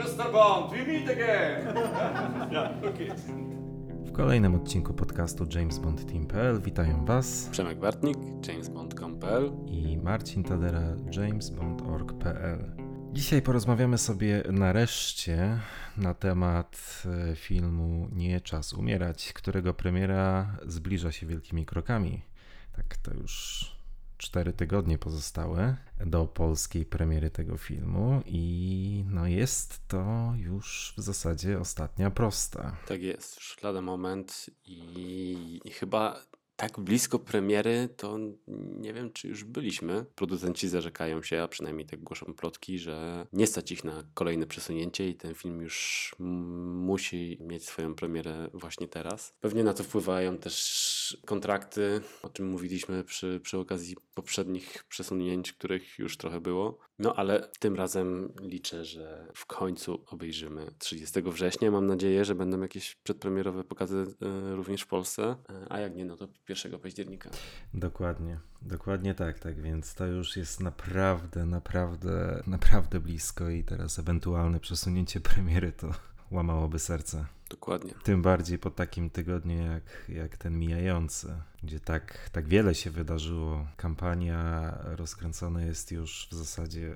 Mr. Bond, we meet again! yeah, okay. W kolejnym odcinku podcastu James Bond Team.pl witają Was Przemek Bartnik, jamesbond.com.pl i Marcin Tadera, jamesbond.org.pl. Dzisiaj porozmawiamy sobie nareszcie na temat e, filmu Nie czas umierać, którego premiera zbliża się wielkimi krokami. Tak, to już cztery tygodnie pozostałe do polskiej premiery tego filmu i no jest to już w zasadzie ostatnia prosta. Tak jest, już lada moment i, i chyba tak blisko premiery, to nie wiem, czy już byliśmy. Producenci zarzekają się, a przynajmniej tak głoszą plotki, że nie stać ich na kolejne przesunięcie i ten film już musi mieć swoją premierę właśnie teraz. Pewnie na to wpływają też kontrakty, o czym mówiliśmy przy, przy okazji poprzednich przesunięć, których już trochę było. No ale tym razem liczę, że w końcu obejrzymy 30 września. Mam nadzieję, że będą jakieś przedpremierowe pokazy e, również w Polsce, e, a jak nie, no to 1 października. Dokładnie, dokładnie tak, tak więc to już jest naprawdę, naprawdę, naprawdę blisko i teraz ewentualne przesunięcie premiery to łamałoby serce. Dokładnie. Tym bardziej po takim tygodniu jak, jak ten mijający, gdzie tak, tak wiele się wydarzyło. Kampania rozkręcona jest już w zasadzie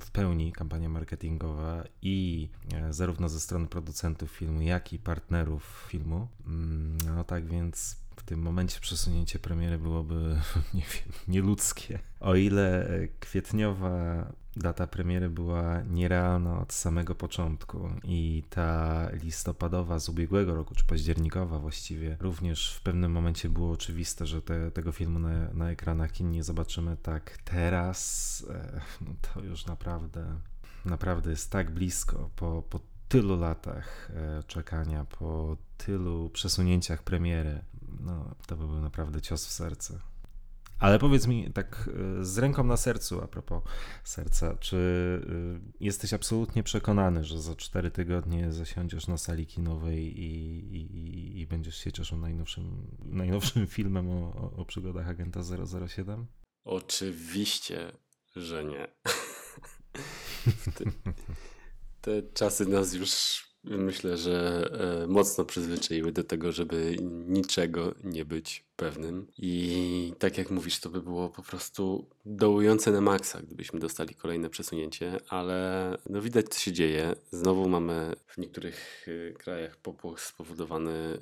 w pełni kampania marketingowa i e, zarówno ze strony producentów filmu, jak i partnerów filmu. Mm, no tak więc tym momencie przesunięcie premiery byłoby nie wiem, nieludzkie. O ile kwietniowa data premiery była nierealna od samego początku i ta listopadowa z ubiegłego roku, czy październikowa właściwie, również w pewnym momencie było oczywiste, że te, tego filmu na, na ekranach kin nie zobaczymy tak teraz, e, no to już naprawdę, naprawdę jest tak blisko po, po tylu latach e, czekania, po tylu przesunięciach premiery, no to by był naprawdę cios w serce. Ale powiedz mi tak e, z ręką na sercu, a propos serca, czy e, jesteś absolutnie przekonany, że za cztery tygodnie zasiądziesz na sali kinowej i, i, i będziesz się cieszył najnowszym, najnowszym filmem o, o, przygodach agenta 007? Oczywiście, że nie. te, te czasy nas już myślę, że e, mocno przyzwyczaiły do tego, żeby niczego nie być pewnym. I tak jak mówisz, to by było po prostu dołujące na maksa, gdybyśmy dostali kolejne przesunięcie, ale no widać, co się dzieje. Znowu mamy w niektórych y, krajach popłoch spowodowany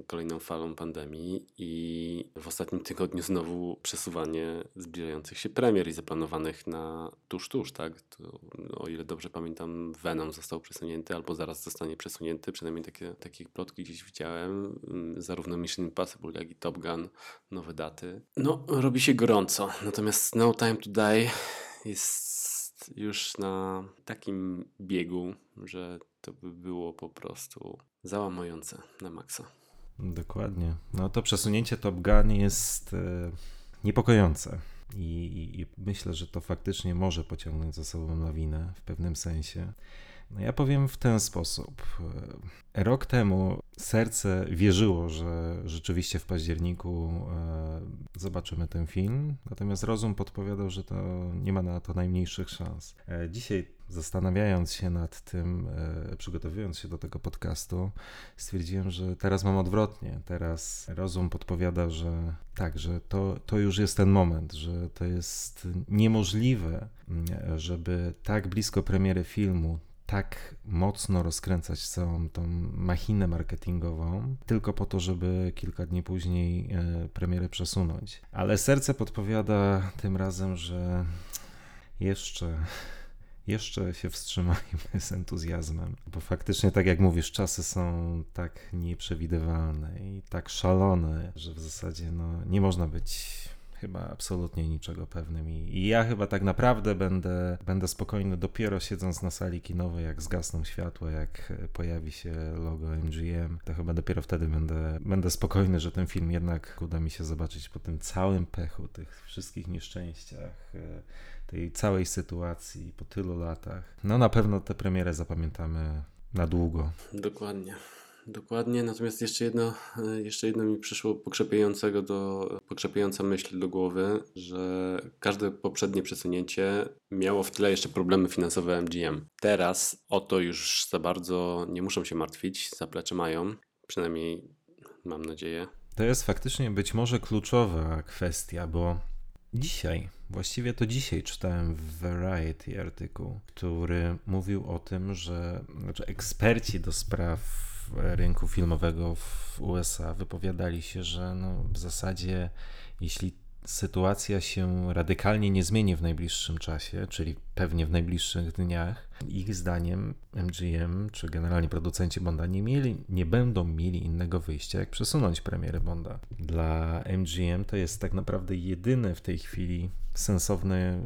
y, kolejną falą pandemii i w ostatnim tygodniu znowu przesuwanie zbliżających się premier i zaplanowanych na tuż, tuż, tak? To, o ile dobrze pamiętam, Venom został przesunięty albo zaraz zostanie przesunięty, przynajmniej takie, takie plotki gdzieś widziałem. Mm, zarówno Mission Impossible, jak i Top Gun nowe daty. No, robi się gorąco. Natomiast No Time to Die jest już na takim biegu, że to by było po prostu załamujące na maksa. Dokładnie. No to przesunięcie Top Gun jest e, niepokojące. I, i, I, myślę, że to faktycznie może pociągnąć za sobą lawinę w pewnym sensie. No ja powiem w ten sposób. E, rok temu serce wierzyło, że rzeczywiście w październiku e, zobaczymy ten film, natomiast rozum podpowiadał, że to nie ma na to najmniejszych szans. E, dzisiaj, zastanawiając się nad tym, przygotowując się do tego podcastu, stwierdziłem, że teraz mam odwrotnie. Teraz rozum podpowiada, że tak, że to, to już jest ten moment, że to jest niemożliwe, żeby tak blisko premiery filmu tak mocno rozkręcać całą tą machinę marketingową, tylko po to, żeby kilka dni później e, premierę przesunąć. Ale serce podpowiada tym razem, że jeszcze jeszcze się wstrzymajmy z entuzjazmem, bo faktycznie, tak jak mówisz, czasy są tak nieprzewidywalne i tak szalone, że w zasadzie no, nie można być chyba absolutnie niczego pewnym I, ja chyba tak naprawdę będę, będę spokojny dopiero siedząc na sali kinowej, jak zgasną światła, jak pojawi się logo MGM, to chyba dopiero wtedy będę, będę spokojny, że ten film jednak uda mi się zobaczyć po tym całym pechu, tych wszystkich nieszczęściach, e, tej całej sytuacji po tylu latach. No na pewno tę premierę zapamiętamy na długo. Dokładnie. Dokładnie, natomiast jeszcze jedno, e, jeszcze jedno mi przyszło pokrzepiającego do, pokrzepiająca myśl do głowy, że każde poprzednie przesunięcie miało w tle jeszcze problemy finansowe MGM. Teraz o to już za bardzo nie muszą się martwić, zaplecze mają, przynajmniej mam nadzieję. To jest faktycznie być może kluczowa kwestia, bo dzisiaj, właściwie to dzisiaj czytałem w Variety artykuł, który mówił o tym, że znaczy eksperci do spraw rynku filmowego w USA wypowiadali się, że no w zasadzie jeśli sytuacja się radykalnie nie zmieni w najbliższym czasie, czyli pewnie w najbliższych dniach, ich zdaniem MGM czy generalnie producenci Bonda nie, mieli, nie będą mieli innego wyjścia, jak przesunąć premierę Bonda. Dla MGM to jest tak naprawdę jedyne w tej chwili sensowne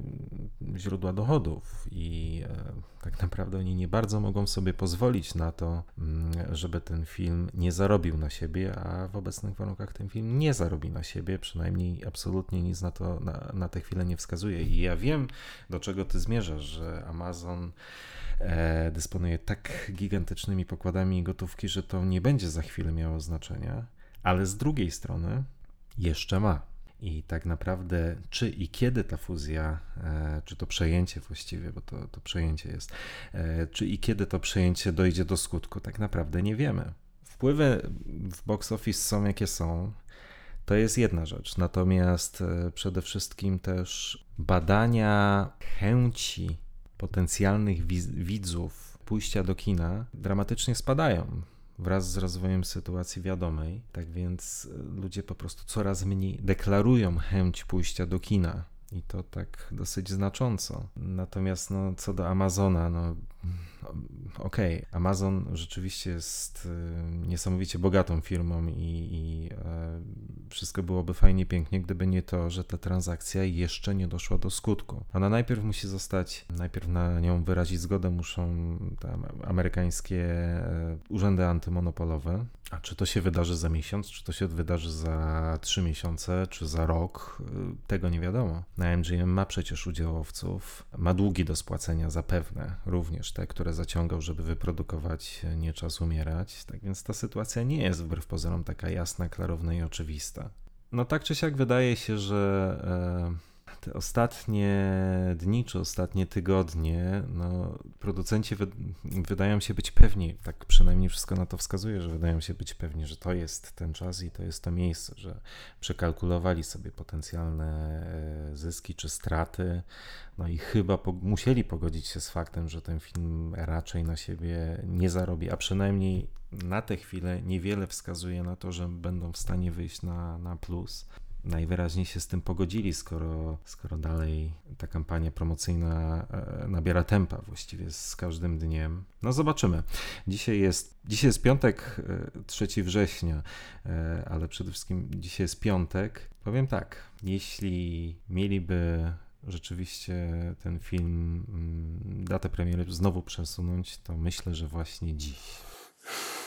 źródła dochodów i e, tak naprawdę oni nie bardzo mogą sobie pozwolić na to, mm, żeby ten film nie zarobił na siebie, a w obecnych warunkach ten film nie zarobi na siebie, przynajmniej absolutnie nic na to na, na tę chwilę nie wskazuje. I ja wiem, do czego ty zmierzasz, że Amazon e, dysponuje tak gigantycznymi pokładami gotówki, że to nie będzie za chwilę miało znaczenia, ale z drugiej strony jeszcze ma. I tak naprawdę, czy i kiedy ta fuzja, e, czy to przejęcie właściwie, bo to, to przejęcie jest, e, czy i kiedy to przejęcie dojdzie do skutku, tak naprawdę nie wiemy. Wpływy w box office są jakie są. To jest jedna rzecz. Natomiast e, przede wszystkim też badania chęci potencjalnych widzów pójścia do kina dramatycznie spadają wraz z rozwojem sytuacji wiadomej. Tak więc e, ludzie po prostu coraz mniej deklarują chęć pójścia do kina. I to tak dosyć znacząco. Natomiast no, co do Amazona, no okej, okay, Amazon rzeczywiście jest y, niesamowicie bogatą firmą i, i e, wszystko byłoby fajnie, pięknie, gdyby nie to, że ta transakcja jeszcze nie doszła do skutku. Ona najpierw musi zostać, najpierw na nią wyrazić zgodę muszą amerykańskie e, urzędy antymonopolowe. A czy to się wydarzy za miesiąc, czy to się wydarzy za trzy miesiące, czy za rok, y, tego nie wiadomo. Na MGM ma przecież udziałowców, ma długi do spłacenia zapewne, również te, które zaciągał, żeby wyprodukować Nie czas umierać. Tak więc ta sytuacja nie jest wbrew pozorom taka jasna, klarowna i oczywista. No tak czy siak wydaje się, że e, te ostatnie dni czy ostatnie tygodnie, no, producenci wy, wydają się być pewni, tak przynajmniej wszystko na to wskazuje, że wydają się być pewni, że to jest ten czas i to jest to miejsce, że przekalkulowali sobie potencjalne e, zyski czy straty, no i chyba po, musieli pogodzić się z faktem, że ten film raczej na siebie nie zarobi, a przynajmniej na tę chwilę niewiele wskazuje na to, że będą w stanie wyjść na, na plus. Najwyraźniej się z tym pogodzili, skoro, skoro dalej ta kampania promocyjna e, nabiera tempa właściwie z każdym dniem. No zobaczymy. Dzisiaj jest, dzisiaj jest piątek, 3 e, września, e, ale przede wszystkim dzisiaj jest piątek. Powiem tak, jeśli mieliby rzeczywiście ten film, mm, datę premiery znowu przesunąć, to myślę, że właśnie dziś.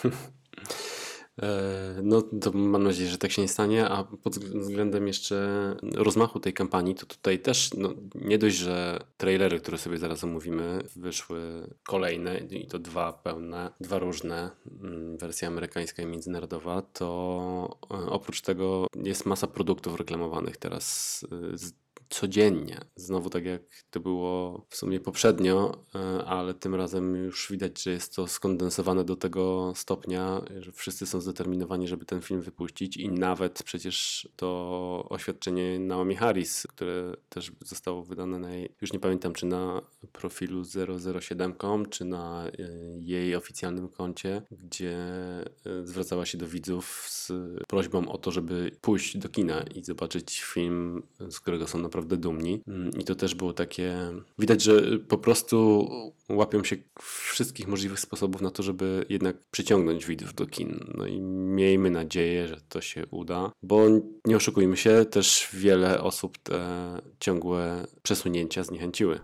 E, no to mam nadzieję, że tak się nie stanie, a pod względem jeszcze rozmachu tej kampanii, to tutaj też no, nie dość, że trailery, które sobie zaraz omówimy, wyszły kolejne i to dwa pełne, dwa różne, mm, wersja amerykańska i międzynarodowa, to e, oprócz tego jest masa produktów reklamowanych teraz z codziennie. Znowu tak jak to było w sumie poprzednio, e, ale tym razem już widać, że jest to skondensowane do tego stopnia, że wszyscy są zdeterminowani, żeby ten film wypuścić i nawet przecież to oświadczenie Naomi Harris, które też zostało wydane na jej, już nie pamiętam czy na profilu 007.com, czy na e, jej oficjalnym koncie, gdzie e, zwracała się do widzów z prośbą o to, żeby pójść do kina i zobaczyć film, z którego są naprawdę naprawdę dumni. Mm, I to też było takie. Widać, że po prostu łapią się wszystkich możliwych sposobów na to, żeby jednak przyciągnąć widzów do kin. No i miejmy nadzieję, że to się uda, bo nie oszukujmy się, też wiele osób te ciągłe przesunięcia zniechęciły.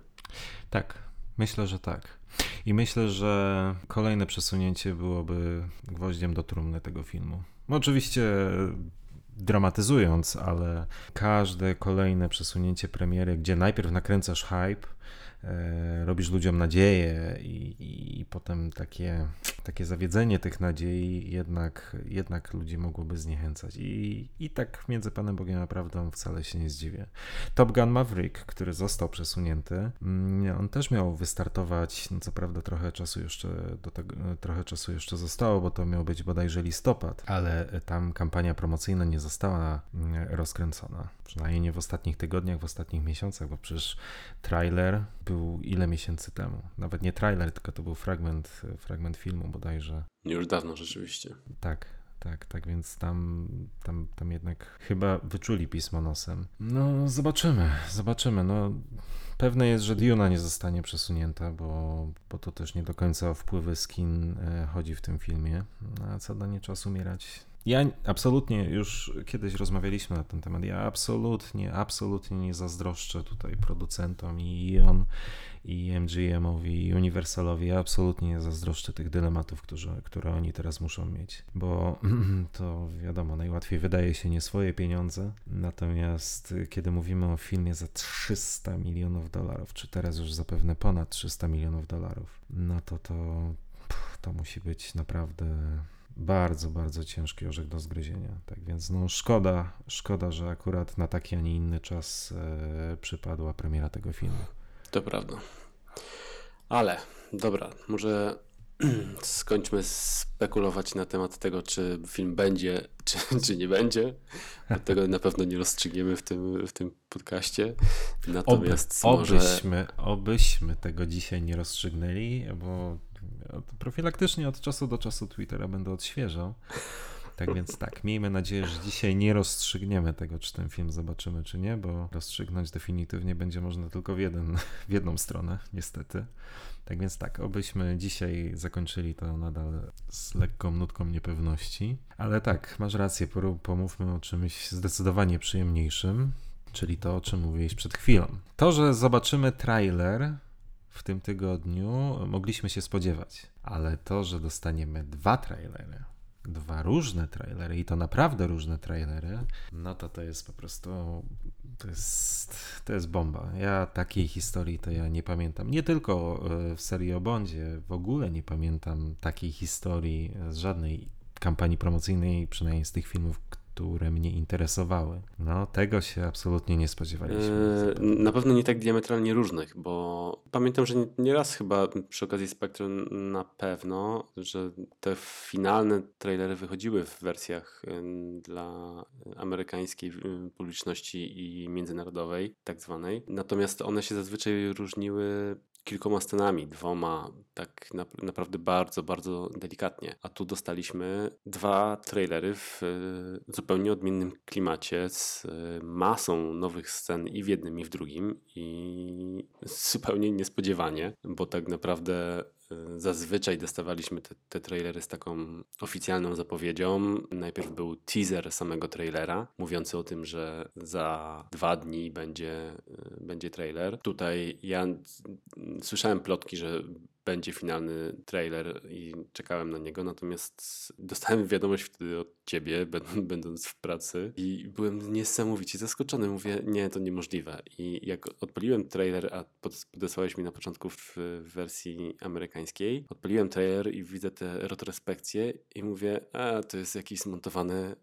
Tak, myślę, że tak. I myślę, że kolejne przesunięcie byłoby gwoździem do trumny tego filmu. No oczywiście dramatyzując, ale każde kolejne przesunięcie premiery, gdzie najpierw nakręcasz hype, robisz ludziom nadzieję i, i, potem takie, takie zawiedzenie tych nadziei jednak, jednak ludzi mogłoby zniechęcać. I, I tak między Panem Bogiem a prawdą wcale się nie zdziwię. Top Gun Maverick, który został przesunięty, mm, on też miał wystartować, no co prawda trochę czasu jeszcze do tego, trochę czasu jeszcze zostało, bo to miał być bodajże listopad, ale tam kampania promocyjna nie została mm, rozkręcona. Przynajmniej nie w ostatnich tygodniach, w ostatnich miesiącach, bo przecież trailer był ile miesięcy temu. Nawet nie trailer, tylko to był fragment, fragment filmu bodajże. Już dawno rzeczywiście. Tak, tak, tak, więc tam, tam, tam jednak chyba wyczuli pismo nosem. No, zobaczymy, zobaczymy. No, pewne jest, że Diona nie zostanie przesunięta, bo, bo to też nie do końca o wpływy skin e, chodzi w tym filmie. No, a co do nie czas umierać, ja absolutnie już kiedyś rozmawialiśmy na ten temat. Ja absolutnie, absolutnie nie zazdroszczę tutaj producentom i on, i MGM-owi, i Universalowi. Ja absolutnie nie zazdroszczę tych dylematów, które, które oni teraz muszą mieć, bo to wiadomo, najłatwiej wydaje się nie swoje pieniądze. Natomiast kiedy mówimy o filmie za 300 milionów dolarów, czy teraz już zapewne ponad 300 milionów dolarów, no to to, to musi być naprawdę bardzo, bardzo ciężki orzech do zgryzienia. Tak więc no szkoda, szkoda, że akurat na taki, a nie inny czas e, przypadła premiera tego filmu. To prawda. Ale dobra, może skończmy spekulować na temat tego, czy film będzie, czy, czy nie będzie. Tego na pewno nie rozstrzygniemy w tym, w tym podcaście. Natomiast Oby, może... obyśmy, obyśmy tego dzisiaj nie rozstrzygnęli, bo profilaktycznie od czasu do czasu Twittera będę odświeżał. Tak więc tak, miejmy nadzieję, że dzisiaj nie rozstrzygniemy tego, czy ten film zobaczymy, czy nie, bo rozstrzygnąć definitywnie będzie można tylko w, jeden, w jedną stronę, niestety. Tak więc tak, obyśmy dzisiaj zakończyli to nadal z lekką nutką niepewności. Ale tak, masz rację, pomówmy o czymś zdecydowanie przyjemniejszym, czyli to, o czym mówiłeś przed chwilą. To, że zobaczymy trailer w tym tygodniu mogliśmy się spodziewać, ale to, że dostaniemy dwa trailery, dwa różne trailery i to naprawdę różne trailery, no to to jest po prostu to jest, to jest bomba. Ja takiej historii to ja nie pamiętam. Nie tylko e, w serii o Bondzie, w ogóle nie pamiętam takiej historii z żadnej kampanii promocyjnej, przynajmniej z tych filmów, które mnie interesowały. No, tego się absolutnie nie spodziewaliśmy. Yy, na pewno nie tak diametralnie różnych, bo pamiętam, że nieraz chyba przy okazji Spectrum na pewno, że te finalne trailery wychodziły w wersjach dla amerykańskiej publiczności i międzynarodowej, tak zwanej. Natomiast one się zazwyczaj różniły kilkoma scenami, dwoma, tak na, naprawdę bardzo, bardzo delikatnie. A tu dostaliśmy dwa trailery w e, zupełnie odmiennym klimacie, z e, masą nowych scen i w jednym, i w drugim, i zupełnie niespodziewanie, bo tak naprawdę Y, zazwyczaj dostawaliśmy te, te trailery z taką oficjalną zapowiedzią. Najpierw był teaser samego trailera, mówiący o tym, że za dwa dni będzie, y, będzie trailer. Tutaj ja słyszałem plotki, że będzie finalny trailer i czekałem na niego, natomiast dostałem wiadomość wtedy od ciebie, będąc w pracy i byłem niesamowicie zaskoczony. Mówię, nie, to niemożliwe. I jak odpaliłem trailer, a podesłałeś mi na początku w wersji amerykańskiej, odpaliłem trailer i widzę te retrospekcje i mówię, a to jest jakiś zmontowany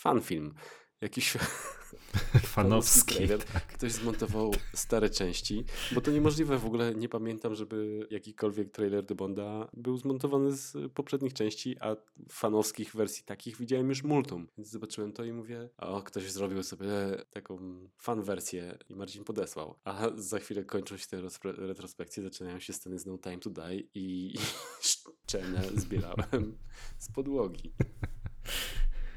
fanfilm jakiś fanowski. Tak. Ktoś zmontował stare części, bo to niemożliwe w ogóle. Nie pamiętam, żeby jakikolwiek trailer do Bonda był zmontowany z poprzednich części, a fanowskich wersji takich widziałem już multum. Więc zobaczyłem to i mówię, o, ktoś zrobił sobie taką fan wersję i Marcin podesłał. A za chwilę kończą się te retrospekcje, zaczynają się sceny z No Time to Die i, szczenę zbierałem z podłogi.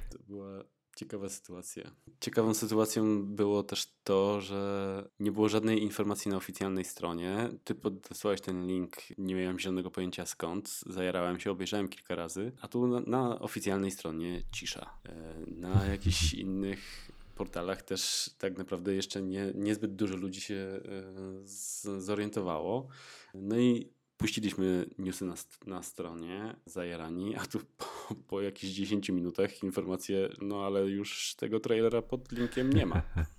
To była Ciekawa sytuacja. Ciekawą sytuacją było też to, że nie było żadnej informacji na oficjalnej stronie. Ty podesłałeś ten link, nie miałem żadnego pojęcia skąd. Zajarałem się, obejrzałem kilka razy, a tu na, na oficjalnej stronie cisza. E, na jakichś innych portalach też tak naprawdę jeszcze nie, niezbyt dużo ludzi się e, zorientowało. No i Puściliśmy newsy na, na stronie, zajarani, a tu po, po jakichś 10 minutach informacje, no ale już tego trailera pod linkiem nie ma.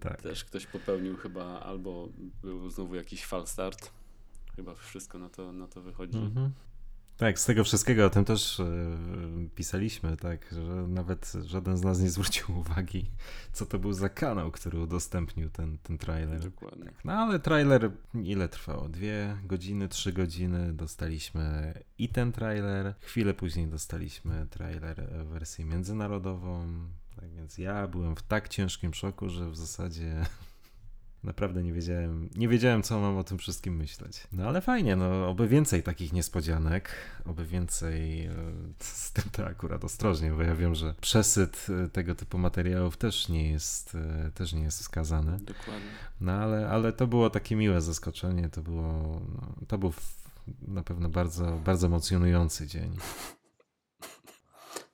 Tak. Też ktoś popełnił chyba, albo był znowu jakiś fal start. Chyba wszystko na to, na to wychodzi. Mhm. Tak, z tego wszystkiego o tym też e, pisaliśmy, tak, że nawet żaden z nas nie zwrócił uwagi, co to był za kanał, który udostępnił ten, ten trailer. Dokładnie. No ale trailer ile trwało? Dwie godziny, trzy godziny dostaliśmy i ten trailer. Chwilę później dostaliśmy trailer w wersji międzynarodową. Tak więc ja byłem w tak ciężkim szoku, że w zasadzie naprawdę nie wiedziałem, nie wiedziałem, co mam o tym wszystkim myśleć. No ale fajnie, no oby więcej takich niespodzianek, oby więcej, e, z tym to akurat ostrożnie, bo ja wiem, że przesyt e, tego typu materiałów też nie jest, e, też nie jest wskazany. Dokładnie. No ale, ale to było takie miłe zaskoczenie, to było, no, to był na pewno bardzo, bardzo emocjonujący dzień.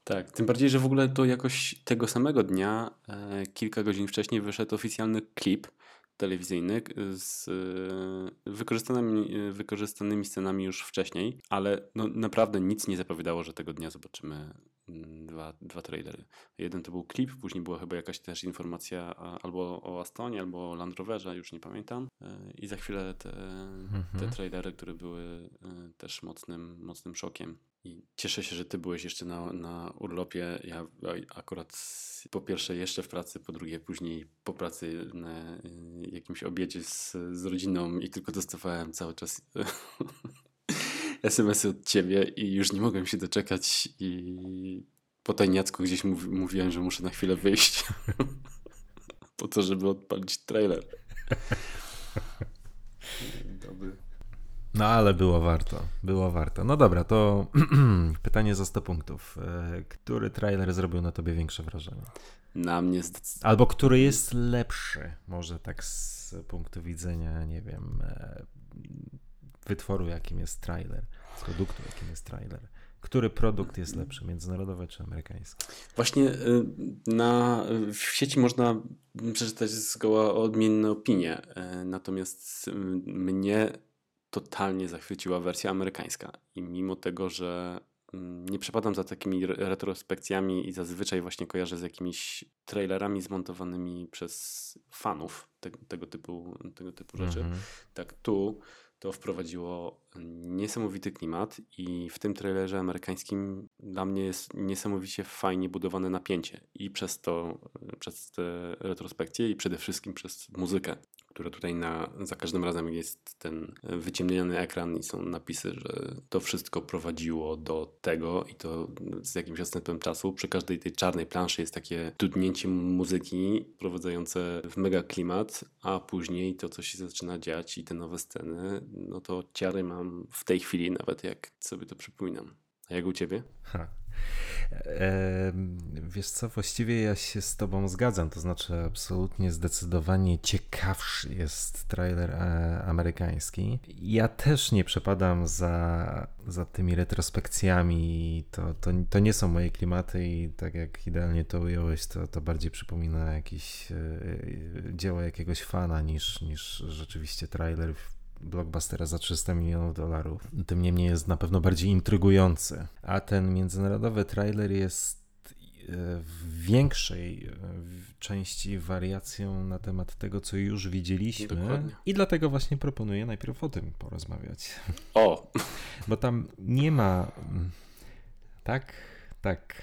Tak, tym bardziej, że w ogóle to jakoś tego samego dnia, e, kilka godzin wcześniej, wyszedł oficjalny klip telewizyjny z e, wykorzystanymi, e, wykorzystanymi scenami już wcześniej, ale no, naprawdę nic nie zapowiadało, że tego dnia zobaczymy mm, dwa, dwa trailery. Jeden to był klip, później była chyba jakaś też informacja albo o Astonie, albo o Land Roverze, już nie pamiętam. E, I za chwilę te, te Mhm. trailery, które były też mocnym, mocnym szokiem. I cieszę się, że ty byłeś jeszcze na, na urlopie. Ja akurat po pierwsze jeszcze w pracy, po drugie później po pracy na y, jakimś obiedzie z, z rodziną i tylko dostawałem cały czas SMS-y od ciebie i już nie mogłem się doczekać i po tajniacku gdzieś mów, mówiłem, że muszę na chwilę wyjść po to, żeby odpalić trailer. No ale było warto, było warto. No dobra, to pytanie za 100 punktów. E, Który trailer zrobił na tobie większe wrażenie? Na mnie zdecydowanie. Albo który jest lepszy, może tak z punktu widzenia, nie wiem, e, wytworu, jakim jest trailer, produktu, jakim jest trailer. Który produkt jest lepszy, międzynarodowy czy amerykański? Właśnie y, na, w sieci można przeczytać zgoła odmienne opinie, natomiast mnie totalnie zachwyciła wersja amerykańska. I mimo tego, że mm, nie przepadam za takimi re- retrospekcjami i zazwyczaj właśnie kojarzę z jakimiś trailerami zmontowanymi przez fanów te, tego, typu, tego typu rzeczy, Mhm. tak tu to wprowadziło niesamowity klimat i w tym trailerze amerykańskim dla mnie jest niesamowicie fajnie budowane napięcie i przez to, przez te retrospekcje i przede wszystkim przez muzykę, która tutaj na, za każdym razem jest ten wyciemniony ekran i są napisy, że to wszystko prowadziło do tego i to z jakimś odstępem czasu. Przy każdej tej czarnej planszy jest takie dudnięcie muzyki wprowadzające w mega klimat, a później to, co się zaczyna dziać i te nowe sceny, no to ciary mam w tej chwili nawet, jak sobie to przypominam. A jak u ciebie? Ha. E, wiesz co, właściwie ja się z tobą zgadzam, to znaczy absolutnie zdecydowanie ciekawszy jest trailer e, amerykański. Ja też nie przepadam za, za tymi retrospekcjami, to, to, to nie są moje klimaty i tak jak idealnie to ująłeś, to, to bardziej przypomina jakieś e, dzieło jakiegoś fana niż, niż rzeczywiście trailer blockbustera za 300 milionów dolarów. Tym niemniej jest na pewno bardziej intrygujący. A ten międzynarodowy trailer jest e, w większej e, części wariacją na temat tego, co już widzieliśmy. Dokładnie. I dlatego właśnie proponuję najpierw o tym porozmawiać. O! Bo tam nie ma. mm, Tak, tak.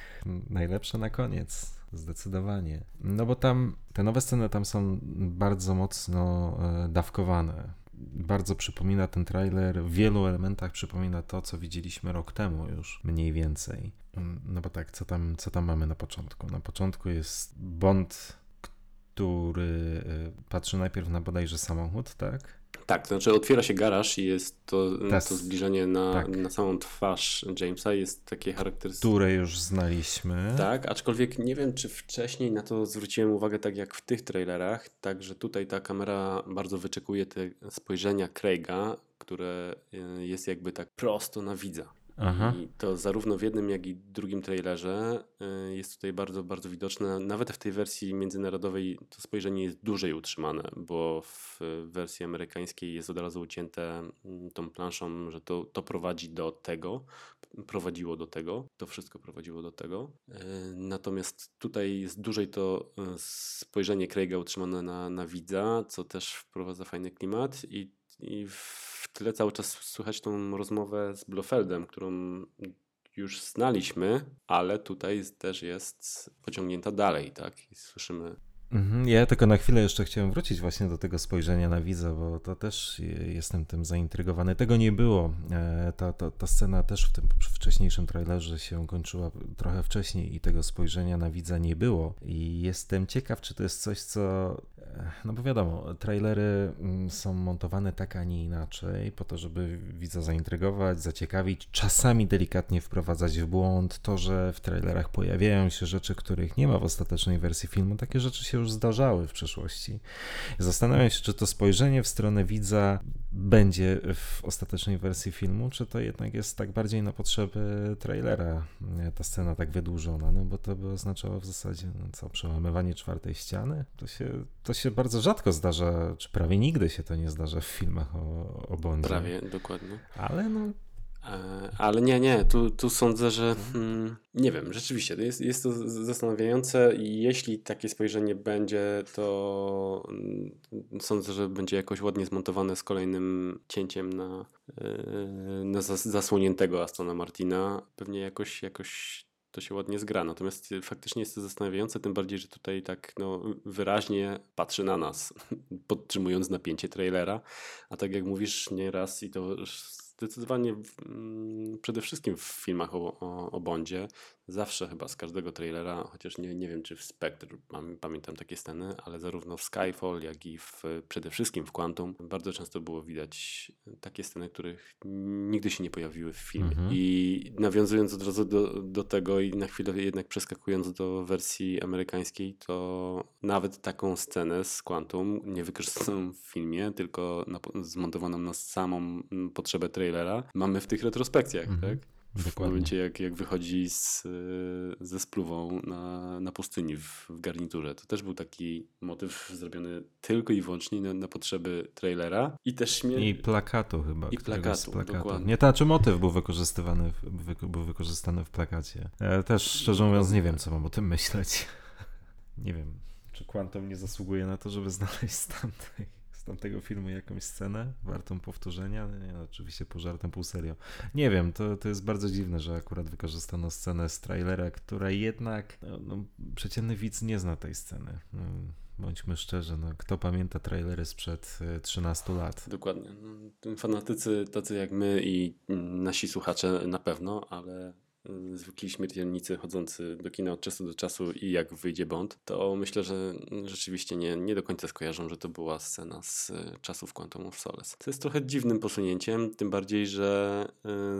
Najlepsze na koniec. Zdecydowanie. No bo tam te nowe sceny tam są bardzo mocno e, dawkowane. Bardzo przypomina ten trailer, w wielu elementach przypomina to, co widzieliśmy rok temu już, mniej więcej. Mm, No bo tak, co tam, co tam mamy na początku? Na początku jest Bond, który e, patrzy najpierw na bodajże samochód, tak? Tak, to znaczy otwiera się garaż i jest to, to zbliżenie na, Tak. na samą twarz Jamesa jest takie charakterystyczne. Które już znaliśmy. Tak, aczkolwiek nie wiem, czy wcześniej na to zwróciłem uwagę tak jak w tych trailerach, także tutaj ta kamera bardzo wyczekuje te spojrzenia Craiga, które y, jest jakby tak prosto na widza. Aha. I to zarówno w jednym, jak i drugim trailerze y, jest tutaj bardzo, bardzo widoczne. Nawet w tej wersji międzynarodowej to spojrzenie jest dłużej utrzymane, bo w wersji amerykańskiej jest od razu ucięte mm, tą planszą, że to, to prowadzi do tego, prowadziło do tego, to wszystko prowadziło do tego. Y, natomiast tutaj jest dłużej to y, spojrzenie Craiga utrzymane na, na widza, co też wprowadza fajny klimat i, i w tyle cały czas słychać tą rozmowę z Blofeldem, którą już znaliśmy, ale tutaj też jest pociągnięta dalej, tak? I słyszymy Mhm, ja tylko na chwilę jeszcze chciałem wrócić właśnie do tego spojrzenia na widza, bo to też jestem tym zaintrygowany. Tego nie było. E, ta, ta, ta scena też w tym wcześniejszym trailerze się kończyła trochę wcześniej i tego spojrzenia na widza nie było. I jestem ciekaw, czy to jest coś, co. No bo wiadomo, trailery mm, są montowane tak, a nie inaczej, po to, żeby widza zaintrygować, zaciekawić, czasami delikatnie wprowadzać w błąd. To, że w trailerach pojawiają się rzeczy, których nie ma w ostatecznej wersji filmu, takie rzeczy się już zdarzały w przeszłości. Zastanawiam się, czy to spojrzenie w stronę widza będzie w ostatecznej wersji filmu, czy to jednak jest tak bardziej na potrzeby trailera, ta scena tak wydłużona, no bo to by oznaczało w zasadzie no co, przełamywanie czwartej ściany. To się, to się bardzo rzadko zdarza, czy prawie nigdy się to nie zdarza w filmach o, o Bondzie. Prawie, dokładnie. Ale no E, ale nie, nie, tu, tu sądzę, że hmm, nie wiem, rzeczywiście jest, jest to zastanawiające i jeśli takie spojrzenie będzie, to hmm, sądzę, że będzie jakoś ładnie zmontowane z kolejnym cięciem na, yy, na zasłoniętego Astona Martina. Pewnie jakoś, jakoś to się ładnie zgra. Natomiast faktycznie jest to zastanawiające, tym bardziej, że tutaj tak no, wyraźnie patrzy na nas, podtrzymując napięcie trailera. A tak jak mówisz nieraz i to zdecydowanie mm, przede wszystkim w filmach o, o, o Bondzie zawsze chyba z każdego trailera, chociaż nie, nie wiem czy w Spectre pamiętam takie sceny, ale zarówno w Skyfall, jak i w, przede wszystkim w Quantum bardzo często było widać takie sceny, których nigdy się nie pojawiły w filmie. Mhm. I nawiązując od razu do, do tego i na chwilę jednak przeskakując do wersji amerykańskiej, to nawet taką scenę z Quantum nie wykorzystaną w filmie, tylko na, zmontowaną na samą potrzebę trailera mamy w tych retrospekcjach, mhm. tak? Dokładnie. W momencie, jak, jak wychodzi z, ze spluwą na, na pustyni w, w garniturze. To też był taki motyw zrobiony tylko i wyłącznie na, na potrzeby trailera i też śmie... I plakatu chyba. I plakatu, plakatu. dokładnie. Nie, to czy motyw był wykorzystywany, w, był wykorzystany w plakacie. Ja też szczerze mówiąc nie wiem, co mam o tym myśleć. nie wiem, czy Quantum nie zasługuje na to, żeby znaleźć tamtej tamtego filmu jakąś scenę wartą powtórzenia? Nie, no, oczywiście pół żartem, pół serio. Nie wiem, to, to jest bardzo dziwne, że akurat wykorzystano scenę z trailera, która jednak, no, no przeciętny widz nie zna tej sceny. No, bądźmy szczerzy, no, kto pamięta trailery sprzed 13 e, lat? Dokładnie. No, fanatycy tacy jak my i nasi słuchacze na pewno, ale zwykli śmiertelnicy chodzący do kina od czasu do czasu i jak wyjdzie Bond, to myślę, że rzeczywiście nie, nie do końca skojarzą, że to była scena z y, czasów Quantum of Solace. To jest trochę dziwnym posunięciem, tym bardziej, że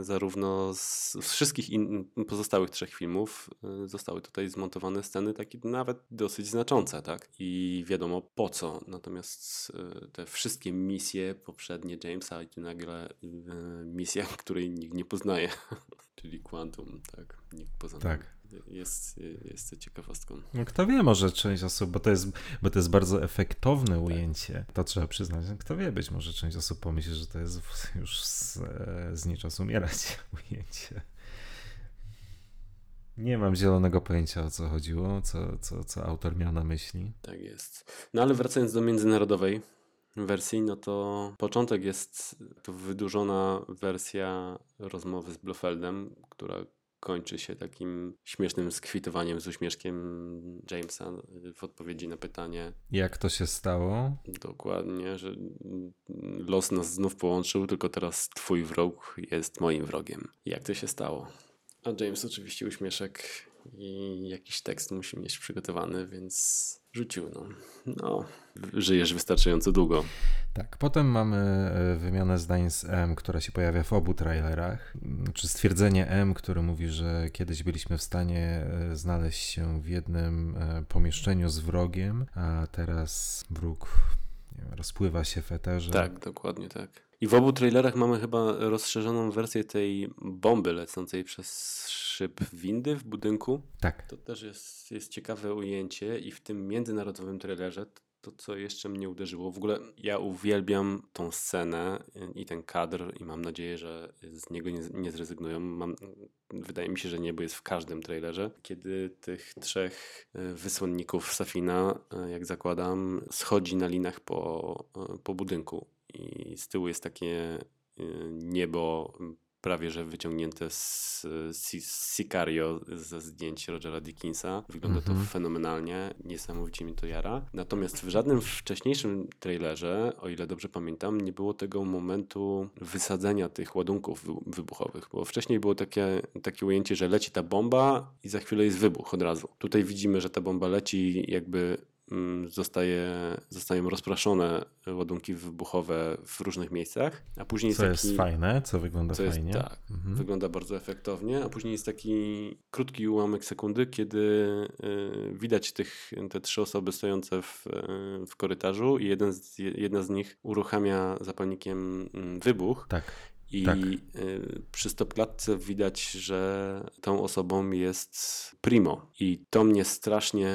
y, zarówno z, wszystkich in, pozostałych trzech filmów zostały tutaj zmontowane sceny takie nawet dosyć znaczące, tak? I wiadomo po co. Natomiast te wszystkie misje poprzednie Jamesa i nagle misja, której nikt nie poznaje. Czyli Quantum, tak. Nikt poza tak. Jest, jest to ciekawostką. No kto wie, może część osób, bo to jest, bo to jest bardzo efektowne tak. ujęcie, to trzeba przyznać. No kto wie, być może część osób pomyśli, że to jest już z, z niczas umierać ujęcie. Nie mam zielonego pojęcia o co chodziło, co, co, co autor miał na myśli. Tak jest. No ale wracając do międzynarodowej, wersji, no to początek jest to wydłużona wersja rozmowy z Blofeldem, która kończy się takim śmiesznym skwitowaniem z uśmieszkiem Jamesa w odpowiedzi na pytanie. Jak to się stało? Dokładnie, że los nas znów połączył, tylko teraz twój wróg jest moim wrogiem. Jak to się stało? A James oczywiście uśmieszek i jakiś tekst musi mieć przygotowany, więc rzucił. No. no, żyjesz wystarczająco długo. Tak, potem mamy e, wymianę zdań z M, która się pojawia w obu trailerach. Czy stwierdzenie M, które mówi, że kiedyś byliśmy w stanie e, znaleźć się w jednym e, pomieszczeniu z wrogiem, a teraz wróg rozpływa się w eterze. Tak, dokładnie tak. I w obu trailerach mamy chyba rozszerzoną wersję tej bomby lecącej przez szyb windy w budynku. Tak. To też jest, jest ciekawe ujęcie i w tym międzynarodowym trailerze to, co jeszcze mnie uderzyło, w ogóle ja uwielbiam tą scenę i ten kadr i mam nadzieję, że z niego nie, nie zrezygnują. Mam, wydaje mi się, że niebo jest w każdym trailerze, kiedy tych trzech e, wysłanników Safina, e, jak zakładam, schodzi na linach po, e, po budynku i z tyłu jest takie niebo prawie że wyciągnięte z, z Sicario ze zdjęć Rogera Dickinsa. Wygląda to mhm. fenomenalnie, niesamowicie mi to jara. Natomiast w żadnym wcześniejszym trailerze, o ile dobrze pamiętam, nie było tego momentu wysadzenia tych ładunków wybuchowych, bo wcześniej było takie, takie ujęcie, że leci ta bomba i za chwilę jest wybuch od razu. Tutaj widzimy, że ta bomba leci jakby Mm, zostaje, zostają rozproszone ładunki wybuchowe w różnych miejscach, a później co jest taki, jest fajne, co wygląda co fajnie. Jest, tak, mhm. wygląda bardzo efektownie, a później jest taki krótki ułamek sekundy, kiedy y, widać tych, te trzy osoby stojące w, y, w korytarzu i jeden z, jedna z nich uruchamia zapalnikiem y, wybuch. Tak. I tak. Y, przy stopklatce widać, że tą osobą jest Primo. I to mnie strasznie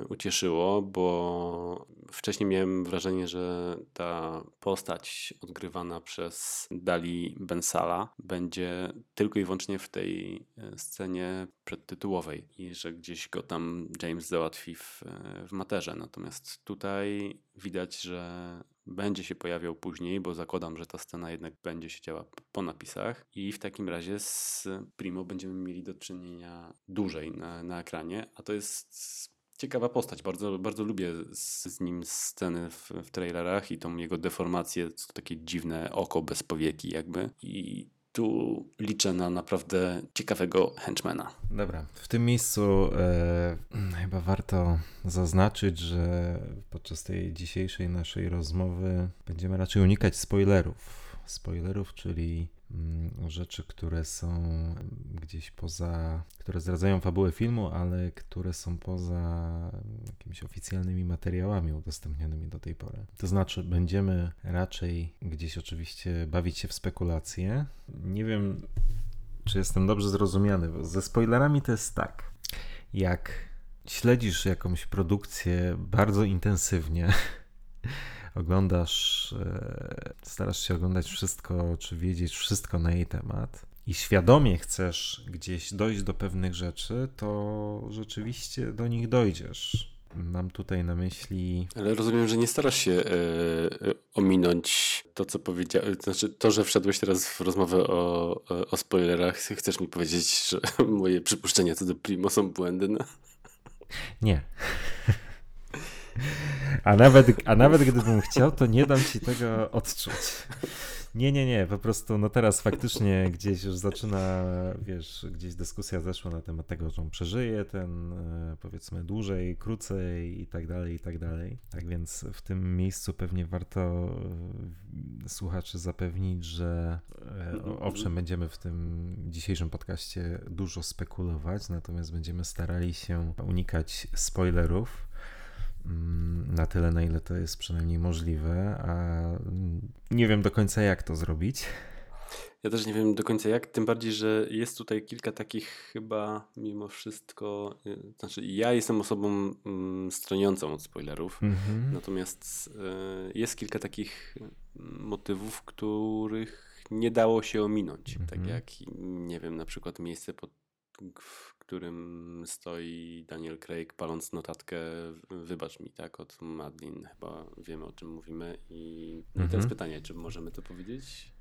y, ucieszyło, bo wcześniej miałem wrażenie, że ta postać odgrywana przez Dali Bensala będzie tylko i wyłącznie w tej y, scenie przedtytułowej i że gdzieś go tam James załatwi w, w materze. Natomiast tutaj widać, że będzie się pojawiał później, bo zakładam, że ta scena jednak będzie się działa po napisach i w takim razie z Primo będziemy mieli do czynienia dłużej na, na ekranie, a to jest ciekawa postać. Bardzo, bardzo lubię z, z nim sceny w, w trailerach i tą jego deformację, to takie dziwne oko bez powieki jakby i tu liczę na naprawdę ciekawego henchmana. Dobra, w tym miejscu e, chyba warto zaznaczyć, że podczas tej dzisiejszej naszej rozmowy będziemy raczej unikać spoilerów. Spoilerów, czyli rzeczy, które są gdzieś poza, które zdradzają fabułę filmu, ale które są poza jakimiś oficjalnymi materiałami udostępnionymi do tej pory. To znaczy, będziemy raczej gdzieś oczywiście bawić się w spekulacje. Nie wiem, czy jestem dobrze zrozumiany, bo ze spoilerami to jest tak. Jak śledzisz jakąś produkcję bardzo intensywnie, oglądasz, e, starasz się oglądać wszystko, czy wiedzieć wszystko na jej temat i świadomie chcesz gdzieś dojść do pewnych rzeczy, to rzeczywiście do nich dojdziesz. Mam tutaj na myśli. Ale rozumiem, że nie starasz się e, ominąć to, co powiedziałeś. Znaczy, to, że wszedłeś teraz w rozmowę o, o spoilerach, chcesz mi powiedzieć, że moje przypuszczenia co do Primo są błędne? Nie. A nawet, a nawet gdybym chciał, to nie dam ci tego odczuć. Nie, nie, nie, po prostu no teraz faktycznie gdzieś już zaczyna, wiesz, gdzieś dyskusja zeszła na temat tego, że on przeżyje ten e, powiedzmy dłużej, krócej i tak dalej, i tak dalej. Tak więc w tym miejscu pewnie warto e, słuchaczy zapewnić, że e, owszem, będziemy w tym dzisiejszym podcaście dużo spekulować, natomiast będziemy starali się unikać spoilerów na tyle, na ile to jest przynajmniej możliwe, a nie wiem do końca, jak to zrobić. Ja też nie wiem do końca jak, tym bardziej, że jest tutaj kilka takich chyba mimo wszystko, y, znaczy ja jestem osobą mm, stroniącą od spoilerów, mm-hmm. natomiast y, jest kilka takich mm, motywów, których nie dało się ominąć, mm-hmm. tak mhm. jak nie wiem, na przykład miejsce pod w którym stoi Daniel Craig paląc notatkę wybacz mi, tak, od Madlin. Chyba wiemy o czym mówimy i, no mhm. teraz pytanie, czy możemy to powiedzieć?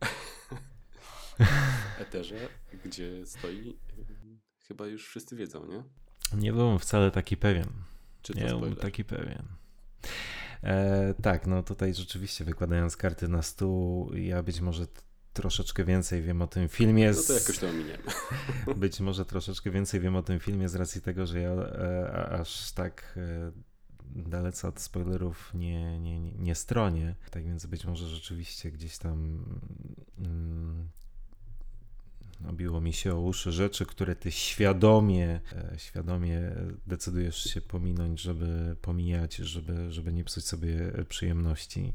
w eterze, gdzie stoi, chyba już wszyscy wiedzą, nie? Nie byłem wcale taki pewien. Czy to nie byłem taki pewien. E, tak, no tutaj rzeczywiście wykładając karty na stół, ja być może troszeczkę więcej wiem o tym filmie. Z... No to jakoś to ominiemy. Być może troszeczkę więcej wiem o tym filmie z racji tego, że ja e, aż tak e, dalece od spoilerów nie, nie, nie, nie stronię. Tak więc być może rzeczywiście gdzieś tam mm, obiło mi się o uszy rzeczy, które ty świadomie, e, świadomie decydujesz się pominąć, żeby pomijać, żeby, żeby nie psuć sobie przyjemności.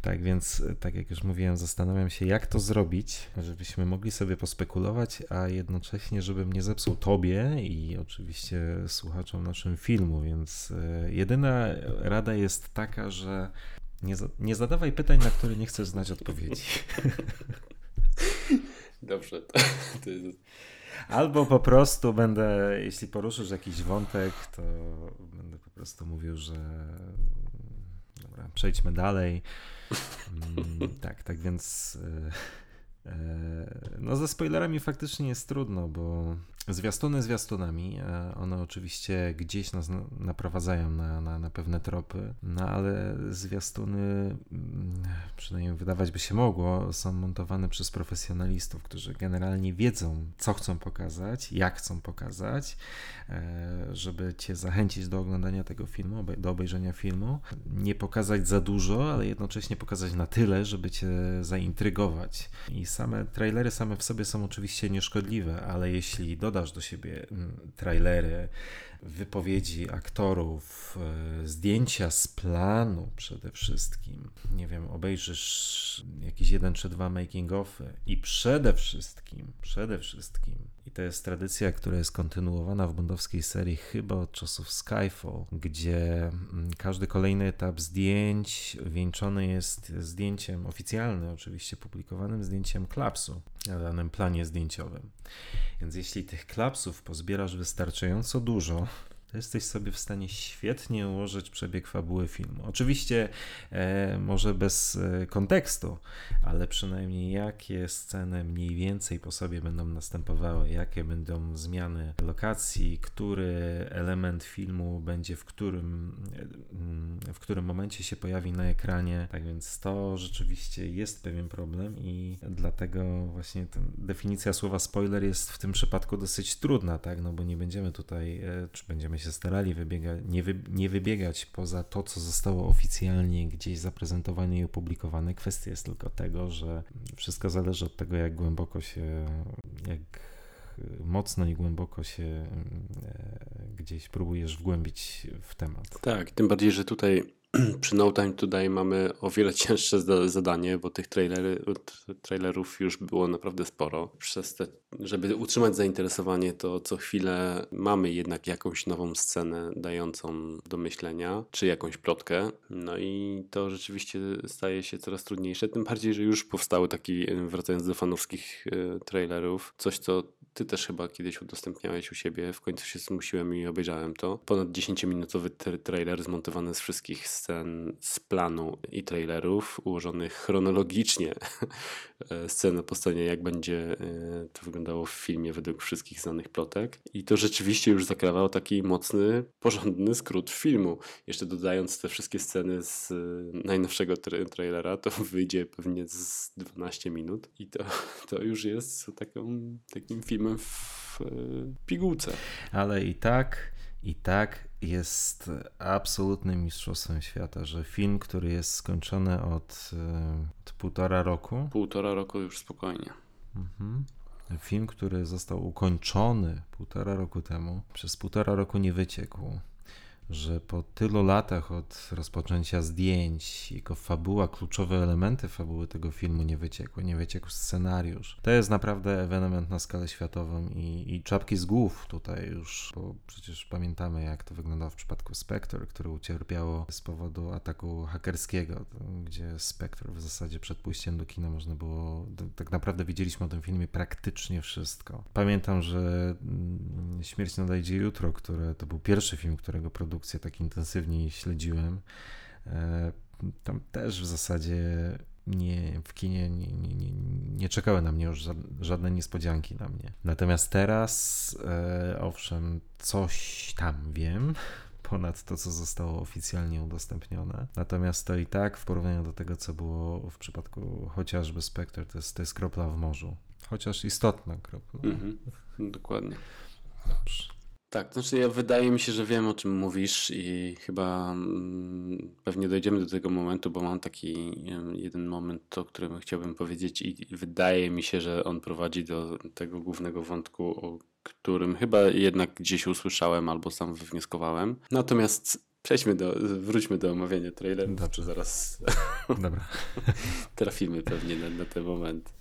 Tak więc, tak jak już mówiłem, zastanawiam się, jak to zrobić, żebyśmy mogli sobie pospekulować, a jednocześnie, żebym nie zepsuł tobie i oczywiście słuchaczom naszym filmu, więc e, jedyna rada jest taka, że nie, nie zadawaj pytań, na które nie chcesz znać odpowiedzi. Dobrze. To jest... Albo po prostu będę, jeśli poruszysz jakiś wątek, to będę po prostu mówił, że dobra, przejdźmy dalej. Mm, tak, tak więc e, e, no ze spoilerami faktycznie jest trudno, bo Zwiastuny zwiastunami, e, one oczywiście gdzieś nas naprowadzają na, na, na, pewne tropy, no ale zwiastuny, mm, przynajmniej wydawać by się mogło, są montowane przez profesjonalistów, którzy generalnie wiedzą, co chcą pokazać, jak chcą pokazać, e, żeby cię zachęcić do oglądania tego filmu, do obejrzenia filmu. Nie pokazać za dużo, ale jednocześnie pokazać na tyle, żeby cię zaintrygować. I same trailery same w sobie są oczywiście nieszkodliwe, ale jeśli dodasz dodasz do siebie mm, trailery, wypowiedzi aktorów, e, zdjęcia z planu przede wszystkim. Nie wiem, obejrzysz jakiś jeden czy dwa making offy i przede wszystkim, przede wszystkim i to jest tradycja, która jest kontynuowana w bondowskiej serii chyba od czasów Skyfall, gdzie mm, każdy kolejny etap zdjęć wieńczony jest zdjęciem oficjalnym, oczywiście publikowanym zdjęciem klapsu na danym planie zdjęciowym. Więc jeśli tych klapsów pozbierasz wystarczająco dużo, to jesteś sobie w stanie świetnie ułożyć przebieg fabuły filmu. Oczywiście e, może bez e, kontekstu, ale przynajmniej jakie sceny mniej więcej po sobie będą następowały, jakie będą zmiany lokacji, który element filmu będzie w którym, e, w którym momencie się pojawi na ekranie. Tak więc to rzeczywiście jest pewien problem i dlatego właśnie definicja słowa spoiler jest w tym przypadku dosyć trudna, tak? No bo nie będziemy tutaj, e, czy będziemy się starali wybiega, nie, wy, nie wybiegać poza to, co zostało oficjalnie gdzieś zaprezentowane i opublikowane. Kwestia jest tylko tego, że wszystko zależy od tego, jak głęboko się, jak mocno i głęboko się e, gdzieś próbujesz wgłębić w temat. Tak, tym bardziej, że tutaj przy No Time Today mamy o wiele cięższe zadanie, bo tych trailery, trailerów już było naprawdę sporo. Przez te, żeby utrzymać zainteresowanie, to co chwilę mamy jednak jakąś nową scenę dającą do myślenia, czy jakąś plotkę. No i to rzeczywiście staje się coraz trudniejsze, tym bardziej, że już powstały taki, wracając do fanowskich e, trailerów, coś co ty też chyba kiedyś udostępniałeś u siebie, w końcu się zmusiłem i obejrzałem to. Ponad 10-minutowy trailer zmontowany z wszystkich scen z planu i trailerów, ułożonych chronologicznie e, scenę po scenie, jak będzie e, to wyglądało w filmie według wszystkich znanych plotek. I to rzeczywiście już zakrawało taki mocny, porządny skrót filmu. Jeszcze dodając te wszystkie sceny z e, najnowszego tra trailera, to wyjdzie pewnie z 12 minut i to, to już jest taką, takim filmem w pigułce. Ale i tak i tak jest absolutnym mistrzostwem świata, że film, który jest skończony od, e, od półtora roku. Półtora roku już spokojnie. Mhm. Film, który został ukończony półtora roku temu, przez półtora roku nie wyciekł że po tylu latach od rozpoczęcia zdjęć, jego fabuła, kluczowe elementy fabuły tego filmu nie wyciekły, nie wyciekł scenariusz. To jest naprawdę ewenement na skalę światową i, i czapki z głów tutaj już, bo przecież pamiętamy jak to wyglądało w przypadku Spectre, które ucierpiało z powodu ataku hakerskiego, gdzie Spectre w zasadzie przed pójściem do kina można było, tak naprawdę widzieliśmy o tym filmie praktycznie wszystko. Pamiętam, że mm, Śmierć nadejdzie jutro, które to był pierwszy film, którego produkcja produkcję tak intensywnie śledziłem, e, tam też w zasadzie nie, w kinie nie, nie, nie, nie czekały na mnie już żadne niespodzianki na mnie. Natomiast teraz, e, owszem, coś tam wiem, ponad to, co zostało oficjalnie udostępnione. Natomiast to i tak w porównaniu do tego, co było w przypadku chociażby Spectre, to jest, to jest kropla w morzu. Chociaż istotna kropla. Mhm, dokładnie. Dobrze. Tak, to znaczy ja wydaje mi się, że wiem o czym mówisz i chyba mm, pewnie dojdziemy do tego momentu, bo mam taki jeden moment, o którym chciałbym powiedzieć i wydaje mi się, że on prowadzi do tego głównego wątku, o którym chyba jednak gdzieś usłyszałem albo sam wywnioskowałem. Natomiast przejdźmy do, wróćmy do omawiania trailerów, Dobrze. czy zaraz Dobra. trafimy pewnie na, na ten moment.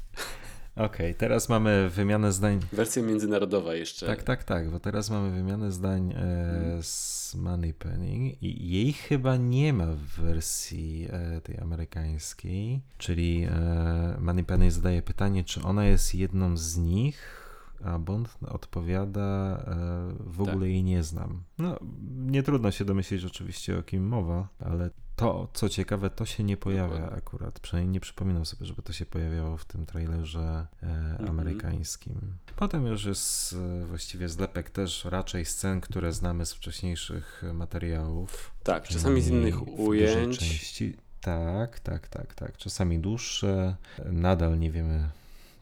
Okej, teraz mamy wymianę zdań. Wersja międzynarodowa jeszcze. Tak, tak, tak, bo teraz mamy wymianę zdań e, z Moneypenny i jej chyba nie ma w wersji e, tej amerykańskiej, czyli e, Moneypenny zadaje pytanie, czy ona jest jedną z nich, a Bond odpowiada, e, w ogóle Tak. jej nie znam. No, nie trudno się domyślić oczywiście o kim mowa, ale to, co ciekawe, to się nie pojawia akurat. Przynajmniej nie przypominam sobie, żeby to się pojawiało w tym trailerze e, amerykańskim. Potem już jest e, właściwie zlepek też raczej scen, które znamy z wcześniejszych materiałów. Tak, czasami z innych ujęć. Części. Tak, tak, tak, tak. Czasami dłuższe. Nadal nie wiemy,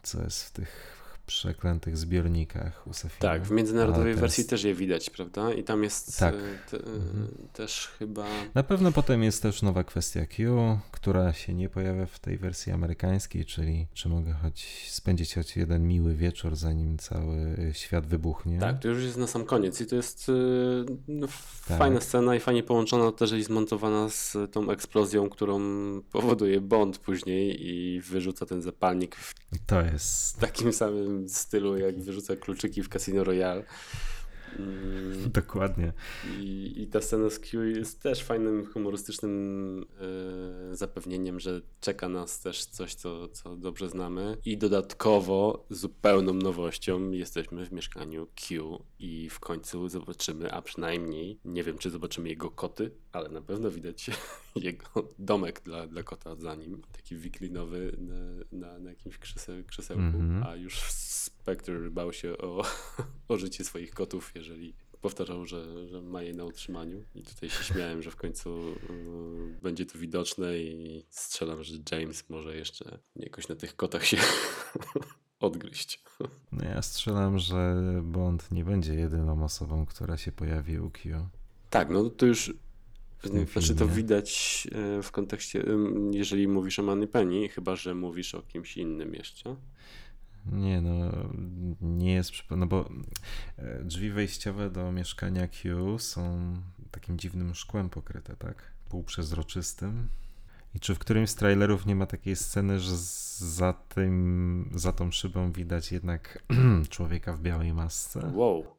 co jest w tych przeklętych zbiornikach u Safina. Tak, w międzynarodowej teraz- wersji też je widać, prawda? I tam jest Tak. e, te, e, Mhm. też chyba. Na pewno potem jest też nowa kwestia Q, która się nie pojawia w tej wersji amerykańskiej, czyli czy mogę choć spędzić choć jeden miły wieczór, zanim cały świat wybuchnie. Tak, to już jest na sam koniec i to jest e, no, Tak. fajna scena i fajnie połączona też i zmontowana z tą eksplozją, którą powoduje Bond później i wyrzuca ten zapalnik w To jest takim samym stylu, jak wyrzuca kluczyki w Casino Royale. Mm, dokładnie. I, I ta scena z Q jest też fajnym, humorystycznym e, zapewnieniem, że czeka nas też coś, co, co dobrze znamy. I dodatkowo, zupełną nowością, jesteśmy w mieszkaniu Q i w końcu zobaczymy, a przynajmniej, nie wiem czy zobaczymy jego koty, ale na pewno widać jego domek dla, dla kota za nim. Taki wiklinowy na, na, na jakimś krzeseł, krzesełku, Mhm. a już Spectre bał się o, o życie swoich kotów, jeżeli powtarzał, że, że ma je na utrzymaniu. I tutaj się śmiałem, że w końcu y, będzie to widoczne i strzelam, że James może jeszcze jakoś na tych kotach się odgryźć. No ja strzelam, że Bond nie będzie jedyną osobą, która się pojawi u Q. Tak, no to już znaczy to widać e, w kontekście, jeżeli mówisz o Moneypenny, chyba, że mówisz o kimś innym jeszcze. Nie no, nie jest, no bo e, drzwi wejściowe do mieszkania Q są takim dziwnym szkłem pokryte, tak? Półprzezroczystym. I czy w którymś z trailerów nie ma takiej sceny, że za tym, za tą szybą widać jednak człowieka w białej masce? Wow.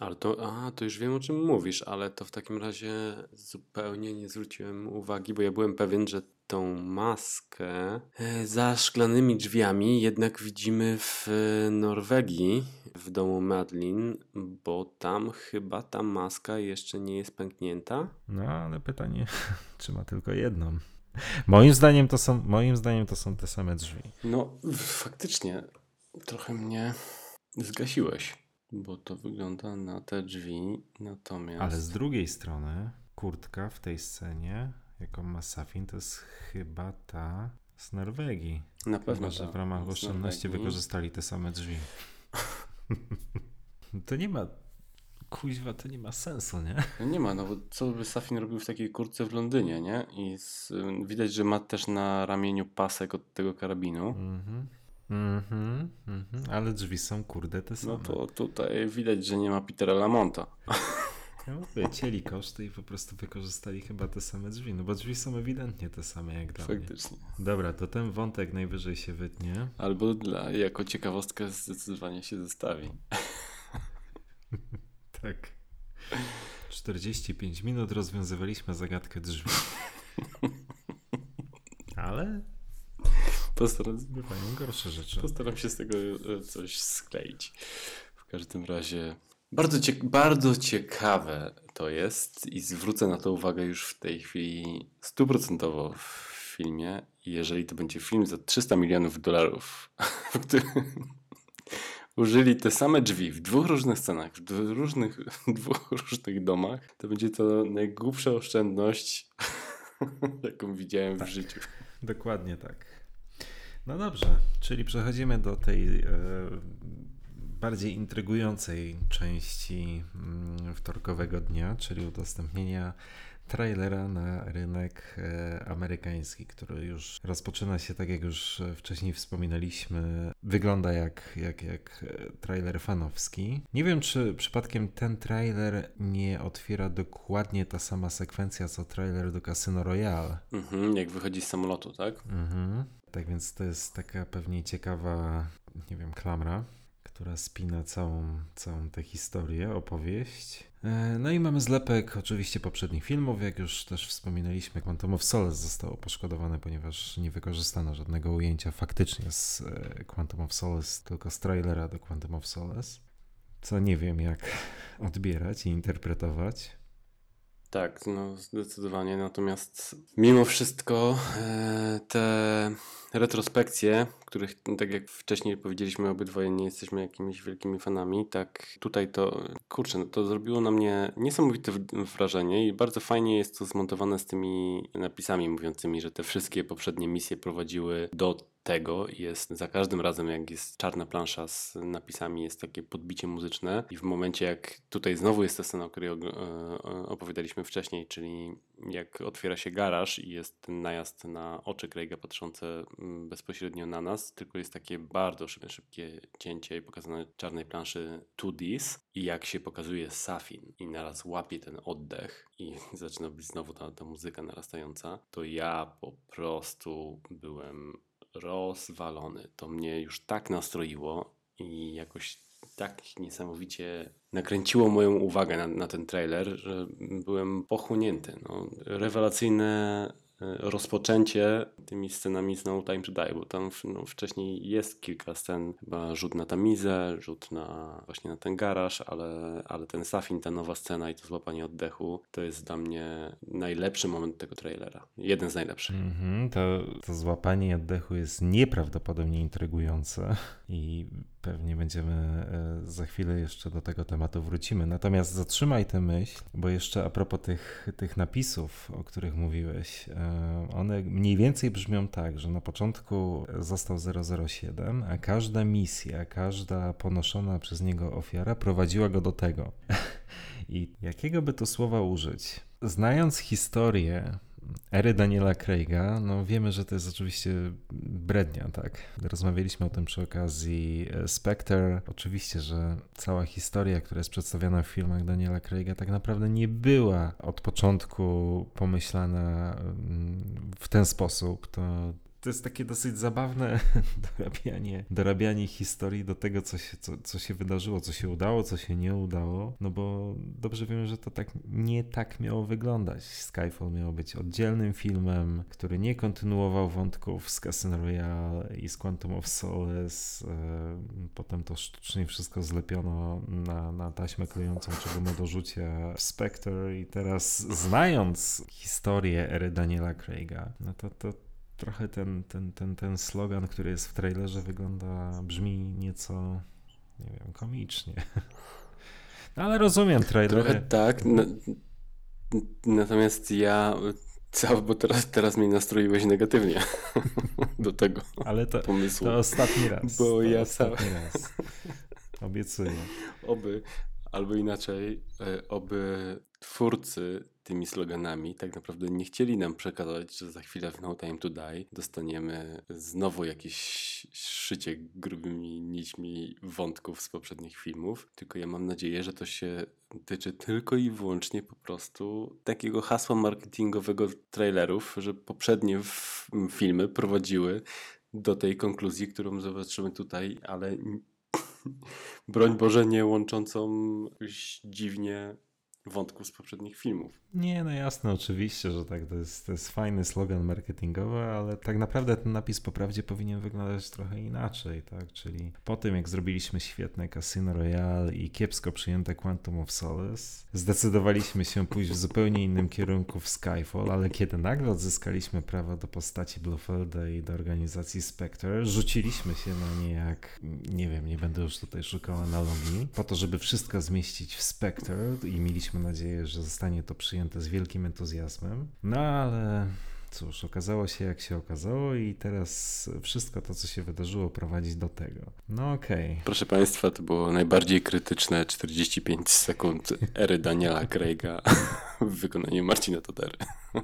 Ale to, a, to już wiem o czym mówisz, ale to w takim razie zupełnie nie zwróciłem uwagi, bo ja byłem pewien, że tą maskę e, za szklanymi drzwiami jednak widzimy w Norwegii, w domu Madlin, bo tam chyba ta maska jeszcze nie jest pęknięta. No ale pytanie, czy ma tylko jedną? Moim zdaniem to są, moim zdaniem to są te same drzwi. No, faktycznie trochę mnie zgasiłeś, bo to wygląda na te drzwi, natomiast... Ale z drugiej strony, kurtka w tej scenie, jaką ma Safin, to jest chyba ta z Norwegii. na pewno Chyba, że w ramach oszczędności wykorzystali te same drzwi. to nie ma. Kuźwa, to nie ma sensu, nie? No nie ma, no bo co by Safin robił w takiej kurtce w Londynie, nie? I z, widać, że ma też na ramieniu pasek od tego karabinu. Mhm. Mhm, mhm. Ale drzwi są kurde te same. No to tutaj widać, że nie ma Petera Lamonta. Ja mówię, cieli koszty i po prostu wykorzystali chyba te same drzwi. No bo drzwi są ewidentnie te same jak dla mnie. Faktycznie. Dobra, to ten wątek najwyżej się wytnie. Albo dla, jako ciekawostkę zdecydowanie się zestawi. Tak. 45 minut rozwiązywaliśmy zagadkę drzwi. Ale Postaram, bywają gorsze rzeczy. postaram się z tego e, coś skleić. W każdym razie bardzo, cie, bardzo ciekawe to jest i zwrócę na to uwagę już w tej chwili stuprocentowo w filmie. Jeżeli to będzie film za 300 milionów dolarów, w którym użyli te same drzwi w dwóch różnych scenach, w dwóch różnych, dwóch różnych domach, to będzie to najgłupsza oszczędność, jaką widziałem w życiu. Dokładnie tak. No dobrze, czyli przechodzimy do tej e, najbardziej intrygującej części mm, wtorkowego dnia, czyli udostępnienia trailera na rynek e, amerykański, który już rozpoczyna się, tak jak już wcześniej wspominaliśmy, wygląda jak, jak, jak trailer fanowski. Nie wiem, czy przypadkiem ten trailer nie otwiera dokładnie ta sama sekwencja, co trailer do Casino Royale. Mhm, jak wychodzi z samolotu, tak? Mhm. Tak więc to jest taka pewnie ciekawa, nie wiem, klamra, która spina całą, całą tę historię, opowieść. E, no i mamy zlepek oczywiście poprzednich filmów, jak już też wspominaliśmy, Quantum of Solace zostało poszkodowane, ponieważ nie wykorzystano żadnego ujęcia faktycznie z e, Quantum of Solace, tylko z trailera do Quantum of Solace, co nie wiem jak odbierać i interpretować. Tak, no zdecydowanie. Natomiast mimo wszystko e, te retrospekcje, których tak jak wcześniej powiedzieliśmy obydwoje nie jesteśmy jakimiś wielkimi fanami, tak tutaj to, kurczę, no to zrobiło na mnie niesamowite wrażenie i bardzo fajnie jest to zmontowane z tymi napisami mówiącymi, że te wszystkie poprzednie misje prowadziły do tego jest za każdym razem, jak jest czarna plansza z napisami, jest takie podbicie muzyczne. I w momencie, jak tutaj znowu jest ta scena, o której opowiadaliśmy wcześniej, czyli jak otwiera się garaż i jest ten najazd na oczy Craiga patrzące mm, bezpośrednio na nas, tylko jest takie bardzo szybkie, szybkie cięcie i pokazane czarnej planszy 2Ds i jak się pokazuje Safin i naraz łapie ten oddech i zaczyna być znowu ta, ta muzyka narastająca, to ja po prostu byłem rozwalony. To mnie już tak nastroiło i jakoś tak niesamowicie nakręciło moją uwagę na, na ten trailer, że byłem pochłonięty. No, rewelacyjne rozpoczęcie tymi scenami z No Time to Die, bo tam no, wcześniej jest kilka scen, chyba rzut na tamizę, rzut na właśnie na ten garaż, ale, ale ten Safin, ta nowa scena i to złapanie oddechu, to jest dla mnie najlepszy moment tego trailera. Jeden z najlepszych. Mm -hmm, to, to złapanie oddechu jest nieprawdopodobnie intrygujące i pewnie będziemy e, za chwilę jeszcze do tego tematu wrócimy. Natomiast zatrzymaj tę myśl, bo jeszcze a propos tych, tych napisów, o których mówiłeś, e, one mniej więcej brzmią tak, że na początku został 007, a każda misja, każda ponoszona przez niego ofiara prowadziła go do tego. I jakiego by to słowa użyć? Znając historię ery Daniela Craiga, no wiemy, że to jest oczywiście brednia, tak? Rozmawialiśmy o tym przy okazji e, Spectre. Oczywiście, że cała historia, która jest przedstawiana w filmach Daniela Craiga, tak naprawdę nie była od początku pomyślana mm, w ten sposób. To to jest takie dosyć zabawne dorabianie, dorabianie historii do tego, co się, co, co się wydarzyło, co się udało, co się nie udało, no bo dobrze wiemy, że to tak nie tak miało wyglądać. Skyfall miał być oddzielnym filmem, który nie kontynuował wątków z Casino Royale i z Quantum of Solace. E, potem to sztucznie wszystko zlepiono na, na taśmę klejącą, czego ma do rzucia Spectre i teraz znając historię ery Daniela Craiga, no to, to trochę ten, ten, ten, ten slogan, który jest w trailerze, wygląda, brzmi nieco, nie wiem, komicznie. No, ale rozumiem trailer. Trochę tak. natomiast ja cały, bo teraz, teraz mnie nastroiłeś negatywnie do tego ale to, pomysłu. To ostatni raz. Bo ja ostatni raz. Obiecuję. Oby, albo inaczej, e, oby twórcy tymi sloganami tak naprawdę nie chcieli nam przekazać, że za chwilę w No Time to Die dostaniemy znowu jakieś szycie grubymi nićmi wątków z poprzednich filmów, tylko ja mam nadzieję, że to się tyczy tylko i wyłącznie po prostu takiego hasła marketingowego trailerów, że poprzednie filmy prowadziły do tej konkluzji, którą zobaczymy tutaj, ale broń Boże nie łączącą dziwnie wątków z poprzednich filmów. Nie, no jasne, oczywiście, że tak, to jest, to jest fajny slogan marketingowy, ale tak naprawdę ten napis po prawdzie powinien wyglądać trochę inaczej, tak, czyli po tym jak zrobiliśmy świetne Casino Royale i kiepsko przyjęte Quantum of Solace, zdecydowaliśmy się pójść w zupełnie innym kierunku w Skyfall, ale kiedy nagle odzyskaliśmy prawo do postaci Bluefelda i do organizacji Spectre, rzuciliśmy się na nie jak, nie wiem, nie będę już tutaj szukał analogii, po to, żeby wszystko zmieścić w Spectre i mieliśmy nadzieję, że zostanie to przyjęte z wielkim entuzjazmem. No ale cóż, okazało się jak się okazało i teraz wszystko to, co się wydarzyło, prowadzi do tego. No okej. Okay. Proszę Państwa, to było najbardziej krytyczne 45 sekund ery Daniela Craiga w wykonaniu Marcina Todery.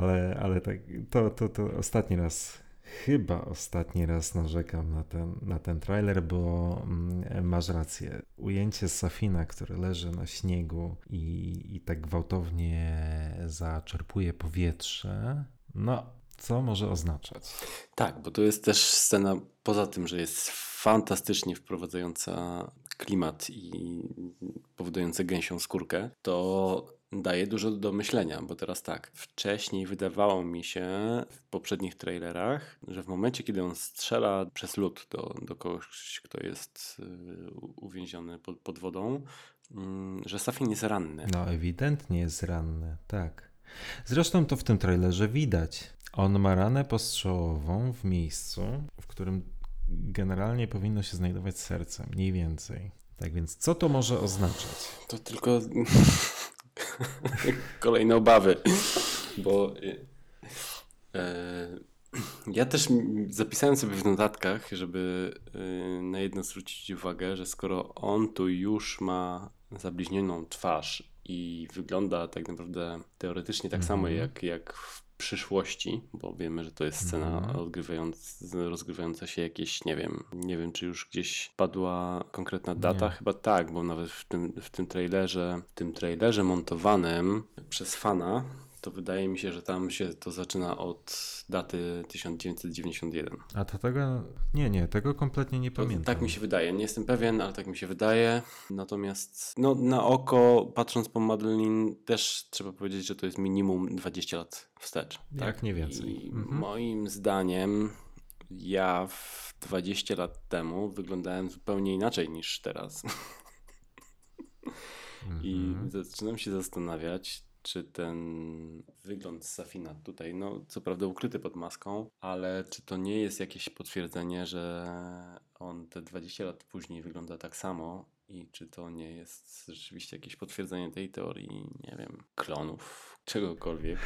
ale, ale tak, to, to, to ostatni raz chyba ostatni raz narzekam na ten, na ten trailer, bo mm, masz rację. Ujęcie Safina, który leży na śniegu i, i tak gwałtownie zaczerpuje powietrze, no, co może oznaczać? Tak, bo to jest też scena, poza tym, że jest fantastycznie wprowadzająca klimat i powodująca gęsią skórkę, to daje dużo do myślenia, bo teraz tak, wcześniej wydawało mi się w poprzednich trailerach, że w momencie, kiedy on strzela przez lód do, do kogoś, kto jest y, uwięziony pod, pod wodą, mm, że Safin jest ranny. No, ewidentnie jest ranny, tak. Zresztą to w tym trailerze widać. On ma ranę postrzałową w miejscu, w którym generalnie powinno się znajdować serce, mniej więcej. Tak więc, co to może oznaczać? To tylko kolejne obawy, bo e, ja też zapisałem sobie w notatkach, żeby e, na jedno zwrócić uwagę, że skoro on tu już ma zabliźnioną twarz i wygląda tak naprawdę teoretycznie tak samo mhm. jak, jak w przyszłości, bo wiemy, że to jest scena rozgrywając, rozgrywająca się jakieś, nie wiem, nie wiem, czy już gdzieś padła konkretna data, nie. chyba tak, bo nawet w tym, w tym trailerze, w tym trailerze montowanym przez fana, to wydaje mi się, że tam się to zaczyna od daty 1991. A to tego, nie, nie, tego kompletnie nie pamiętam. tak mi się wydaje, nie jestem pewien, ale tak mi się wydaje. Natomiast no, na oko, patrząc po Madeline, też trzeba powiedzieć, że to jest minimum 20 lat wstecz. Jak tak? nie więcej. I mhm. moim zdaniem ja w 20 lat temu wyglądałem zupełnie inaczej niż teraz. I mhm. zaczynam się zastanawiać, czy ten wygląd Safina tutaj, no co prawda ukryty pod maską, ale czy to nie jest jakieś potwierdzenie, że on te 20 lat później wygląda tak samo i czy to nie jest rzeczywiście jakieś potwierdzenie tej teorii, nie wiem, klonów, czegokolwiek.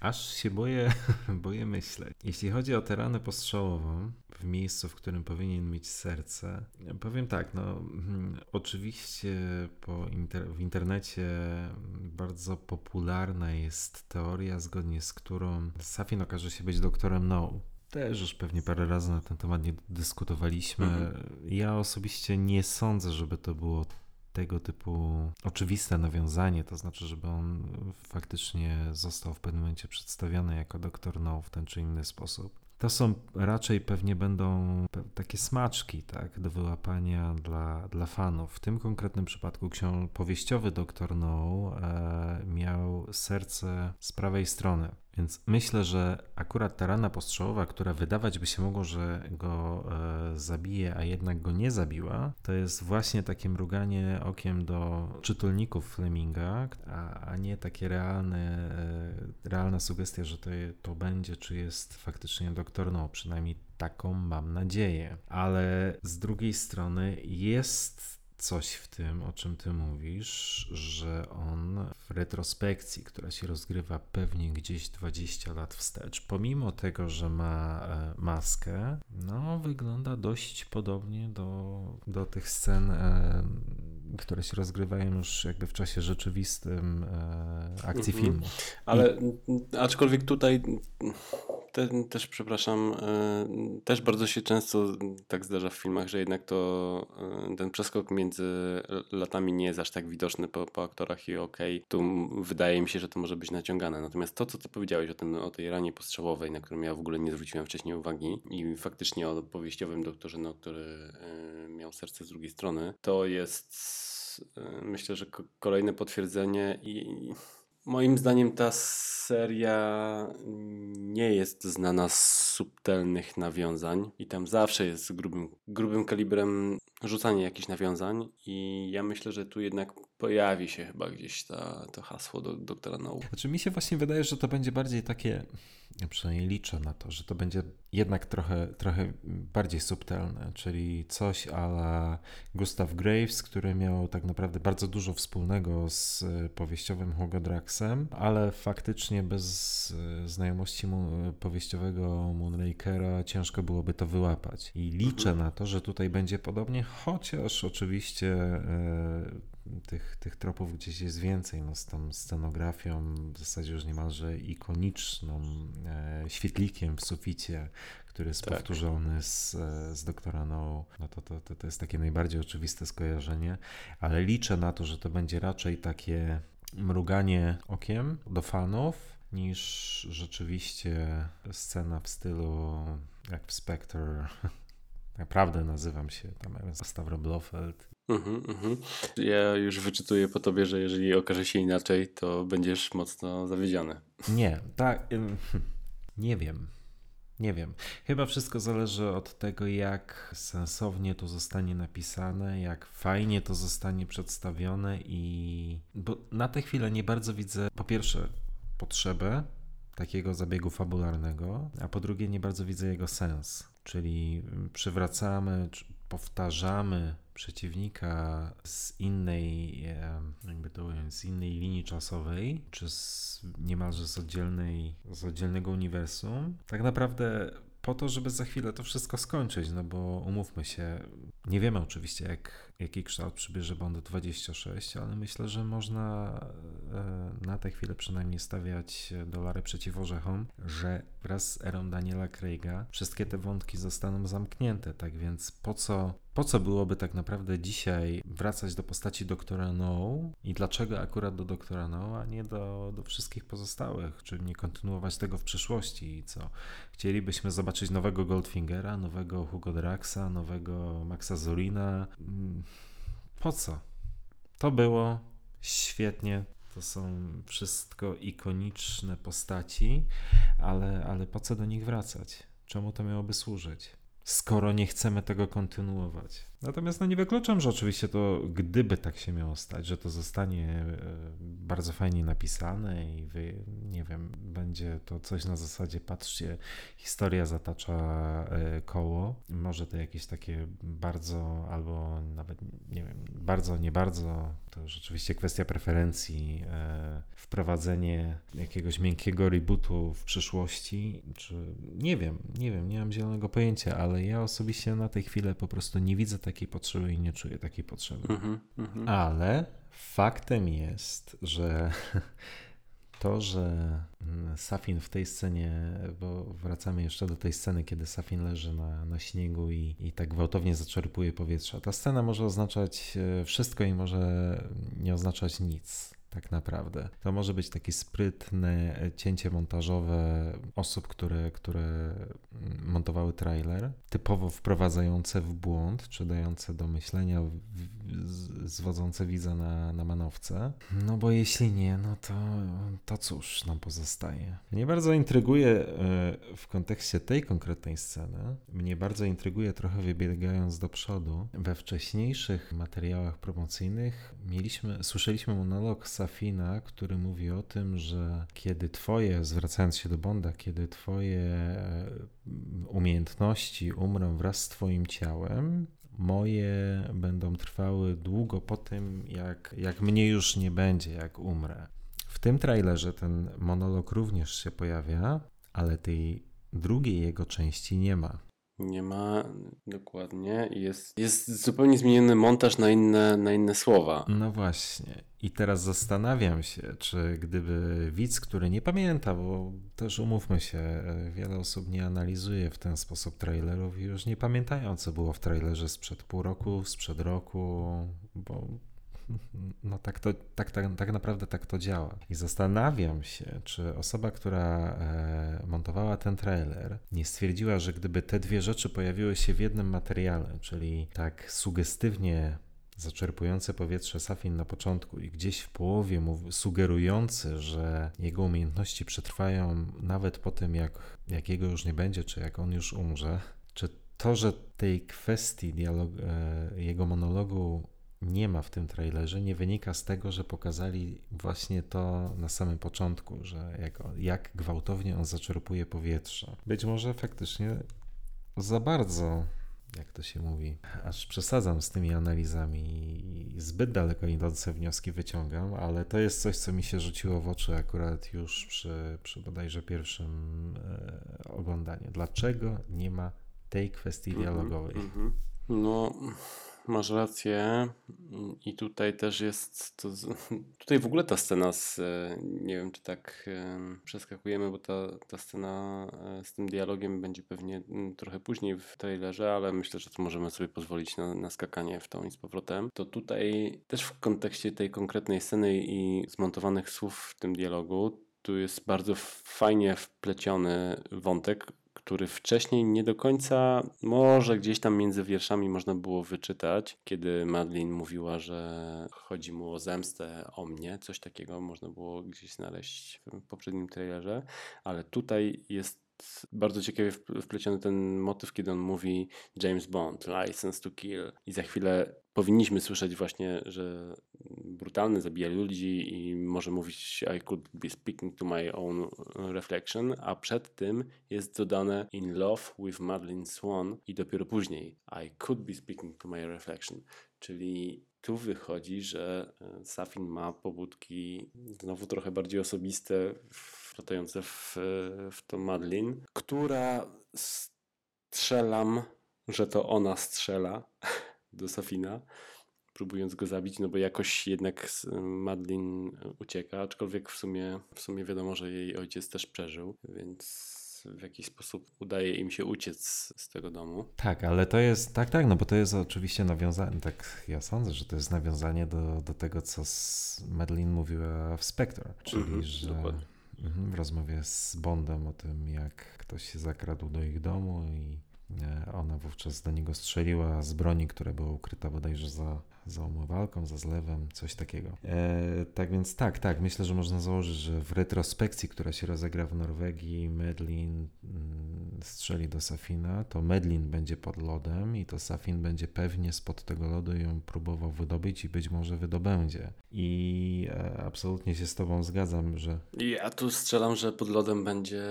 Aż się boję, boję myśleć. Jeśli chodzi o tę ranę postrzałową, w miejscu, w którym powinien mieć serce, powiem tak, no hmm, oczywiście po inter w internecie bardzo popularna jest teoria, zgodnie z którą Safin okaże się być doktorem No. Też już pewnie parę razy na ten temat nie dyskutowaliśmy. Mhm. Ja osobiście nie sądzę, żeby to było tego typu oczywiste nawiązanie, to znaczy, żeby on faktycznie został w pewnym momencie przedstawiony jako doktor No w ten czy inny sposób. To są raczej pewnie będą takie smaczki, tak, do wyłapania dla, dla fanów. W tym konkretnym przypadku książ powieściowy Doktor No e, miał serce z prawej strony. Więc myślę, że akurat ta rana postrzałowa, która wydawać by się mogło, że go e, zabije, a jednak go nie zabiła, to jest właśnie takie mruganie okiem do czytelników Fleminga, a, a nie takie realne, e, realna sugestia, że to, to będzie, czy jest faktycznie doktor No, przynajmniej taką mam nadzieję. Ale z drugiej strony jest coś w tym, o czym ty mówisz, że on w retrospekcji, która się rozgrywa pewnie gdzieś 20 lat wstecz, pomimo tego, że ma e, maskę, no wygląda dość podobnie do, do tych scen, e, które się rozgrywają już jakby w czasie rzeczywistym e, akcji mhm. filmu. Ale I... aczkolwiek tutaj te, też przepraszam, e, też bardzo się często tak zdarza w filmach, że jednak to e, ten przeskok między latami nie jest aż tak widoczny po, po aktorach i okej, okay, tu wydaje mi się, że to może być naciągane. Natomiast to, co ty powiedziałeś o, o tej ranie postrzałowej, na którą ja w ogóle nie zwróciłem wcześniej uwagi i faktycznie o powieściowym doktorze, no, który e, miał serce z drugiej strony, to jest myślę, że kolejne potwierdzenie i Moim zdaniem ta seria nie jest znana z subtelnych nawiązań i tam zawsze jest grubym, grubym kalibrem rzucanie jakichś nawiązań i ja myślę, że tu jednak pojawi się chyba gdzieś ta, to hasło do doktora nauk. Znaczy mi się właśnie wydaje, że to będzie bardziej takie, ja przynajmniej liczę na to, że to będzie jednak trochę, trochę bardziej subtelne, czyli coś ala Gustav Graves, który miał tak naprawdę bardzo dużo wspólnego z powieściowym Hugo Draxem, ale faktycznie bez znajomości mu, powieściowego Moonrakera ciężko byłoby to wyłapać. I liczę na to, że tutaj będzie podobnie, chociaż oczywiście e, tych, tych tropów gdzieś jest więcej, no z tą scenografią w zasadzie już niemalże ikoniczną, e, świetlikiem w suficie, który jest tak. powtórzony z, e, z Doktora No, no to, to, to, to jest takie najbardziej oczywiste skojarzenie, ale liczę na to, że to będzie raczej takie mruganie okiem do fanów, niż rzeczywiście scena w stylu jak w Spectre. Naprawdę nazywam się tam Stavro Blofeld Mhm, mhm. Ja już wyczytuję po tobie, że jeżeli okaże się inaczej, to będziesz mocno zawiedziony. Nie, tak. Nie wiem. Nie wiem. Chyba wszystko zależy od tego, jak sensownie to zostanie napisane, jak fajnie to zostanie przedstawione i. Bo na tę chwilę nie bardzo widzę, po pierwsze, potrzebę takiego zabiegu fabularnego, a po drugie, nie bardzo widzę jego sens. Czyli przywracamy, powtarzamy przeciwnika z innej, jakby to ująć, z innej linii czasowej, czy z, niemalże z, oddzielnej, z oddzielnego uniwersum, tak naprawdę po to, żeby za chwilę to wszystko skończyć, no bo umówmy się, nie wiemy oczywiście, jak, jaki kształt przybierze Bond 26, ale myślę, że można e, na tę chwilę przynajmniej stawiać dolary przeciw orzechom, że wraz z erą Daniela Craiga wszystkie te wątki zostaną zamknięte, tak więc po co po co byłoby tak naprawdę dzisiaj wracać do postaci doktora No i dlaczego akurat do doktora No, a nie do, do wszystkich pozostałych, czy nie kontynuować tego w przyszłości i co? Chcielibyśmy zobaczyć nowego Goldfingera, nowego Hugo Draxa, nowego Maxa Zorina. Mm, po co? To było świetnie, to są wszystko ikoniczne postaci, ale, ale po co do nich wracać? Czemu to miałoby służyć? skoro nie chcemy tego kontynuować. Natomiast no nie wykluczam, że oczywiście to, gdyby tak się miało stać, że to zostanie e, bardzo fajnie napisane i wy, nie wiem, będzie to coś na zasadzie, patrzcie, historia zatacza e, koło. Może to jakieś takie bardzo, albo nawet, nie wiem, bardzo, nie bardzo, to rzeczywiście kwestia preferencji, e, wprowadzenie jakiegoś miękkiego rebootu w przyszłości, czy nie wiem, nie wiem, nie mam zielonego pojęcia, ale ja osobiście na tej chwili po prostu nie widzę takiej potrzeby i nie czuję takiej potrzeby. Mm -hmm, Ale faktem jest, że to, że Safin w tej scenie, bo wracamy jeszcze do tej sceny, kiedy Safin leży na, na śniegu i, i tak gwałtownie zaczerpuje powietrze. Ta scena może oznaczać e, wszystko i może nie oznaczać nic tak naprawdę. To może być takie sprytne cięcie montażowe osób, które, które montowały trailer, typowo wprowadzające w błąd, czy dające do myślenia, zwodzące widza na, na manowce. No bo jeśli nie, no to, to cóż nam pozostaje. Mnie bardzo intryguje e, w kontekście tej konkretnej sceny, mnie bardzo intryguje trochę wybiegając do przodu. We wcześniejszych materiałach promocyjnych mieliśmy, słyszeliśmy monolog Safina, który mówi o tym, że kiedy twoje, zwracając się do Bonda, kiedy twoje e, umiejętności umrą wraz z twoim ciałem, moje będą trwały długo po tym, jak, jak mnie już nie będzie, jak umrę. W tym trailerze ten monolog również się pojawia, ale tej drugiej jego części nie ma. Nie ma, dokładnie. Jest, jest zupełnie zmieniony montaż na inne, na inne słowa. No właśnie. I teraz zastanawiam się, czy gdyby widz, który nie pamięta, bo też umówmy się, wiele osób nie analizuje w ten sposób trailerów i już nie pamiętają, co było w trailerze sprzed pół roku, sprzed roku, bo no tak, to, tak, tak, tak naprawdę tak to działa. I zastanawiam się, czy osoba, która e, montowała ten trailer, nie stwierdziła, że gdyby te dwie rzeczy pojawiły się w jednym materiale, czyli tak sugestywnie zaczerpujące powietrze Safin na początku i gdzieś w połowie mu sugerujący, że jego umiejętności przetrwają nawet po tym, jak, jak jego już nie będzie, czy jak on już umrze, czy to, że tej kwestii e, jego monologu nie ma w tym trailerze, nie wynika z tego, że pokazali właśnie to na samym początku, że jak, jak gwałtownie on zaczerpuje powietrze. Być może faktycznie za bardzo jak to się mówi, aż przesadzam z tymi analizami i zbyt daleko idące wnioski wyciągam, ale to jest coś, co mi się rzuciło w oczy akurat już przy, przy bodajże pierwszym e, oglądaniu. Dlaczego nie ma tej kwestii mhm, dialogowej? -hmm. No, masz rację. I tutaj też jest. To, tutaj w ogóle ta scena z. E, nie wiem, czy tak przeskakujemy, bo ta, ta scena e, z tym dialogiem będzie pewnie trochę później w trailerze, ale myślę, że to możemy sobie pozwolić na, na skakanie w tą i z powrotem. To tutaj też w kontekście tej konkretnej sceny i zmontowanych słów w tym dialogu, tu jest bardzo fajnie wpleciony wątek, który wcześniej nie do końca, może gdzieś tam między wierszami można było wyczytać, kiedy Madeline mówiła, że chodzi mu o zemstę o mnie, coś takiego można było gdzieś znaleźć w poprzednim trailerze, ale tutaj jest bardzo ciekawie wpleciony ten motyw, kiedy on mówi James Bond, license to kill. I za chwilę powinniśmy słyszeć właśnie, że brutalny, zabija ludzi i może mówić I could be speaking to my own reflection, a przed tym jest dodane in love with Madeline Swan i dopiero później I could be speaking to my reflection. Czyli tu wychodzi, że e, Safin ma pobudki znowu trochę bardziej osobiste, wlatające w, w to Madeline, która strzelam, że to ona strzela do Safina, próbując go zabić, no bo jakoś jednak Madeline ucieka, aczkolwiek w sumie, w sumie wiadomo, że jej ojciec też przeżył, więc w jakiś sposób udaje im się uciec z tego domu. Tak, ale to jest, tak, tak, no bo to jest oczywiście nawiązanie, tak ja sądzę, że to jest nawiązanie do, do tego, co Madeline mówiła w Spectre, czyli mhm, że dokładnie. Mhm, w rozmowie z Bondem o tym, jak ktoś się zakradł do ich domu i ona wówczas do niego strzeliła z broni, która była ukryta bodajże za za umywalką, za zlewem, coś takiego. E, tak więc tak, tak, myślę, że można założyć, że w retrospekcji, która się rozegra w Norwegii, Medlin mm, strzeli do Safina, to Medlin będzie pod lodem i to Safin będzie pewnie spod tego lodu ją próbował wydobyć i być może wydobędzie. I e, absolutnie się z tobą zgadzam, że... Ja tu strzelam, że pod lodem będzie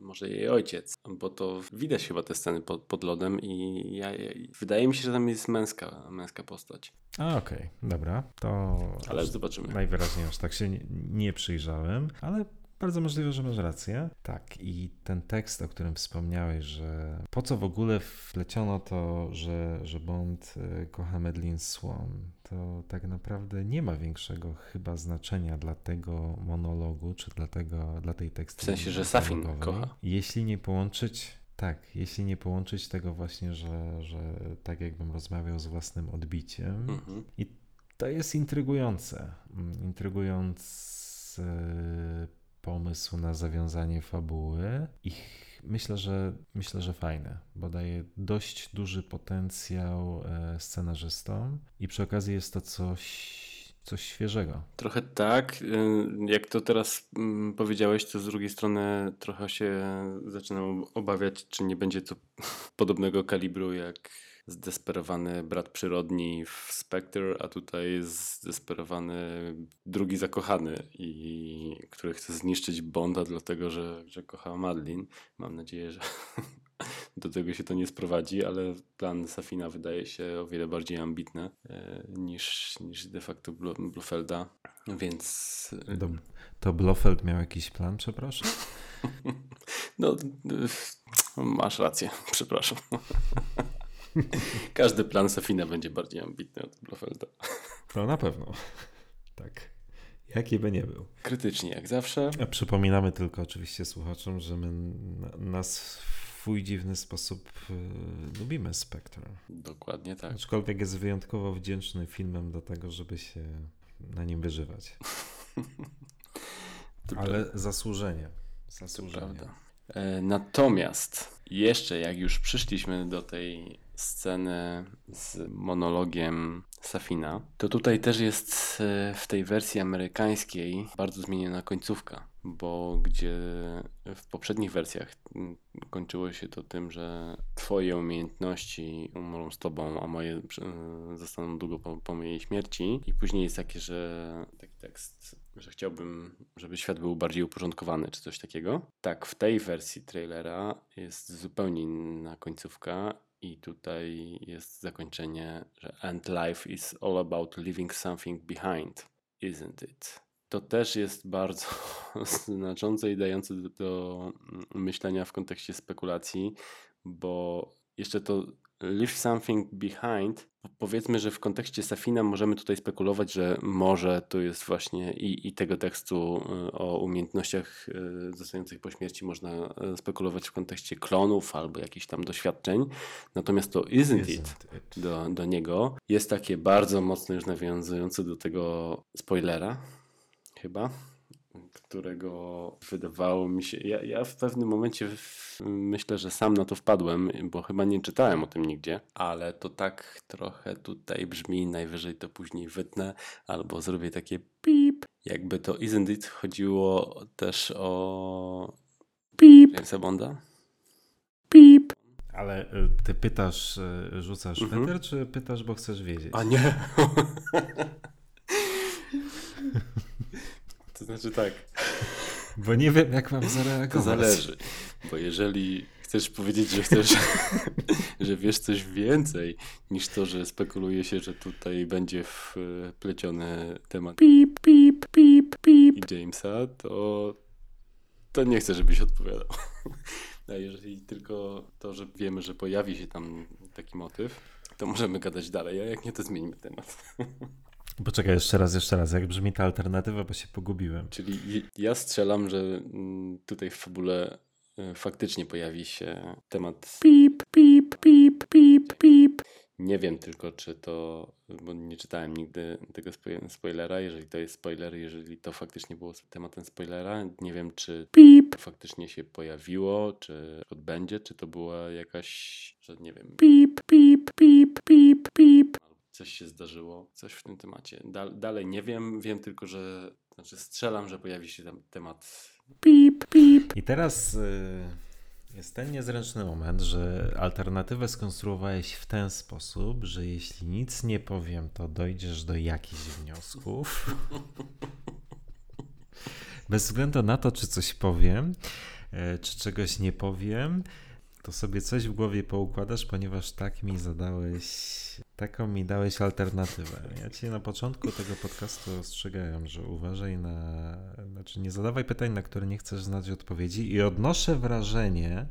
może jej ojciec, bo to widać chyba te sceny pod, pod lodem i ja, ja, wydaje mi się, że tam jest męska, męska postać. A okej, okay, dobra. To. Ale zobaczymy. Najwyraźniej już tak się nie, nie przyjrzałem, ale bardzo możliwe, że masz rację. Tak, i ten tekst, o którym wspomniałeś, że po co w ogóle wpleciono to, że, że Bond e, kocha Medlin Swan, to tak naprawdę nie ma większego chyba znaczenia dla tego monologu, czy dla, tego, dla tej tekstu. W sensie, że Safin kocha. Jeśli nie połączyć tak, jeśli nie połączyć tego właśnie, że, że tak jakbym rozmawiał z własnym odbiciem. Mhm. I to jest intrygujące. Mm, intrygujący pomysł na zawiązanie fabuły. I myślę, że myślę, że fajne, bo daje dość duży potencjał e, scenarzystom i przy okazji jest to coś coś świeżego. Trochę tak. Y, jak to teraz mm, powiedziałeś, to z drugiej strony trochę się zaczynam obawiać, czy nie będzie to podobnego kalibru jak zdesperowany brat przyrodni w Spectre, a tutaj zdesperowany drugi zakochany, i który chce zniszczyć Bonda, dlatego że, że kocha Madeline. Mam nadzieję, że do tego się to nie sprowadzi, ale plan Safina wydaje się o wiele bardziej ambitny e, niż, niż de facto Blofelda, więc... To, to Blofeld miał jakiś plan, przepraszam? no, masz rację, przepraszam. Każdy plan Safina będzie bardziej ambitny od Blofelda. No na pewno. Tak. Jaki by nie był. Krytycznie, jak zawsze. A przypominamy tylko oczywiście słuchaczom, że my nas swój dziwny sposób y, lubimy Spectre. Dokładnie tak. Aczkolwiek jest wyjątkowo wdzięczny filmem do tego, żeby się na nim wyżywać. Ale zasłużenie. Zasłużenie. E, natomiast jeszcze jak już przyszliśmy do tej scenę z monologiem Safina, to tutaj też jest e, w tej wersji amerykańskiej bardzo zmieniona końcówka, bo gdzie w poprzednich wersjach kończyło się to tym, że twoje umiejętności umrą z tobą, a moje e, zostaną długo po, po mojej śmierci i później jest takie, że taki tekst że chciałbym, żeby świat był bardziej uporządkowany, czy coś takiego. Tak, w tej wersji trailera jest zupełnie inna końcówka i tutaj jest zakończenie, że and life is all about leaving something behind, isn't it? To też jest bardzo znaczące i dające do, do myślenia w kontekście spekulacji, bo jeszcze to leave something behind Powiedzmy, że w kontekście Safina możemy tutaj spekulować, że może to jest właśnie i, i tego tekstu y, o umiejętnościach y, zostających po śmierci można y, spekulować w kontekście klonów albo jakichś tam doświadczeń. Natomiast to isn't, isn't it, it, Do, do niego. Jest takie bardzo mocno już nawiązujące do tego spoilera chyba którego wydawało mi się. Ja, ja w pewnym momencie w, myślę, że sam na to wpadłem, bo chyba nie czytałem o tym nigdzie, ale to tak trochę tutaj brzmi, najwyżej to później wytnę, albo zrobię takie pip. Jakby to Isn't It chodziło też o pip. Jamesa Bonda? Pip. Ale y, ty pytasz, y, rzucasz mhm. Peter, czy pytasz, bo chcesz wiedzieć? A nie. To znaczy tak. Bo nie wiem, jak mam zareagować. To zależy. Bo jeżeli chcesz powiedzieć, że chcesz, że wiesz coś więcej niż to, że spekuluje się, że tutaj będzie wpleciony temat pip, pip, pip, pip. i Jamesa, to, to nie chcę, żebyś odpowiadał. A jeżeli tylko to, że wiemy, że pojawi się tam taki motyw, to możemy gadać dalej, a jak nie, to zmienimy temat. Poczekaj, jeszcze raz, jeszcze raz. Jak brzmi ta alternatywa, bo się pogubiłem. Czyli ja strzelam, że mm, tutaj w fabule y, faktycznie pojawi się temat pip, pip, pip, pip, pip. Nie wiem tylko, czy to, bo nie czytałem nigdy tego spoilera, jeżeli to jest spoiler, jeżeli to faktycznie było tematem spoilera, nie wiem, czy pip. faktycznie się pojawiło, czy odbędzie, czy to była jakaś, że nie wiem. Pip, coś się zdarzyło, coś w tym temacie. dalej nie wiem, wiem tylko, że znaczy strzelam, że pojawi się tam temat. Pip, pip. I teraz y, jest ten niezręczny moment, że alternatywę skonstruowałeś w ten sposób, że jeśli nic nie powiem, to dojdziesz do jakichś wniosków. Bez względu na to, czy coś powiem, y, czy czegoś nie powiem, to sobie coś w głowie poukładasz, ponieważ tak mi zadałeś, taką mi dałeś alternatywę. Ja ci na początku tego podcastu ostrzegałem, że uważaj na, znaczy nie zadawaj pytań, na które nie chcesz znać odpowiedzi i odnoszę wrażenie,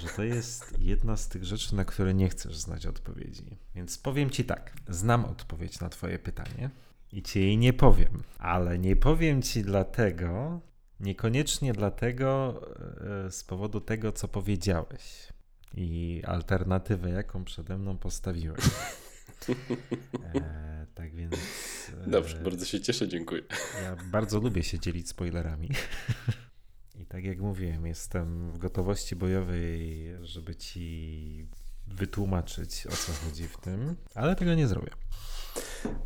że to jest jedna z tych rzeczy, na które nie chcesz znać odpowiedzi. Więc powiem ci tak, znam odpowiedź na twoje pytanie i ci jej nie powiem, ale nie powiem ci dlatego, Niekoniecznie dlatego, e, z powodu tego, co powiedziałeś i alternatywę, jaką przede mną postawiłeś. E, tak więc. E, Dobrze, bardzo się cieszę, dziękuję. Ja bardzo lubię się dzielić spoilerami. I tak jak mówiłem, jestem w gotowości bojowej, żeby ci wytłumaczyć, o co chodzi w tym, ale tego nie zrobię.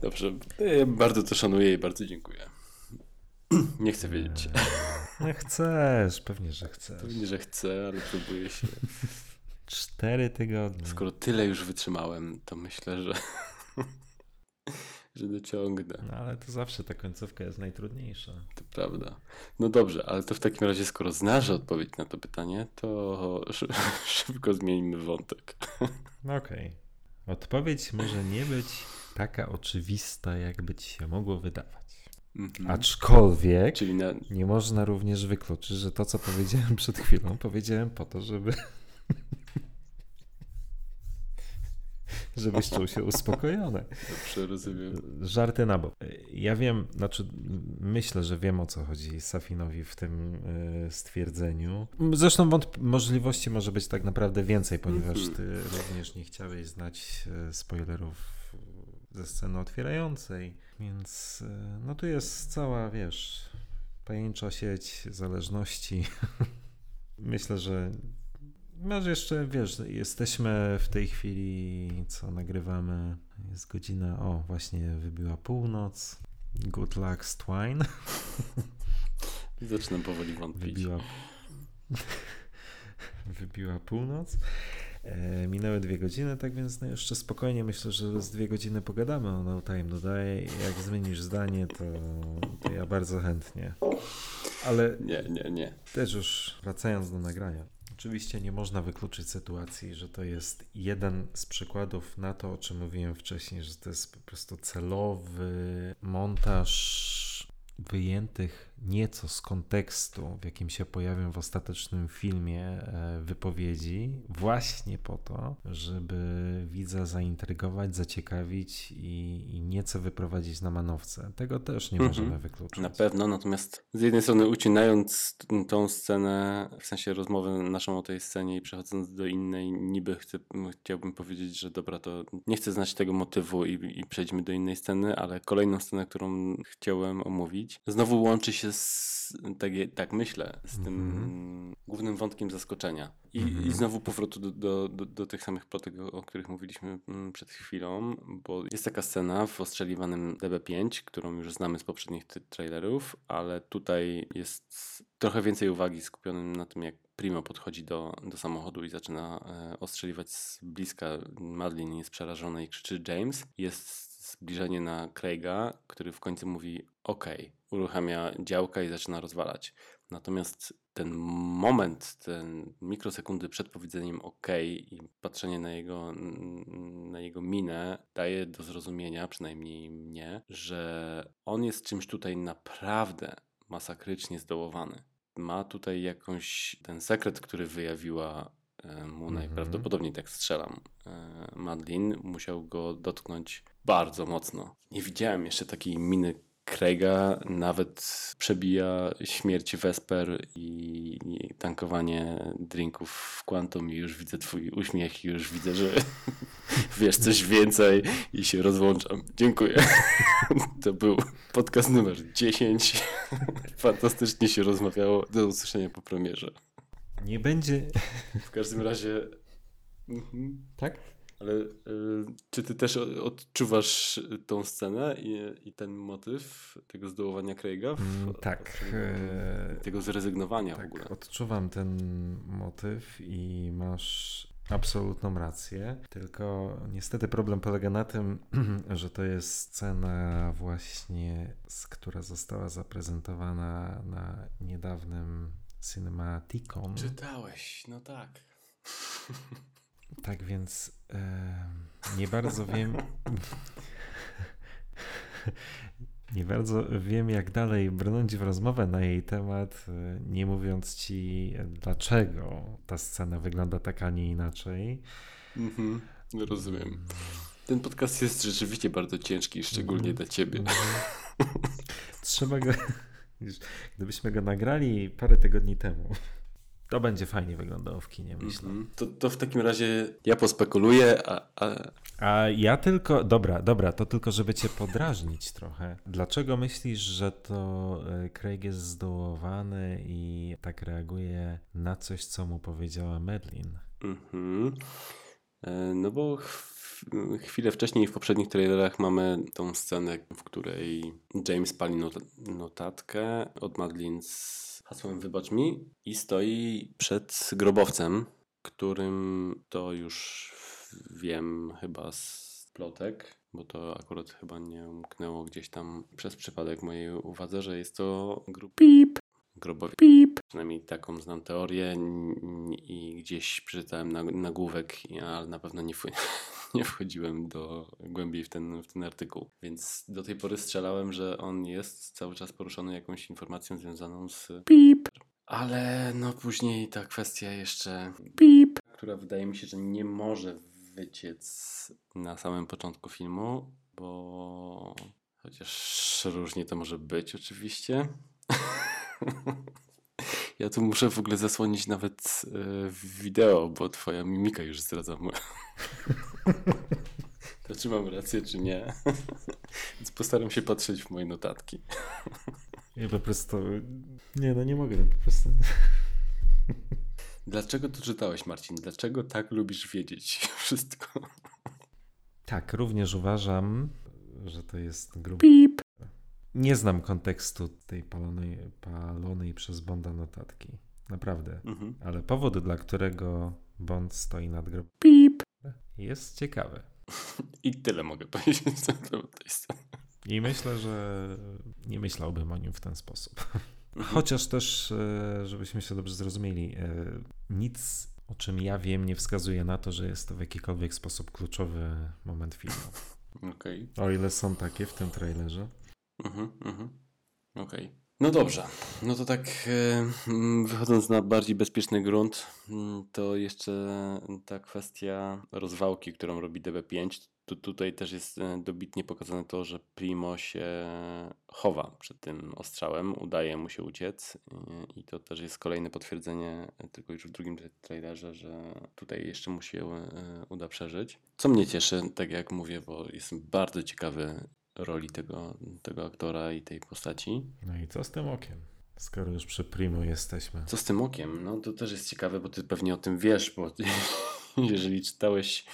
Dobrze, ja bardzo to szanuję i bardzo dziękuję. Nie chcę wiedzieć. Nie chcesz, pewnie, że chcesz. Pewnie, że chcę, ale próbuję się. Cztery tygodnie. Skoro tyle już wytrzymałem, to myślę, że, że dociągnę. No ale to zawsze ta końcówka jest najtrudniejsza. To prawda. No dobrze, ale to w takim razie, skoro znasz odpowiedź na to pytanie, to szybko zmienimy wątek. No okej. Okay. Odpowiedź może nie być taka oczywista, jakby ci się mogło wydawać. Mhm. Aczkolwiek na... nie można również wykluczyć, że to, co powiedziałem przed chwilą, powiedziałem po to, żeby. żebyś czuł się uspokojony. Dobrze, rozumiem. Żarty na bok. Ja wiem, znaczy myślę, że wiem o co chodzi Safinowi w tym y, stwierdzeniu. Zresztą wątp- możliwości może być tak naprawdę więcej, ponieważ mhm. ty również nie chciałeś znać y, spoilerów ze sceny otwierającej. Więc e, no tu jest cała, wiesz, pajęcza sieć zależności. Myślę, że Może jeszcze, wiesz, jesteśmy w tej chwili, co nagrywamy, jest godzina, o, właśnie wybiła północ. Good luck, Twine. Zaczynam powoli wątpić. Wybiła, wybiła północ. E, minęły dwie godziny, tak więc no jeszcze spokojnie myślę, że z dwie godziny pogadamy o No Time Dodaję. Jak zmienisz zdanie, to, to ja bardzo chętnie. Ale Nie, nie, nie. też już wracając do nagrania. Oczywiście nie można wykluczyć sytuacji, że to jest jeden z przykładów na to, o czym mówiłem wcześniej, że to jest po prostu celowy montaż wyjętych nieco z kontekstu, w jakim się pojawią w ostatecznym filmie e, wypowiedzi, właśnie po to, żeby widza zaintrygować, zaciekawić i, i nieco wyprowadzić na manowce. Tego też nie Mhm. możemy wykluczyć. Na pewno, natomiast z jednej strony ucinając tą scenę, w sensie rozmowę naszą o tej scenie i przechodząc do innej, niby chcę, chciałbym powiedzieć, że dobra, to nie chcę znać tego motywu i, i przejdźmy do innej sceny, ale kolejną scenę, którą chciałem omówić, znowu łączy się z, tak, tak myślę, z tym głównym wątkiem zaskoczenia. I, Mhm. I znowu powrotu do, do, do, do tych samych plotek, o, których mówiliśmy mm, przed chwilą, bo jest taka scena w ostrzeliwanym DB5, którą już znamy z poprzednich trailerów, ale tutaj jest trochę więcej uwagi skupionym na tym, jak Primo podchodzi do, do samochodu i zaczyna e, ostrzeliwać z bliska. Madeline jest przerażona i krzyczy James. Jest zbliżenie na Craiga, który w końcu mówi OK, uruchamia działka i zaczyna rozwalać. Natomiast ten moment, ten mikrosekundy przed powiedzeniem OK i patrzenie na jego, na jego minę daje do zrozumienia, przynajmniej mnie, że on jest czymś tutaj naprawdę masakrycznie zdołowany. Ma tutaj jakąś ten sekret, który wyjawiła mu Mhm. najprawdopodobniej, tak strzelam, e, Madeline, musiał go dotknąć bardzo mocno. Nie widziałem jeszcze takiej miny Craiga, nawet przebija śmierć Vesper i i tankowanie drinków w Quantum i już widzę twój uśmiech i już widzę, że wiesz coś więcej i się rozłączam. Dziękuję. To był podcast numer 10. Fantastycznie się rozmawiało. Do usłyszenia po premierze. Nie będzie. W każdym razie... Mhm. Tak? Ale y, czy ty też odczuwasz tą scenę i, i ten motyw tego zdołowania Craiga? W, Mm, tak, w- e, tego zrezygnowania w Tak, ogóle. odczuwam ten motyw i masz absolutną rację. Tylko niestety problem polega na tym, że to jest scena właśnie, z, która została zaprezentowana na niedawnym Cinematicon. Czytałeś, no tak. Tak więc e, nie bardzo wiem. Nie bardzo wiem, jak dalej brnąć w rozmowę na jej temat, e, nie mówiąc ci, dlaczego ta scena wygląda tak, a nie inaczej. Mhm, rozumiem. Ten podcast jest rzeczywiście bardzo ciężki, szczególnie dla ciebie. Trzeba go. Gdybyśmy go nagrali parę tygodni temu, to będzie fajnie wyglądało w kinie, myślę. Mhm. To, to w takim razie ja pospekuluję, a, a A ja tylko, dobra, dobra, to tylko żeby cię podrażnić trochę. Dlaczego myślisz, że to e, Craig jest zdołowany i tak reaguje na coś, co mu powiedziała Medlin? Mhm. E, No bo chwilę wcześniej w poprzednich trailerach mamy tą scenę, w której James pali not- notatkę od Madeline z hasłem wybacz mi i stoi przed grobowcem, którym to już wiem chyba z plotek, bo to akurat chyba nie umknęło gdzieś tam przez przypadek mojej uwadze, że jest to grób pip, grobowiec. Pip. Przynajmniej taką znam teorię i gdzieś przeczytałem na- nagłówek, ale na pewno nie, nie wchodziłem do głębiej w ten, w ten artykuł. Więc do tej pory strzelałem, że on jest cały czas poruszony jakąś informacją związaną z pip. Ale no później ta kwestia jeszcze pip, która wydaje mi się, że nie może wyciec na samym początku filmu, bo chociaż różnie to może być oczywiście. Ja tu muszę w ogóle zasłonić nawet e, wideo, bo twoja mimika już zdradza moją. To czy mam rację, czy nie? Więc postaram się patrzeć w moje notatki. Ja po prostu, nie no nie mogę, no po prostu. Dlaczego to czytałeś, Marcin? Dlaczego tak lubisz wiedzieć wszystko? Tak, również uważam, że to jest grupa. Pip. Nie znam kontekstu tej palonej, palonej przez Bonda notatki. Naprawdę. Mhm. Ale powód, dla którego Bond stoi nad grobem, Pip. jest ciekawy. I tyle mogę powiedzieć na temat tej sceny. I myślę, że nie myślałbym o nim w ten sposób. Mhm. Chociaż też, e, żebyśmy się dobrze zrozumieli, e, nic o czym ja wiem nie wskazuje na to, że jest to w jakikolwiek sposób kluczowy moment filmu. Okej. O ile są takie w tym trailerze. Mhm, mhm. Okej. No dobrze. No to tak e, mm, wychodząc na bardziej bezpieczny grunt, mm, to jeszcze ta kwestia rozwałki, którą robi DB5. Tu, tutaj też jest e, dobitnie pokazane to, że Primo się chowa przed tym ostrzałem, udaje mu się uciec i- to też jest kolejne potwierdzenie, e, tylko już w drugim tra- trailerze, że tutaj jeszcze mu się uda przeżyć. Co mnie cieszy, tak jak mówię, bo jestem bardzo ciekawy roli tego, tego aktora i tej postaci. No i co z tym okiem? Skoro już przy Primo jesteśmy. Co z tym okiem? No to też jest ciekawe, bo ty pewnie o tym wiesz, bo ty, jeżeli czytałeś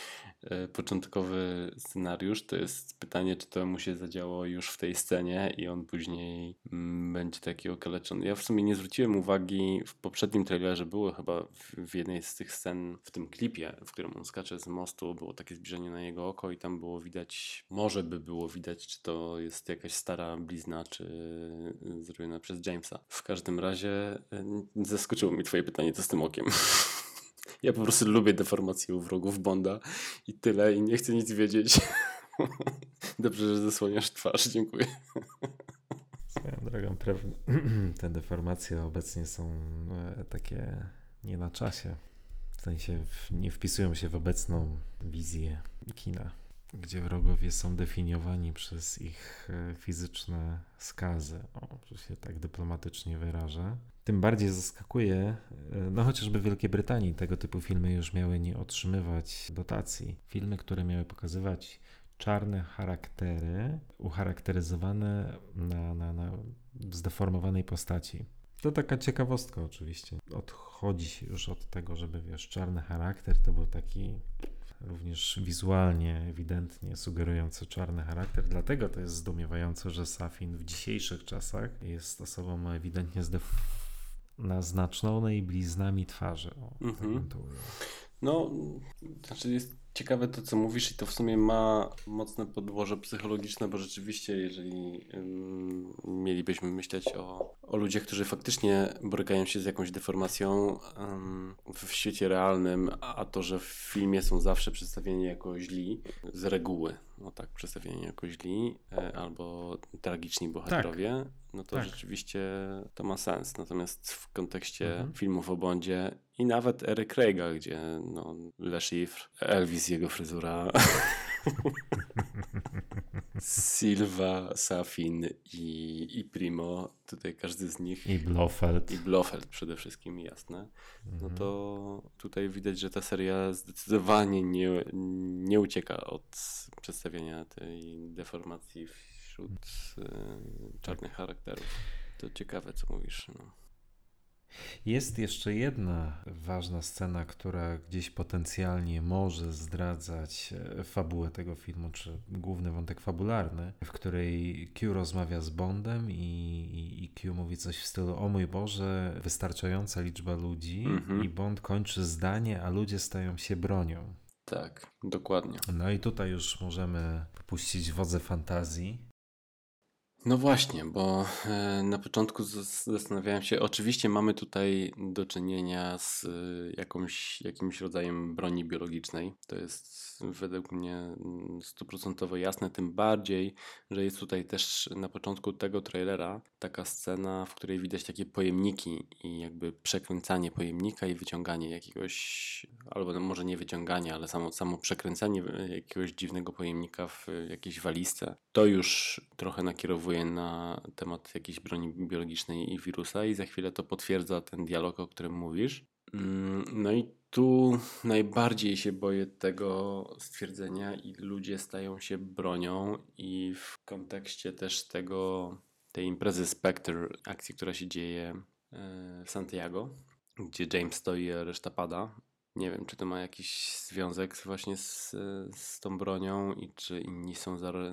e, początkowy scenariusz, to jest pytanie, czy to mu się zadziało już w tej scenie i on później mm, będzie taki okaleczony. Ja w sumie nie zwróciłem uwagi w poprzednim trailerze, było chyba w, jednej z tych scen, w tym klipie, w którym on skacze z mostu, było takie zbliżenie na jego oko i tam było widać, może by było widać, czy to jest jakaś stara blizna, czy y, zrobiona przez Jamesa. W każdym razie y, zaskoczyło mnie twoje pytanie, co z tym okiem. Ja po prostu lubię deformację u wrogów Bonda i tyle, i nie chcę nic wiedzieć. Dobrze, że zasłaniasz twarz, dziękuję. Swoją drogą, te deformacje obecnie są e, takie nie na czasie. W sensie nie wpisują się w obecną wizję kina, gdzie wrogowie są definiowani przez ich e, fizyczne skazy. O, że się tak dyplomatycznie wyrażę. Tym bardziej zaskakuje, e, no chociażby w Wielkiej Brytanii tego typu filmy już miały nie otrzymywać dotacji. Filmy, które miały pokazywać czarne charaktery ucharakteryzowane na, na, na zdeformowanej postaci. To taka ciekawostka oczywiście. Odchodzi się już od tego, żeby wiesz, czarny charakter to był taki również wizualnie, ewidentnie sugerujący czarny charakter. Dlatego to jest zdumiewające, że Safin w dzisiejszych czasach jest osobą ewidentnie naznaczonej bliznami twarzy. O, to ujął. No, znaczy jest ciekawe to, co mówisz i to w sumie ma mocne podłoże psychologiczne, bo rzeczywiście, jeżeli ym, mielibyśmy myśleć o, o ludziach, którzy faktycznie borykają się z jakąś deformacją ym, w świecie realnym, a to, że w filmie są zawsze przedstawieni jako źli, z reguły, no tak, przedstawieni jako źli, e, albo tragiczni bohaterowie, no to Tak. rzeczywiście to ma sens. Natomiast w kontekście Mhm. filmów o Bondzie i nawet Ery Craiga, gdzie no, Le Chiffre, Elvis, jego fryzura, Silva, Safin i, i Primo, tutaj każdy z nich I Blofeld. i Blofeld przede wszystkim, jasne, no Mhm. to tutaj widać, że ta seria zdecydowanie nie, nie ucieka od przedstawienia tej deformacji wśród e, czarnych charakterów. To ciekawe, co mówisz. No. Jest jeszcze jedna ważna scena, która gdzieś potencjalnie może zdradzać e, fabułę tego filmu, czy główny wątek fabularny, w której Q rozmawia z Bondem i, i, i Q mówi coś w stylu o mój Boże, wystarczająca liczba ludzi Mhm. i Bond kończy zdanie, a ludzie stają się bronią. Tak, dokładnie. No i tutaj już możemy popuścić wodze fantazji. No właśnie, bo e, na początku zastanawiałem się, oczywiście mamy tutaj do czynienia z e, jakąś, jakimś rodzajem broni biologicznej. To jest według mnie mm, stuprocentowo jasne, tym bardziej, że jest tutaj też na początku tego trailera taka scena, w której widać takie pojemniki i jakby przekręcanie pojemnika i wyciąganie jakiegoś, albo no może nie wyciąganie, ale samo, samo przekręcanie e, jakiegoś dziwnego pojemnika w jakiejś walizce. To już trochę nakierowuje na temat jakiejś broni biologicznej i wirusa i za chwilę to potwierdza ten dialog, o którym mówisz. Mm, No i tu najbardziej się boję tego stwierdzenia i ludzie stają się bronią i w kontekście też tego, tej imprezy Spectre, akcji, która się dzieje e, w Santiago, gdzie James stoi, a reszta pada. Nie wiem, czy to ma jakiś związek właśnie z, z tą bronią i czy inni są zara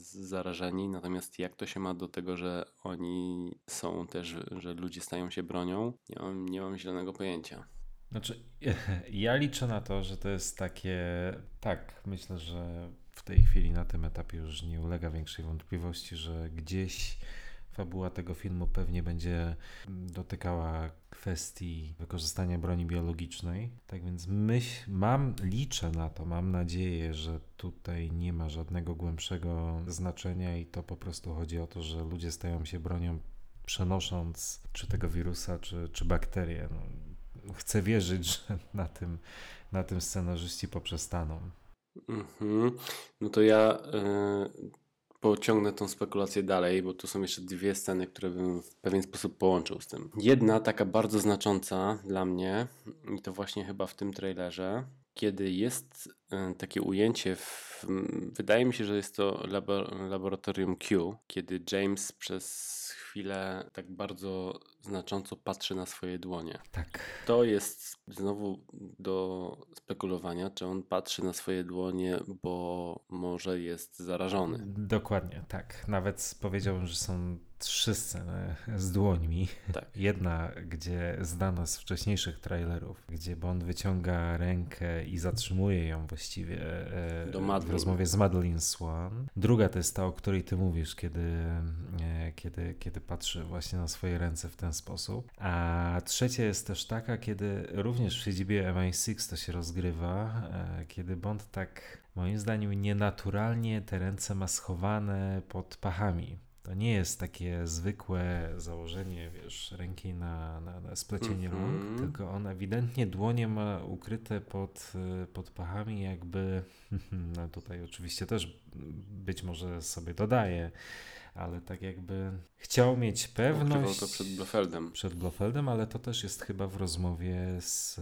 zarażeni. Natomiast jak to się ma do tego, że oni są też, że ludzie stają się bronią, nie mam, nie mam zielonego pojęcia. Znaczy, ja liczę na to, że to jest takie. Tak, myślę, że w tej chwili na tym etapie już nie ulega większej wątpliwości, że gdzieś fabuła tego filmu pewnie będzie dotykała kwestii wykorzystania broni biologicznej. Tak więc myśl, mam, liczę na to, mam nadzieję, że tutaj nie ma żadnego głębszego znaczenia i to po prostu chodzi o to, że ludzie stają się bronią przenosząc czy tego wirusa, czy, czy bakterię. No, chcę wierzyć, że na tym, na tym scenarzyści poprzestaną. -hmm. No to ja y, pociągnę tą spekulację dalej, bo tu są jeszcze dwie sceny, które bym w pewien sposób połączył z tym. Jedna taka bardzo znacząca dla mnie, i to właśnie chyba w tym trailerze, kiedy jest e, takie ujęcie, w, wydaje mi się, że jest to laboratorium Q, kiedy James przez chwilę tak bardzo znacząco patrzy na swoje dłonie. Tak. To jest znowu do spekulowania, czy on patrzy na swoje dłonie, bo może jest zarażony. Dokładnie, tak. Nawet powiedziałbym, że są trzy sceny z dłońmi. Tak. Jedna, gdzie znana z wcześniejszych trailerów, gdzie Bond wyciąga rękę i zatrzymuje ją właściwie e, w rozmowie z Madeline Swan. Druga to jest ta, o której ty mówisz, kiedy, e, kiedy, kiedy patrzy właśnie na swoje ręce w ten sposób. A trzecia jest też taka, kiedy również w siedzibie MI6 to się rozgrywa, e, kiedy Bond tak moim zdaniem nienaturalnie te ręce ma schowane pod pachami. To nie jest takie zwykłe założenie, wiesz, ręki na, na, na splecienie mm -hmm. rąk, tylko on ewidentnie dłonie ma ukryte pod, pod pachami, jakby, no tutaj oczywiście też być może sobie dodaje, ale tak jakby chciał mieć pewność. Ukrywał to przed Blofeldem. Przed Blofeldem, ale to też jest chyba w rozmowie z,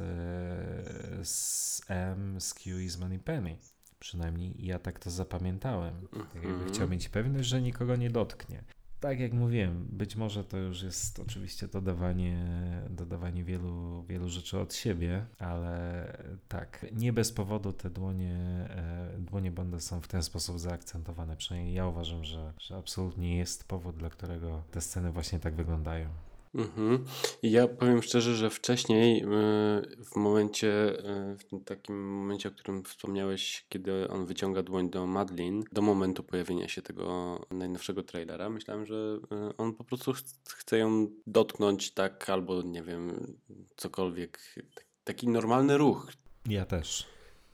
z M, z Q i z Moneypenny. Przynajmniej ja tak to zapamiętałem. Tak jakby mhm. chciał mieć pewność, że nikogo nie dotknie. Tak jak mówiłem, być może to już jest oczywiście dodawanie, dodawanie wielu, wielu rzeczy od siebie, ale tak, nie bez powodu te dłonie, e, dłonie Bonda są w ten sposób zaakcentowane. Przynajmniej ja uważam, że, że absolutnie jest powód, dla którego te sceny właśnie tak wyglądają. Mhm. I ja powiem szczerze, że wcześniej, y, w momencie, y, w takim momencie, o którym wspomniałeś, kiedy on wyciąga dłoń do Madlin, do momentu pojawienia się tego najnowszego trailera, myślałem, że y, on po prostu chce ją dotknąć tak, albo nie wiem, cokolwiek. Taki normalny ruch. Ja też.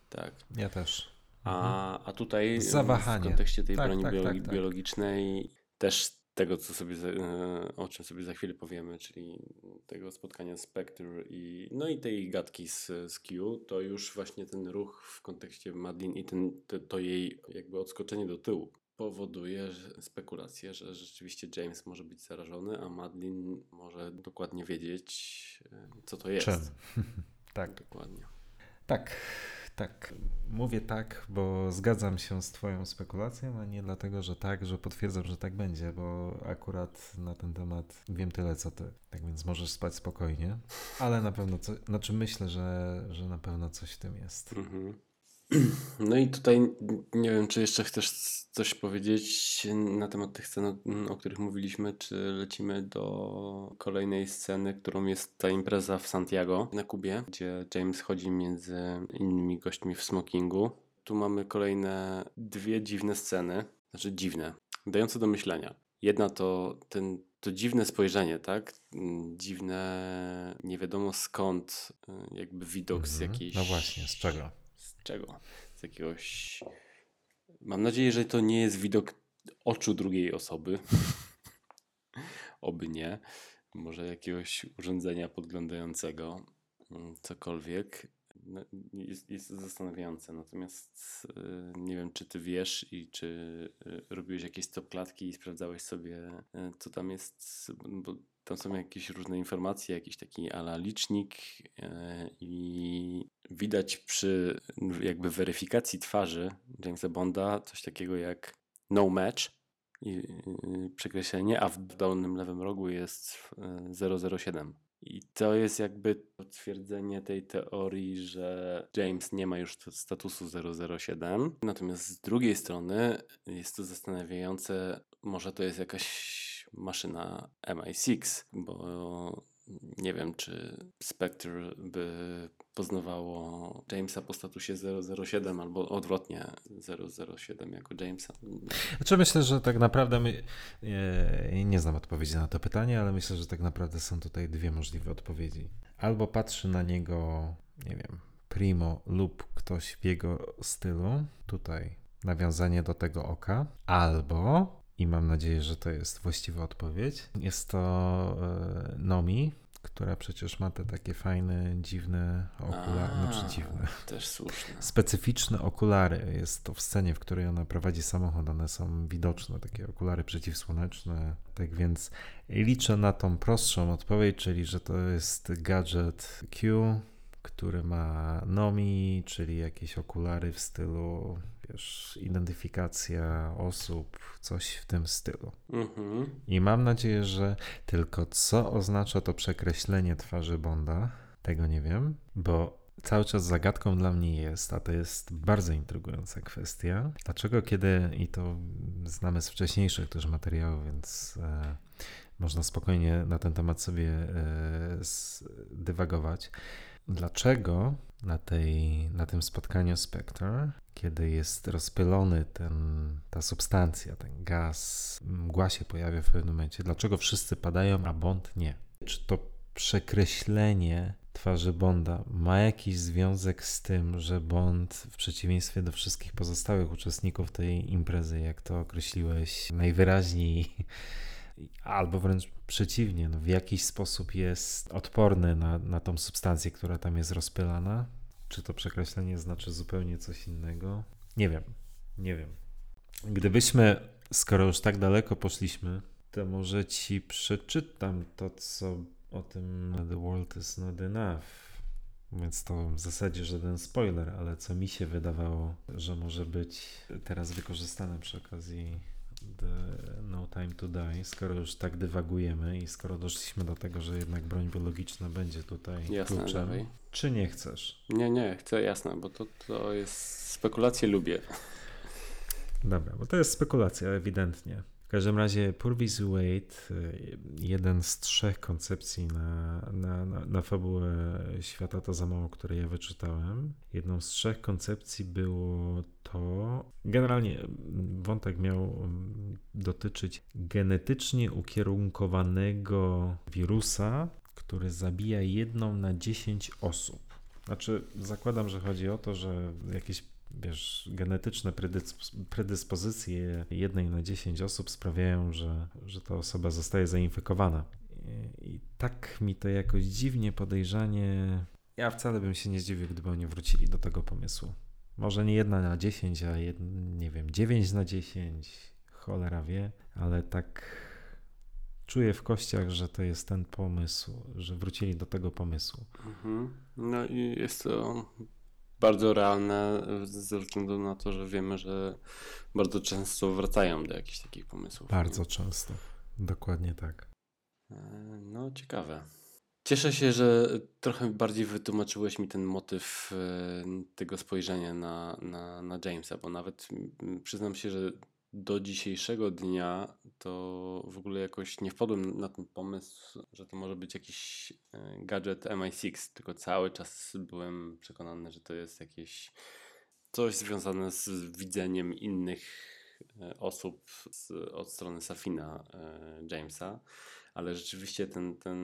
Tak. Ja też. A, a tutaj Zawahanie. w kontekście tej tak, broni tak, biolog tak, tak. biologicznej też tego, co sobie, e, o czym sobie za chwilę powiemy, czyli tego spotkania Spectre i no i tej gadki z, z Q, to już właśnie ten ruch w kontekście Madlin i ten, to, to jej jakby odskoczenie do tyłu powoduje spekulację, że rzeczywiście James może być zarażony, a Madlin może dokładnie wiedzieć, e, co to jest. Czym? tak. Dokładnie. Tak. Tak, mówię tak, bo zgadzam się z Twoją spekulacją, a nie dlatego, że tak, że potwierdzam, że tak będzie, bo akurat na ten temat wiem tyle co Ty. Tak więc możesz spać spokojnie, ale na pewno, co, znaczy myślę, że, że na pewno coś w tym jest. Mhm. No i tutaj nie wiem, czy jeszcze chcesz coś powiedzieć na temat tych scen, o których mówiliśmy, czy lecimy do kolejnej sceny, którą jest ta impreza w Santiago na Kubie, gdzie James chodzi między innymi gośćmi w smokingu. Tu mamy kolejne dwie dziwne sceny, znaczy dziwne, dające do myślenia. Jedna to ten, to dziwne spojrzenie, tak? Dziwne, nie wiadomo skąd, jakby widok z mhm. jakiejś... No właśnie, z czego? Czego? Z jakiegoś. Mam nadzieję, że to nie jest widok oczu drugiej osoby. Oby nie. Może jakiegoś urządzenia podglądającego, mm, cokolwiek. No, jest, jest zastanawiające. Natomiast y, nie wiem, czy ty wiesz i czy y, robiłeś jakieś stopklatki i sprawdzałeś sobie, y, co tam jest, bo tam są jakieś różne informacje, jakiś taki ala licznik i widać przy jakby weryfikacji twarzy Jamesa Bonda coś takiego jak no match i przekreślenie, a w dolnym lewym rogu jest 007. I to jest jakby potwierdzenie tej teorii, że James nie ma już statusu 007. Natomiast z drugiej strony jest to zastanawiające, może to jest jakaś maszyna MI6, bo nie wiem, czy Spectre by poznawało Jamesa po statusie 007 albo odwrotnie 007 jako Jamesa. Znaczy myślę, że tak naprawdę my, nie, nie znam odpowiedzi na to pytanie, ale myślę, że tak naprawdę są tutaj dwie możliwe odpowiedzi. Albo patrzy na niego, nie wiem, Primo lub ktoś w jego stylu, tutaj nawiązanie do tego oka, albo i mam nadzieję, że to jest właściwa odpowiedź. Jest to e, Nomi, która przecież ma te takie fajne, dziwne okulary, A, znaczy dziwne. Też słuszne. Specyficzne okulary. Jest to w scenie, w której ona prowadzi samochód, one są widoczne, takie okulary przeciwsłoneczne. Tak więc liczę na tą prostszą odpowiedź, czyli że to jest gadżet Q, który ma Nomi, czyli jakieś okulary w stylu wiesz, identyfikacja osób, coś w tym stylu. Mhm. I mam nadzieję, że tylko co oznacza to przekreślenie twarzy Bonda, tego nie wiem, bo cały czas zagadką dla mnie jest, a to jest bardzo intrygująca kwestia, dlaczego kiedy, i to znamy z wcześniejszych też materiałów, więc e, można spokojnie na ten temat sobie e, dywagować, dlaczego na, tej, na tym spotkaniu Spectre, kiedy jest rozpylony ten, ta substancja, ten gaz, mgła się pojawia w pewnym momencie, dlaczego wszyscy padają, a Bond nie? Czy to przekreślenie twarzy Bonda ma jakiś związek z tym, że Bond w przeciwieństwie do wszystkich pozostałych uczestników tej imprezy, jak to określiłeś, najwyraźniej albo wręcz przeciwnie, no w jakiś sposób jest odporny na, na tą substancję, która tam jest rozpylana. Czy to przekreślenie znaczy zupełnie coś innego? Nie wiem, nie wiem. Gdybyśmy, skoro już tak daleko poszliśmy, to może ci przeczytam to, co o tym The World is Not Enough. Więc to w zasadzie żaden spoiler, ale co mi się wydawało, że może być teraz wykorzystane przy okazji The No Time to Die, skoro już tak dywagujemy i skoro doszliśmy do tego, że jednak broń biologiczna będzie tutaj jasne, kluczem, dawaj. czy nie chcesz? Nie, nie, chcę jasne, bo to, to jest spekulacje lubię. Dobra, bo to jest spekulacja ewidentnie. W każdym razie Purvis Wade, y, jeden z trzech koncepcji na, na, na, na fabułę Świata to za mało, które ja wyczytałem. Jedną z trzech koncepcji było to, generalnie wątek miał mm, dotyczyć genetycznie ukierunkowanego wirusa, który zabija jedną na 10 osób. Znaczy, zakładam, że chodzi o to, że jakieś wiesz, genetyczne predyspozycje jednej na 10 osób sprawiają, że, że ta osoba zostaje zainfekowana. I, tak mi to jakoś dziwnie, podejrzanie. Ja wcale bym się nie zdziwił, gdyby oni wrócili do tego pomysłu. Może nie jedna na 10, a jed, nie wiem, 9 na 10, cholera wie, ale tak czuję w kościach, że to jest ten pomysł, że wrócili do tego pomysłu. Mhm. No i jest to bardzo realne ze względu na to, że wiemy, że bardzo często wracają do jakichś takich pomysłów. Bardzo nie? często. Dokładnie tak. E, no, ciekawe. Cieszę się, że trochę bardziej wytłumaczyłeś mi ten motyw e, tego spojrzenia na, na, na Jamesa, bo nawet przyznam się, że do dzisiejszego dnia to w ogóle jakoś nie wpadłem na ten pomysł, że to może być jakiś e, gadżet MI6, tylko cały czas byłem przekonany, że to jest jakieś coś związane z widzeniem innych e, osób z, od strony Safina e, Jamesa, ale rzeczywiście ten, ten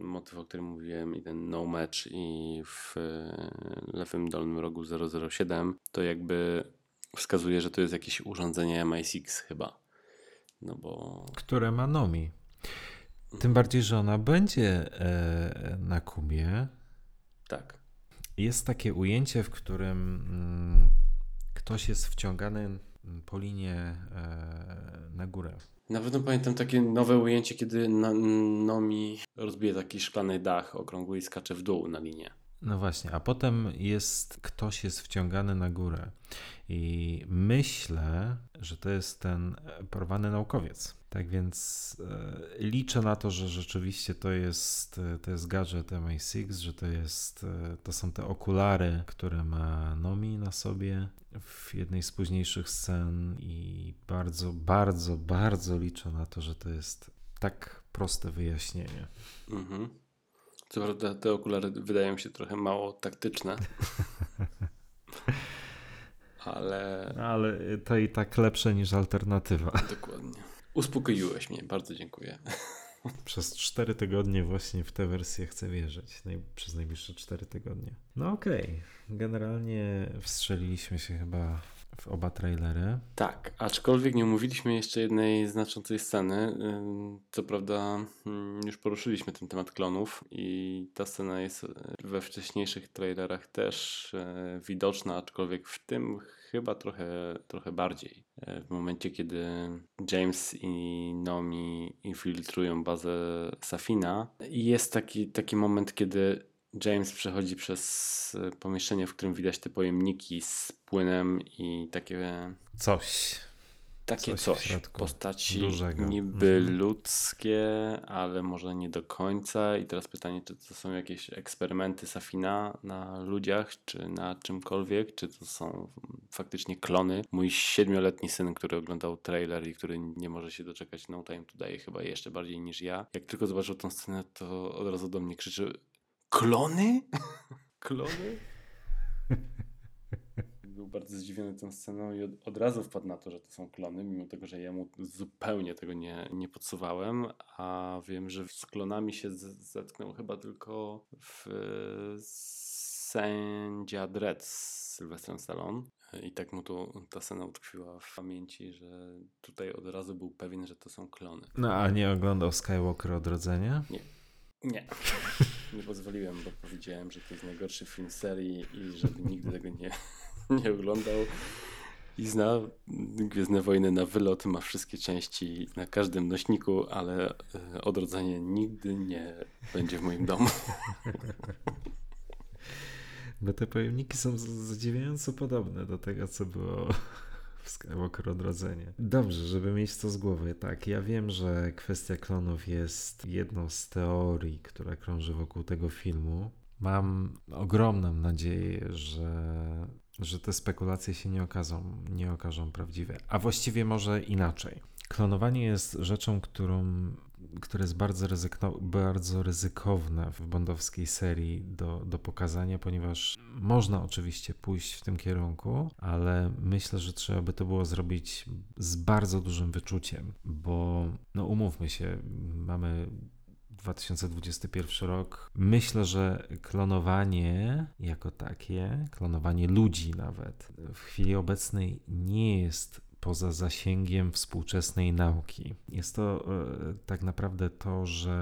motyw, o którym mówiłem i ten no match i w lewym dolnym rogu 007 to jakby wskazuje, że to jest jakieś urządzenie MI6 chyba. No bo... Które ma Nomi. Tym bardziej, że ona będzie e, na Kubie. Tak. Jest takie ujęcie, w którym mm, ktoś jest wciągany po linie e, na górę. Na pewno pamiętam takie nowe ujęcie, kiedy na, Nomi rozbije taki szklany dach okrągły i skacze w dół na linię. No właśnie, a potem jest, ktoś jest wciągany na górę i myślę, że to jest ten porwany naukowiec. Tak więc e, liczę na to, że rzeczywiście to jest, e, to jest gadżet MI6, że to, jest, e, to są te okulary, które ma Nomi na sobie w jednej z późniejszych scen i bardzo, bardzo, bardzo liczę na to, że to jest tak proste wyjaśnienie. Mhm. Co prawda te okulary wydają się trochę mało taktyczne. ale... Ale to i tak lepsze niż alternatywa. Dokładnie. Uspokoiłeś mnie, bardzo dziękuję. Przez cztery tygodnie właśnie w tę wersję chcę wierzyć. Naj, przez najbliższe cztery tygodnie. No okej. Okay. Generalnie wstrzeliliśmy się chyba w oba trailery. Tak, aczkolwiek nie omówiliśmy jeszcze jednej znaczącej sceny. Co prawda mm, już poruszyliśmy ten temat klonów i ta scena jest we wcześniejszych trailerach też e, widoczna, aczkolwiek w tym chyba trochę, trochę bardziej. E, w momencie, kiedy James i Nomi infiltrują bazę Safina, jest taki, taki moment, kiedy James przechodzi przez e, pomieszczenie, w którym widać te pojemniki z płynem i takie. Coś. Takie coś. coś. Postaci dużego. niby mhm. ludzkie, ale może nie do końca. I teraz pytanie, czy to są jakieś eksperymenty Safina na ludziach, czy na czymkolwiek, czy to są faktycznie klony. Mój siedmioletni syn, który oglądał trailer i który nie może się doczekać No Time Today chyba jeszcze bardziej niż ja, jak tylko zobaczył tą scenę, to od razu do mnie krzyczy Klony? Klony? Był bardzo zdziwiony tą sceną i od, od, razu wpadł na to, że to są klony, mimo tego, że ja mu zupełnie tego nie, nie podsuwałem, a wiem, że z klonami się zetknął chyba tylko w Sędzia Dredd z Sylwestrem Stallone. I tak mu to, ta scena utkwiła w pamięci, że tutaj od razu był pewien, że to są klony. No a nie oglądał Skywalker Odrodzenia? Nie. Nie. Nie pozwoliłem, bo powiedziałem, że to jest najgorszy film serii i żeby nigdy tego nie, nie oglądał. I zna Gwiezdne Wojny na wylot, ma wszystkie części na każdym nośniku, ale e, odrodzenie nigdy nie będzie w moim domu. Bo te pojemniki są zadziwiająco podobne do tego, co było w Skywalker Odrodzenie. Dobrze, żeby mieć to z głowy. Tak, ja wiem, że kwestia klonów jest jedną z teorii, która krąży wokół tego filmu. Mam ogromną nadzieję, że, że te spekulacje się nie okażą, nie okażą prawdziwe. A właściwie może inaczej. Klonowanie jest rzeczą, którą które jest bardzo, ryzyko, bardzo ryzykowne w bondowskiej serii do, do pokazania, ponieważ można oczywiście pójść w tym kierunku, ale myślę, że trzeba by to było zrobić z bardzo dużym wyczuciem, bo no umówmy się, mamy 2021 rok. Myślę, że klonowanie jako takie, klonowanie ludzi nawet, w chwili obecnej nie jest poza zasięgiem współczesnej nauki. Jest to e, tak naprawdę to, że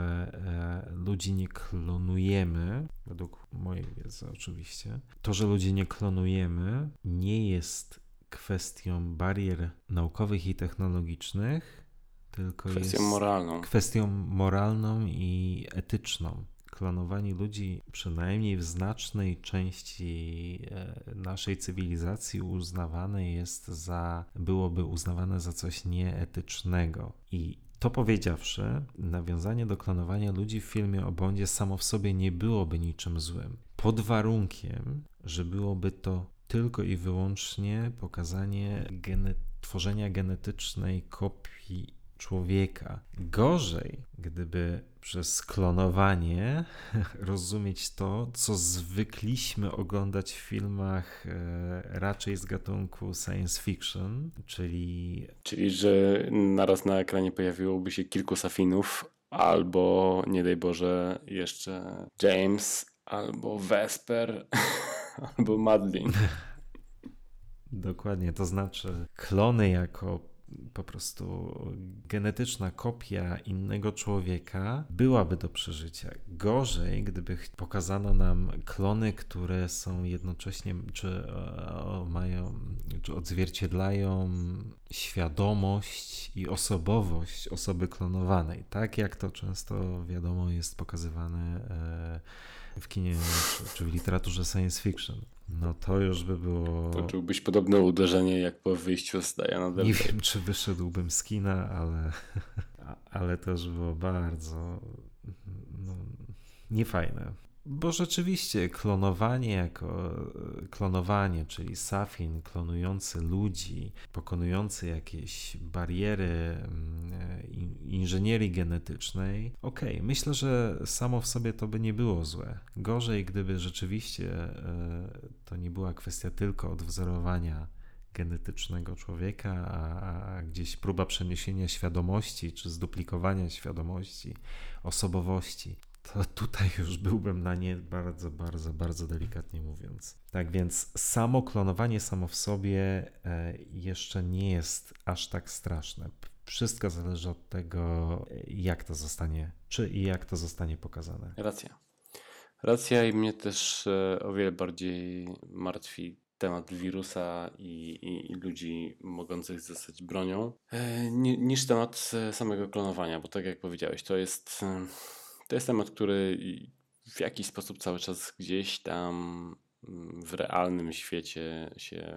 e, ludzi nie klonujemy, według mojej wiedzy oczywiście. To, że ludzi nie klonujemy, nie jest kwestią barier naukowych i technologicznych, tylko kwestią jest moralną. kwestią moralną i etyczną klonowanie ludzi, przynajmniej w znacznej części e, naszej cywilizacji, uznawane jest za, byłoby uznawane za coś nieetycznego. I to powiedziawszy, nawiązanie do klonowania ludzi w filmie o Bondzie samo w sobie nie byłoby niczym złym. Pod warunkiem, że byłoby to tylko i wyłącznie pokazanie gene tworzenia genetycznej kopii człowieka. Gorzej, gdyby przez klonowanie rozumieć to, co zwykliśmy oglądać w filmach e, raczej z gatunku science fiction, czyli. Czyli, że naraz na ekranie pojawiłoby się kilku safinów, albo nie daj Boże, jeszcze James, albo Vesper, albo Madeline. Dokładnie, to znaczy klony jako po prostu genetyczna kopia innego człowieka byłaby do przeżycia. Gorzej, gdyby pokazano nam klony, które są jednocześnie, czy e, mają, czy odzwierciedlają świadomość i osobowość osoby klonowanej. Tak jak to często wiadomo jest pokazywane e, w kinie czy, czy w literaturze science fiction. No to już by było. Poczułbyś podobne uderzenie jak po wyjściu z Diana Nie wiem, czy wyszedłbym z kina, ale, ale to już było bardzo no, niefajne. Bo rzeczywiście klonowanie jako klonowanie, czyli Safin klonujący ludzi, pokonujący jakieś bariery mm, inżynierii genetycznej, okej, okay, myślę, że samo w sobie to by nie było złe. Gorzej, gdyby rzeczywiście e, to nie była kwestia tylko odwzorowania genetycznego człowieka, a, a, gdzieś próba przeniesienia świadomości czy zduplikowania świadomości, osobowości to tutaj już byłbym na nie bardzo, bardzo, bardzo delikatnie mówiąc. Tak więc samo klonowanie samo w sobie e, jeszcze nie jest aż tak straszne. Wszystko zależy od tego, jak to zostanie, czy i jak to zostanie pokazane. Racja. Racja i mnie też e, o wiele bardziej martwi temat wirusa i, i, i ludzi mogących zostać bronią, e, niż temat samego klonowania, bo tak jak powiedziałeś, to jest to jest temat, który w jakiś sposób cały czas gdzieś tam mm, w realnym świecie się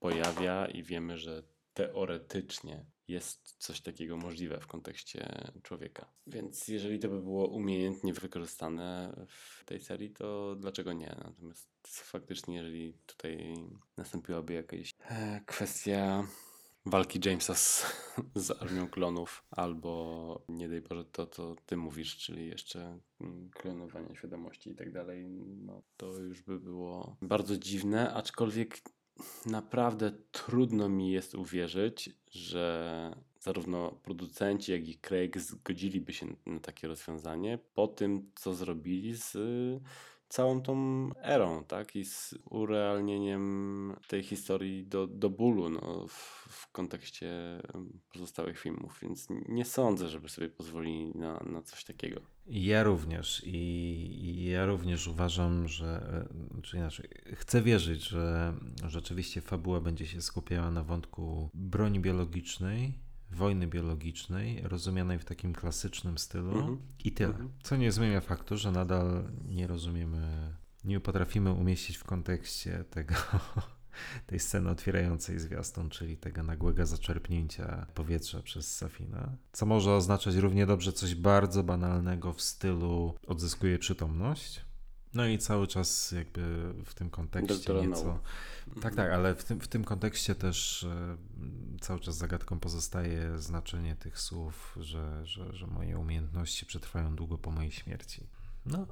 pojawia i wiemy, że teoretycznie jest coś takiego możliwe w kontekście człowieka. Więc jeżeli to by było umiejętnie wykorzystane w tej serii, to dlaczego nie? Natomiast faktycznie, jeżeli tutaj nastąpiłaby jakaś e, kwestia walki Jamesa z, z armią klonów, albo nie daj Boże to, co ty mówisz, czyli jeszcze mm, klonowanie świadomości i tak dalej, no to już by było bardzo dziwne, aczkolwiek naprawdę trudno mi jest uwierzyć, że zarówno producenci, jak i Craig zgodziliby się na takie rozwiązanie po tym, co zrobili z całą tą erą, tak? I z urealnieniem tej historii do, do bólu no, w, w kontekście pozostałych filmów, więc nie sądzę, żeby sobie pozwolili na, na coś takiego. Ja również i, ja również uważam, że, czy inaczej, chcę wierzyć, że rzeczywiście fabuła będzie się skupiała na wątku broni biologicznej, wojny biologicznej, rozumianej w takim klasycznym stylu mm -hmm. i tyle. Mm -hmm. Co nie zmienia faktu, że nadal nie rozumiemy, nie potrafimy umieścić w kontekście tego, tej sceny otwierającej zwiastun, czyli tego nagłego zaczerpnięcia powietrza przez Safina, co może oznaczać równie dobrze coś bardzo banalnego w stylu odzyskuje przytomność, no i cały czas jakby w tym kontekście Doktora nieco... Tak, tak, ale w tym, w tym kontekście też e, cały czas zagadką pozostaje znaczenie tych słów, że, że, że moje umiejętności przetrwają długo po mojej śmierci. No,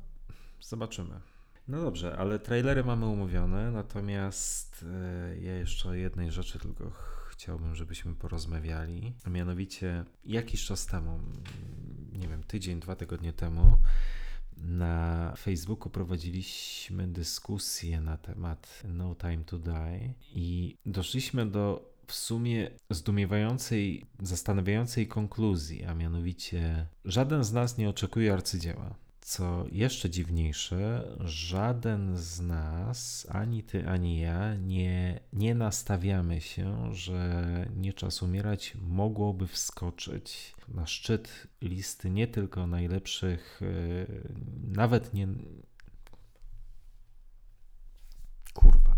zobaczymy. No dobrze, ale trailery mamy umówione, natomiast e, ja jeszcze o jednej rzeczy tylko chciałbym, żebyśmy porozmawiali. A mianowicie jakiś czas temu, nie wiem, tydzień, dwa tygodnie temu, na Facebooku prowadziliśmy dyskusję na temat No Time to Die i doszliśmy do w sumie zdumiewającej, zastanawiającej konkluzji, a mianowicie żaden z nas nie oczekuje arcydzieła. Co jeszcze dziwniejsze, żaden z nas, ani ty, ani ja, nie, nie nastawiamy się, że nie czas umierać mogłoby wskoczyć na szczyt listy nie tylko najlepszych, e, nawet nie. Kurwa.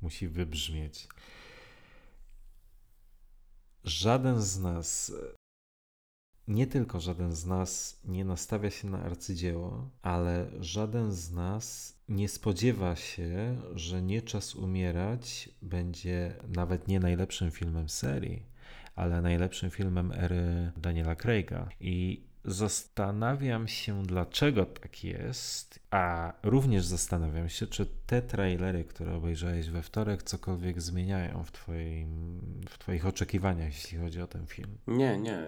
Musi wybrzmieć. Żaden z nas nie tylko żaden z nas nie nastawia się na arcydzieło, ale żaden z nas nie spodziewa się, że Nie Czas Umierać będzie nawet nie najlepszym filmem serii, ale najlepszym filmem ery Daniela Craiga. I Zastanawiam się, dlaczego tak jest, a również zastanawiam się, czy te trailery, które obejrzałeś we wtorek, cokolwiek zmieniają w, twoim, w Twoich oczekiwaniach, jeśli chodzi o ten film. Nie, nie.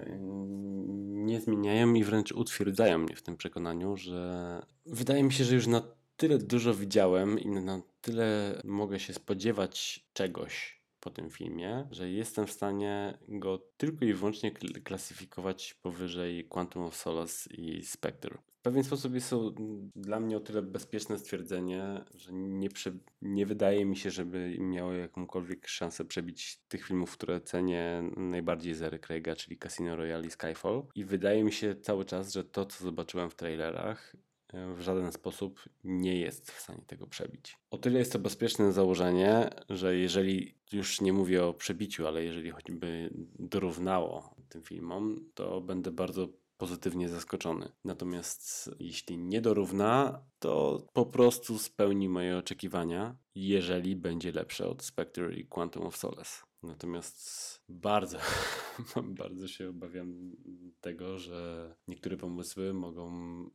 Nie zmieniają i wręcz utwierdzają mnie w tym przekonaniu, że wydaje mi się, że już na tyle dużo widziałem i na tyle mogę się spodziewać czegoś po tym filmie, że jestem w stanie go tylko i wyłącznie klasyfikować powyżej Quantum of Solace i Spectre. W pewien sposób jest to dla mnie o tyle bezpieczne stwierdzenie, że nie, prze, nie wydaje mi się, żeby miało jakąkolwiek szansę przebić tych filmów, które cenię najbardziej z Ery Craiga, czyli Casino Royale i Skyfall. I wydaje mi się cały czas, że to, co zobaczyłem w trailerach, w żaden sposób nie jest w stanie tego przebić. O tyle jest to bezpieczne założenie, że jeżeli już nie mówię o przebiciu, ale jeżeli choćby dorównało tym filmom, to będę bardzo pozytywnie zaskoczony. Natomiast jeśli nie dorówna, to po prostu spełni moje oczekiwania, jeżeli będzie lepsze od Spectre i Quantum of Solace. Natomiast bardzo, bardzo się obawiam tego, że niektóre pomysły mogą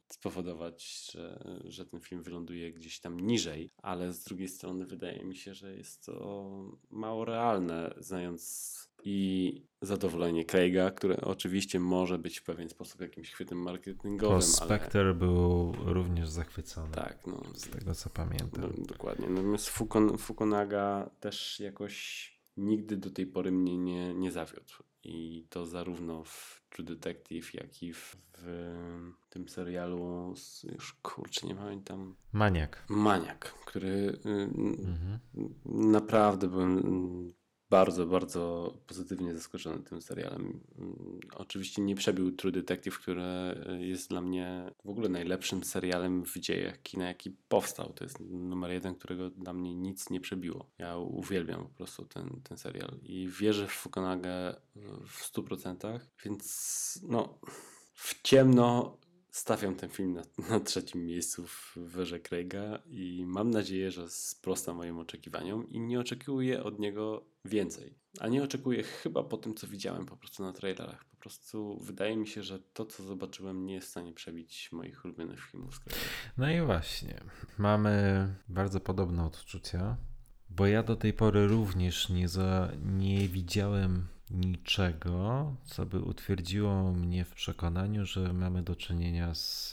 spowodować, że, że ten film wyląduje gdzieś tam niżej, ale z drugiej strony wydaje mi się, że jest to mało realne, znając i zadowolenie Craiga, które oczywiście może być w pewien sposób jakimś chwytem marketingowym. Spectre ale... był również zachwycony. Tak, no. Z tego co pamiętam. No, dokładnie. Natomiast Fukunaga też jakoś nigdy do tej pory mnie nie, nie zawiódł. I to zarówno w True Detective, jak i w, w tym serialu, z, już kurczę, nie pamiętam. Maniak. Maniak, który y, mhm. naprawdę byłem bardzo, bardzo pozytywnie zaskoczony tym serialem. Mm, oczywiście nie przebił True Detective, który jest dla mnie w ogóle najlepszym serialem w dziejach kina, jaki powstał. To jest numer jeden, którego dla mnie nic nie przebiło. Ja uwielbiam po prostu ten, ten serial i wierzę w Fukunagę w 100%, więc no w ciemno stawiam ten film na, na trzecim miejscu w wyrze Craiga i mam nadzieję, że sprosta moim oczekiwaniom i nie oczekuję od niego więcej. A nie oczekuję chyba po tym, co widziałem po prostu na trailerach. Po prostu wydaje mi się, że to, co zobaczyłem, nie jest w stanie przebić moich ulubionych filmów z. No i właśnie, mamy bardzo podobne odczucia, bo ja do tej pory również nie, za, nie widziałem niczego, co by utwierdziło mnie w przekonaniu, że mamy do czynienia z,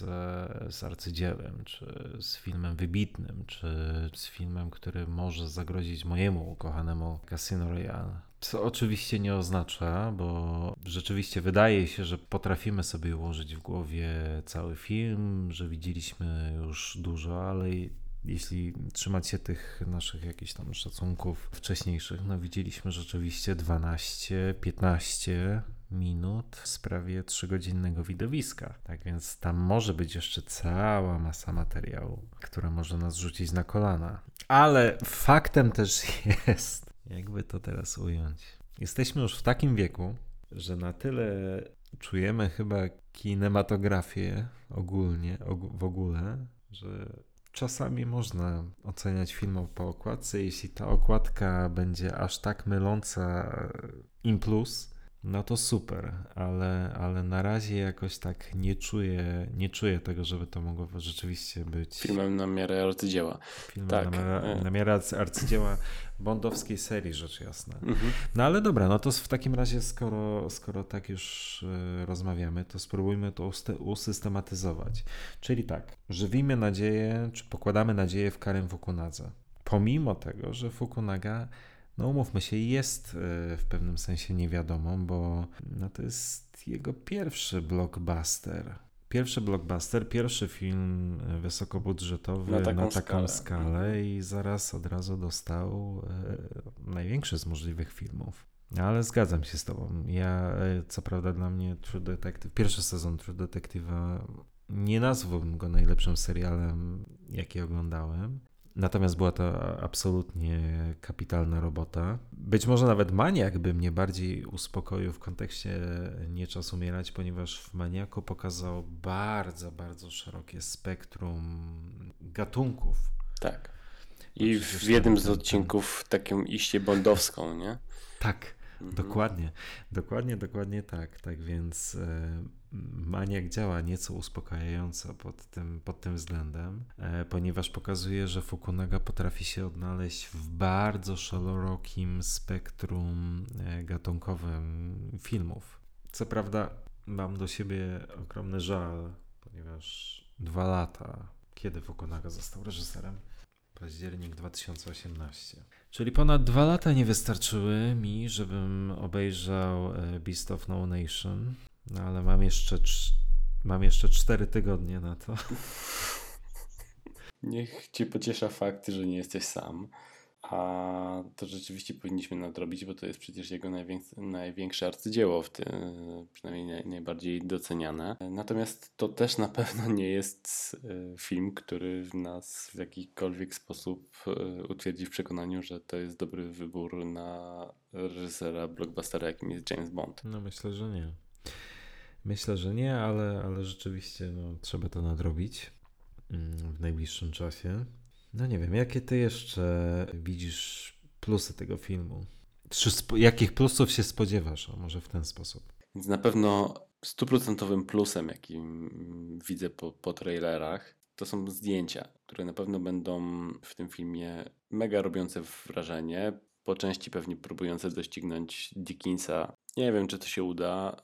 z arcydziełem, czy z filmem wybitnym, czy z filmem, który może zagrozić mojemu ukochanemu Casino Royale. Co oczywiście nie oznacza, bo rzeczywiście wydaje się, że potrafimy sobie ułożyć w głowie cały film, że widzieliśmy już dużo, ale jeśli trzymać się tych naszych jakichś tam szacunków wcześniejszych, no widzieliśmy rzeczywiście 12-15 minut w sprawie trzygodzinnego widowiska. Tak więc tam może być jeszcze cała masa materiału, która może nas rzucić na kolana. Ale faktem też jest, jakby to teraz ująć. Jesteśmy już w takim wieku, że na tyle czujemy chyba kinematografię ogólnie, w ogóle, że czasami można oceniać film po okładce. Jeśli ta okładka będzie aż tak myląca im plus, no to super, ale, ale na razie jakoś tak nie czuję, nie czuję tego, żeby to mogło rzeczywiście być. Filmem na miarę arcydzieła. Filmem tak. na, na miarę arcydzieła bondowskiej serii, rzecz jasna. Mhm. No ale dobra, no to w takim razie, skoro, skoro tak już y, rozmawiamy, to spróbujmy to usystematyzować. Czyli tak, żywimy nadzieję, czy pokładamy nadzieję w Karen Fukunadze. Pomimo tego, że Fukunaga no umówmy się, jest e, w pewnym sensie niewiadomą, bo no, to jest jego pierwszy blockbuster. Pierwszy blockbuster, pierwszy film wysokobudżetowy na taką, na taką skalę. skalę. i zaraz od razu dostał e, największy z możliwych filmów. Ale zgadzam się z tobą. Ja, e, co prawda dla mnie True Detective, pierwszy sezon True Detective'a nie nazwałbym go najlepszym serialem, jaki oglądałem, Natomiast była to absolutnie kapitalna robota. Być może nawet maniak by mnie bardziej uspokoił w kontekście Nie czas umierać, ponieważ w maniaku pokazał bardzo, bardzo szerokie spektrum gatunków. Tak. I w jednym z odcinków taką iście bondowską, nie? Tak, mhm. dokładnie. Dokładnie, dokładnie tak. Tak więc. Yy maniak działa nieco uspokajająco pod tym, pod tym względem, e, ponieważ pokazuje, że Fukunaga potrafi się odnaleźć w bardzo szerokim spektrum e, gatunkowym filmów. Co prawda, mam do siebie ogromny żal, ponieważ dwa lata, kiedy Fukunaga został reżyserem, październik 2018. Czyli ponad dwa lata nie wystarczyły mi, żebym obejrzał e, Beast of No Nation, no ale mam jeszcze, mam jeszcze 4 tygodnie na to. Niech cię pociesza fakt, że nie jesteś sam. a to rzeczywiście powinniśmy nadrobić, bo to jest przecież jego największe, największe arcydzieło, w tym, przynajmniej naj, najbardziej doceniane. Natomiast to też na pewno nie jest e, film, który nas w jakikolwiek sposób e, utwierdzi w przekonaniu, że to jest dobry wybór na reżysera blockbustera, jakim jest James Bond. No myślę, że nie. Myślę, że nie, ale, ale rzeczywiście no, trzeba to nadrobić mm, w najbliższym czasie. No nie wiem, jakie ty jeszcze widzisz plusy tego filmu? Czy jakich plusów się spodziewasz? Może w ten sposób. Więc na pewno stuprocentowym plusem, jaki widzę po, po trailerach, to są zdjęcia, które na pewno będą w tym filmie mega robiące wrażenie. Po części pewnie próbujące doścignąć Dickinsa. Nie wiem, czy to się uda,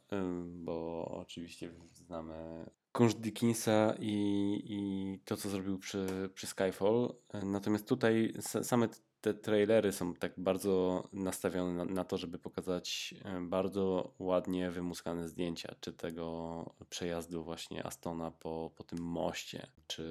bo oczywiście znamy kunszt Dickinsa i, i to, co zrobił przy, przy Skyfall. Natomiast tutaj same te trailery są tak bardzo nastawione na, na, to, żeby pokazać e, bardzo ładnie wymuskane zdjęcia, czy tego przejazdu właśnie Astona po, po tym moście, czy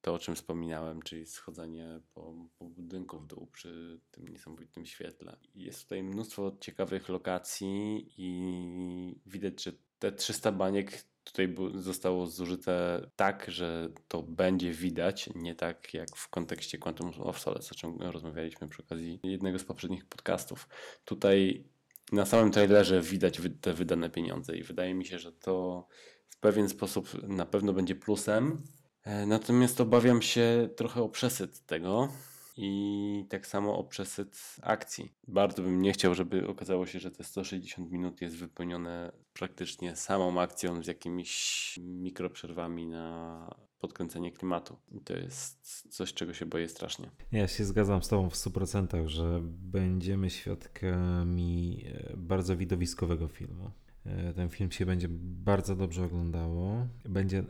to, o czym wspominałem, czyli schodzenie po, po budynku w dół przy tym niesamowitym świetle. Jest tutaj mnóstwo ciekawych lokacji i widać, że te 300 baniek tutaj zostało zużyte tak, że to będzie widać, nie tak jak w kontekście Quantum of Solace, o czym rozmawialiśmy przy okazji jednego z poprzednich podcastów. Tutaj na samym trailerze widać te wydane pieniądze i wydaje mi się, że to w pewien sposób na pewno będzie plusem. E, natomiast obawiam się trochę o przesyt tego, i tak samo o przesyt akcji. Bardzo bym nie chciał, żeby okazało się, że te 160 minut jest wypełnione praktycznie samą akcją z jakimiś mikroprzerwami na podkręcenie klimatu. I to jest coś, czego się boję strasznie. Ja się zgadzam z Tobą w 100%, że będziemy świadkami e, bardzo widowiskowego filmu. E, ten film się będzie bardzo dobrze oglądało. Będzie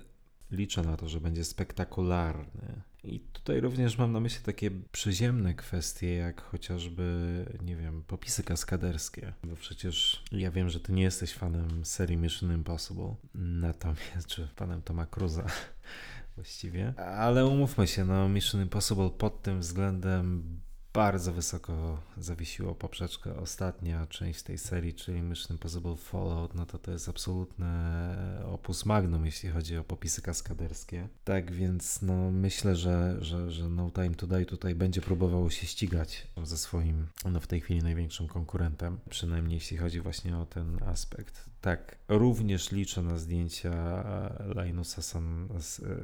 liczę na to, że będzie spektakularny. I tutaj również mam na myśli takie przyziemne kwestie, jak chociażby, nie wiem, popisy kaskaderskie. Bo przecież ja wiem, że ty nie jesteś fanem serii Mission Impossible, natomiast, czy fanem Toma Cruza właściwie. Ale umówmy się, no Mission Impossible pod tym względem bardzo wysoko zawiesiło poprzeczkę ostatnia część tej serii, czyli Mission Impossible Fallout, no to to jest absolutne opus magnum, jeśli chodzi o popisy kaskaderskie. Tak więc no myślę, że, że, że No Time To Die tutaj będzie próbowało się ścigać ze swoim, no w tej chwili największym konkurentem, przynajmniej jeśli chodzi właśnie o ten aspekt. Tak, również liczę na zdjęcia Linusa San,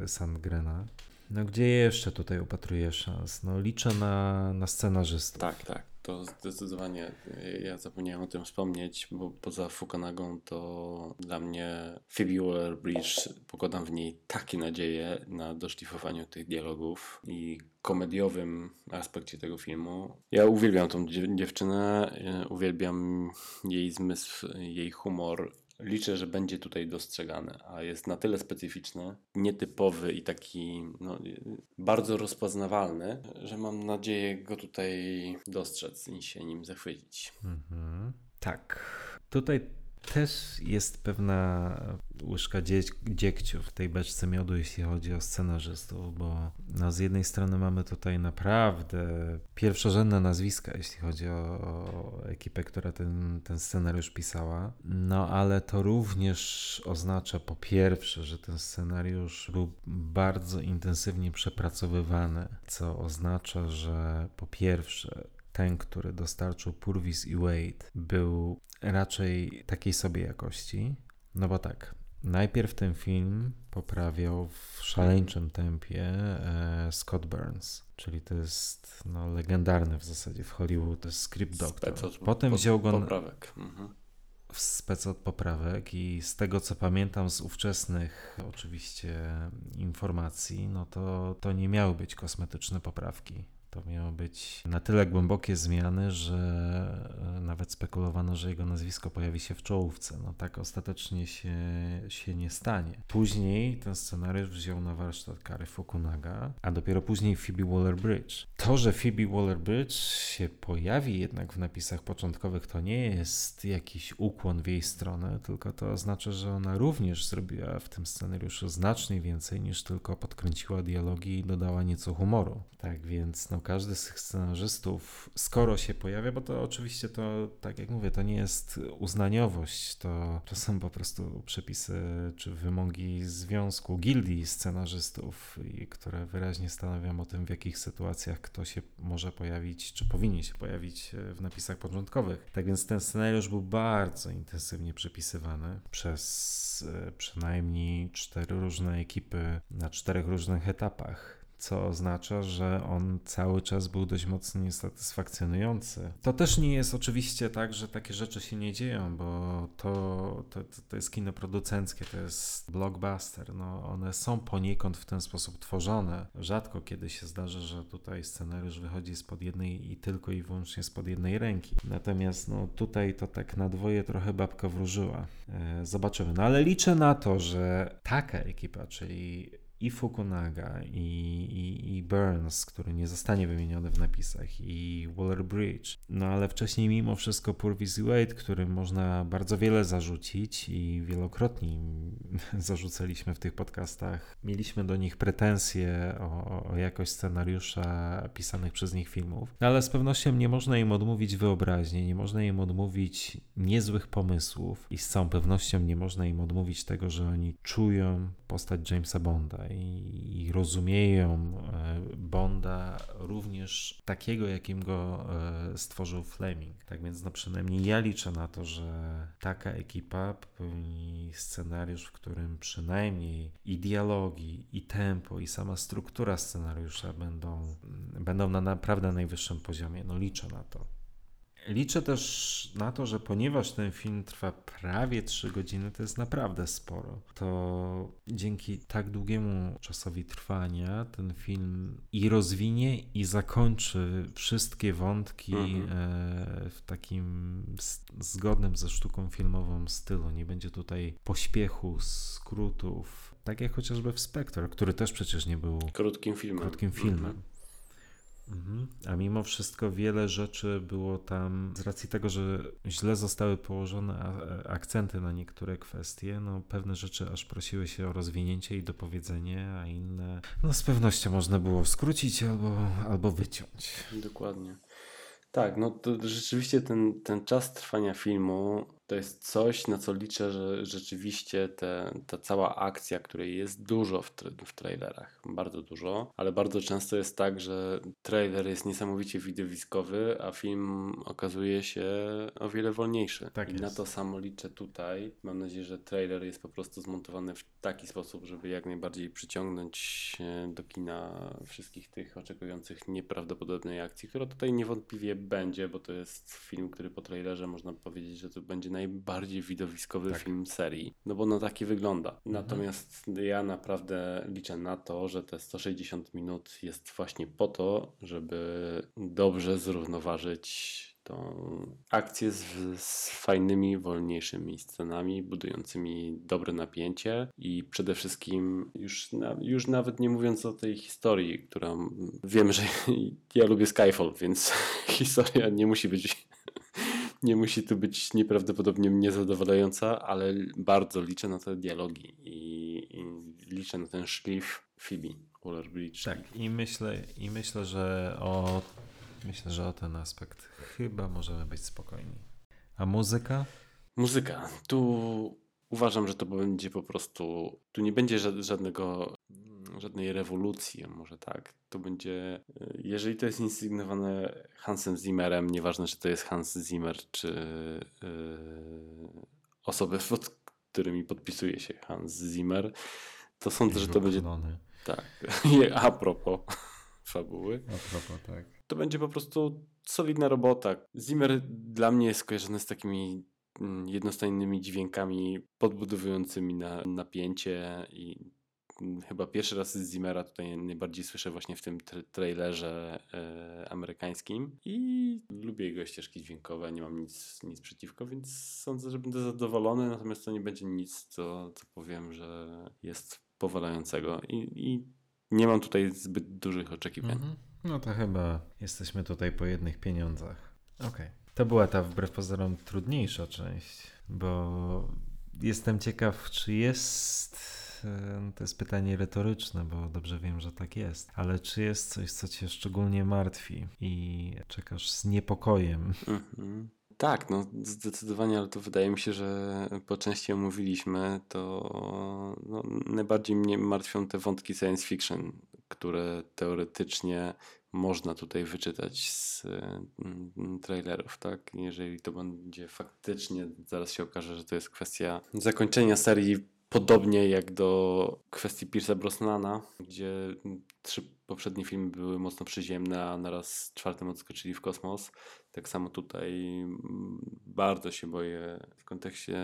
Sandgrena, no gdzie jeszcze tutaj upatruję szans? No liczę na, na scenarzystów. Tak, tak. To zdecydowanie, ja zapomniałem o tym wspomnieć, bo poza Fukanagą to dla mnie Phoebe Waller-Bridge, pokładam w niej takie nadzieje na doszlifowaniu tych dialogów i komediowym aspekcie tego filmu. Ja uwielbiam tą dziewczynę, uwielbiam jej zmysł, jej humor liczę, że będzie tutaj dostrzegany, a jest na tyle specyficzny, nietypowy i taki no, bardzo rozpoznawalny, że mam nadzieję go tutaj dostrzec i się nim zachwycić. Mhm. Tak. Tutaj też jest pewna łyżka dzie dziegciu w tej beczce miodu, jeśli chodzi o scenarzystów, bo no z jednej strony mamy tutaj naprawdę pierwszorzędne nazwiska, jeśli chodzi o, o ekipę, która ten, ten scenariusz pisała, no ale to również oznacza po pierwsze, że ten scenariusz był bardzo intensywnie przepracowywany, co oznacza, że po pierwsze ten, który dostarczył Purvis i Wade, był raczej takiej sobie jakości. No bo tak, najpierw ten film poprawiał w szaleńczym tempie e, Scott Burns, czyli to jest no, legendarny w zasadzie w Hollywood script doctor. Potem wziął go poprawek. Mhm. w spec od poprawek i z tego co pamiętam z ówczesnych oczywiście informacji, no to to nie miały być kosmetyczne poprawki. To miało być na tyle głębokie zmiany, że e, nawet spekulowano, że jego nazwisko pojawi się w czołówce. No tak ostatecznie się, się nie stanie. Później ten scenariusz wziął na warsztat Kary Fukunaga, a dopiero później Phoebe Waller-Bridge. To, że Phoebe Waller-Bridge się pojawi jednak w napisach początkowych, to nie jest jakiś ukłon w jej stronę, tylko to oznacza, że ona również zrobiła w tym scenariuszu znacznie więcej niż tylko podkręciła dialogi i dodała nieco humoru. Tak więc no, każdy z tych scenarzystów, skoro się pojawia, bo to oczywiście to, tak jak mówię, to nie jest uznaniowość, to, to są po prostu przepisy czy wymogi związku, gildii scenarzystów, które wyraźnie stanowią o tym, w jakich sytuacjach kto się może pojawić, czy powinien się pojawić w napisach początkowych. Tak więc ten scenariusz był bardzo intensywnie przepisywany przez e, przynajmniej cztery różne ekipy na czterech różnych etapach co oznacza, że on cały czas był dość mocno niesatysfakcjonujący. To też nie jest oczywiście tak, że takie rzeczy się nie dzieją, bo to, to, to jest kino producenckie, to jest blockbuster. No, one są poniekąd w ten sposób tworzone. Rzadko kiedy się zdarza, że tutaj scenariusz wychodzi spod jednej i tylko i wyłącznie spod jednej ręki. Natomiast no, tutaj to tak na dwoje trochę babka wróżyła. E, zobaczymy. No ale liczę na to, że taka ekipa, czyli i Fukunaga, i, i, i, Burns, który nie zostanie wymieniony w napisach, i Waller-Bridge. No ale wcześniej mimo wszystko Purvis Wade, którym można bardzo wiele zarzucić i wielokrotnie zarzucaliśmy w tych podcastach. Mieliśmy do nich pretensje o, o jakość scenariusza pisanych przez nich filmów, no, ale z pewnością nie można im odmówić wyobraźni, nie można im odmówić niezłych pomysłów i z całą pewnością nie można im odmówić tego, że oni czują postać Jamesa Bonda i, rozumieją e, Bonda również takiego, jakim go e, stworzył Fleming. Tak więc no przynajmniej ja liczę na to, że taka ekipa popełni scenariusz, w którym przynajmniej i dialogi, i tempo, i sama struktura scenariusza będą, będą na naprawdę najwyższym poziomie. No liczę na to. Liczę też na to, że ponieważ ten film trwa prawie 3 godziny, to jest naprawdę sporo, to dzięki tak długiemu czasowi trwania ten film i rozwinie, i zakończy wszystkie wątki mhm. E, w takim zgodnym ze sztuką filmową stylu. Nie będzie tutaj pośpiechu, skrótów. Tak jak chociażby w Spectre, który też przecież nie był krótkim filmem. Krótkim filmem. Mhm. Mhm. A mimo wszystko wiele rzeczy było tam, z racji tego, że źle zostały położone akcenty na niektóre kwestie, no pewne rzeczy aż prosiły się o rozwinięcie i dopowiedzenie, a inne no z pewnością można było skrócić albo, albo wyciąć. Dokładnie. Tak, no to rzeczywiście ten, ten czas trwania filmu to jest coś, na co liczę, że rzeczywiście te, ta cała akcja, której jest dużo w, tra w trailerach, bardzo dużo, ale bardzo często jest tak, że trailer jest niesamowicie widowiskowy, a film okazuje się o wiele wolniejszy. Tak I jest. na to samo liczę tutaj. Mam nadzieję, że trailer jest po prostu zmontowany w taki sposób, żeby jak najbardziej przyciągnąć do kina wszystkich tych oczekujących nieprawdopodobnej akcji, która tutaj niewątpliwie będzie, bo to jest film, który po trailerze można powiedzieć, że to będzie naj najbardziej widowiskowy tak. film serii, no bo na taki wygląda. Mhm. Natomiast ja naprawdę liczę na to, że te 160 minut jest właśnie po to, żeby dobrze zrównoważyć tą akcję z, z, fajnymi, wolniejszymi scenami, budującymi dobre napięcie i przede wszystkim już, na, już nawet nie mówiąc o tej historii, która wiem, że ja lubię Skyfall, więc historia nie musi być nie musi tu być nieprawdopodobnie niezadowalająca, ale bardzo liczę na te dialogi i, i liczę na ten szlif Phoebe Waller-Bridge. Tak, i myślę, i myślę, że o myślę, że o ten aspekt chyba możemy być spokojni. A muzyka? Muzyka. Tu uważam, że to będzie po prostu, tu nie będzie żadnego żadnej rewolucji, może tak. To będzie, e, jeżeli to jest insygnowane Hansem Zimmerem, nieważne czy to jest Hans Zimmer, czy yy, osoby, pod którymi podpisuje się Hans Zimmer, to sądzę, że to będzie... Tak, a propos fabuły. A propos, tak. To będzie po prostu solidna robota. Zimmer dla mnie jest skojarzony z takimi mm, jednostajnymi dźwiękami podbudowującymi na napięcie i chyba pierwszy raz z Zimmera tutaj najbardziej słyszę właśnie w tym tra trailerze e, amerykańskim i lubię jego ścieżki dźwiękowe, nie mam nic, nic przeciwko, więc sądzę, że będę zadowolony, natomiast to nie będzie nic, co, co powiem, że jest powalającego i, i nie mam tutaj zbyt dużych oczekiwań. Mhm. No to chyba jesteśmy tutaj po jednych pieniądzach. Okej. Okay. To była ta wbrew pozorom trudniejsza część, bo jestem ciekaw, czy jest to jest pytanie retoryczne, bo dobrze wiem, że tak jest. Ale czy jest coś, co cię szczególnie martwi i czekasz z niepokojem? Mhm. Tak, no zdecydowanie, ale to wydaje mi się, że po części omówiliśmy, to no, najbardziej mnie martwią te wątki science fiction, które teoretycznie można tutaj wyczytać z mm, trailerów, tak? Jeżeli to będzie faktycznie, zaraz się okaże, że to jest kwestia zakończenia serii podobnie jak do kwestii Pierce'a Brosnana, gdzie trzy poprzednie filmy były mocno przyziemne, a naraz czwartym odskoczyli w kosmos. Tak samo tutaj mm, bardzo się boję w kontekście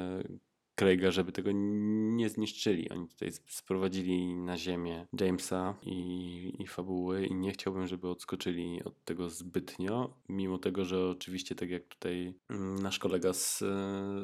Craiga, żeby tego nie zniszczyli. Oni tutaj sprowadzili na ziemię Jamesa i, i fabuły i nie chciałbym, żeby odskoczyli od tego zbytnio, mimo tego, że oczywiście tak jak tutaj mm, nasz kolega z,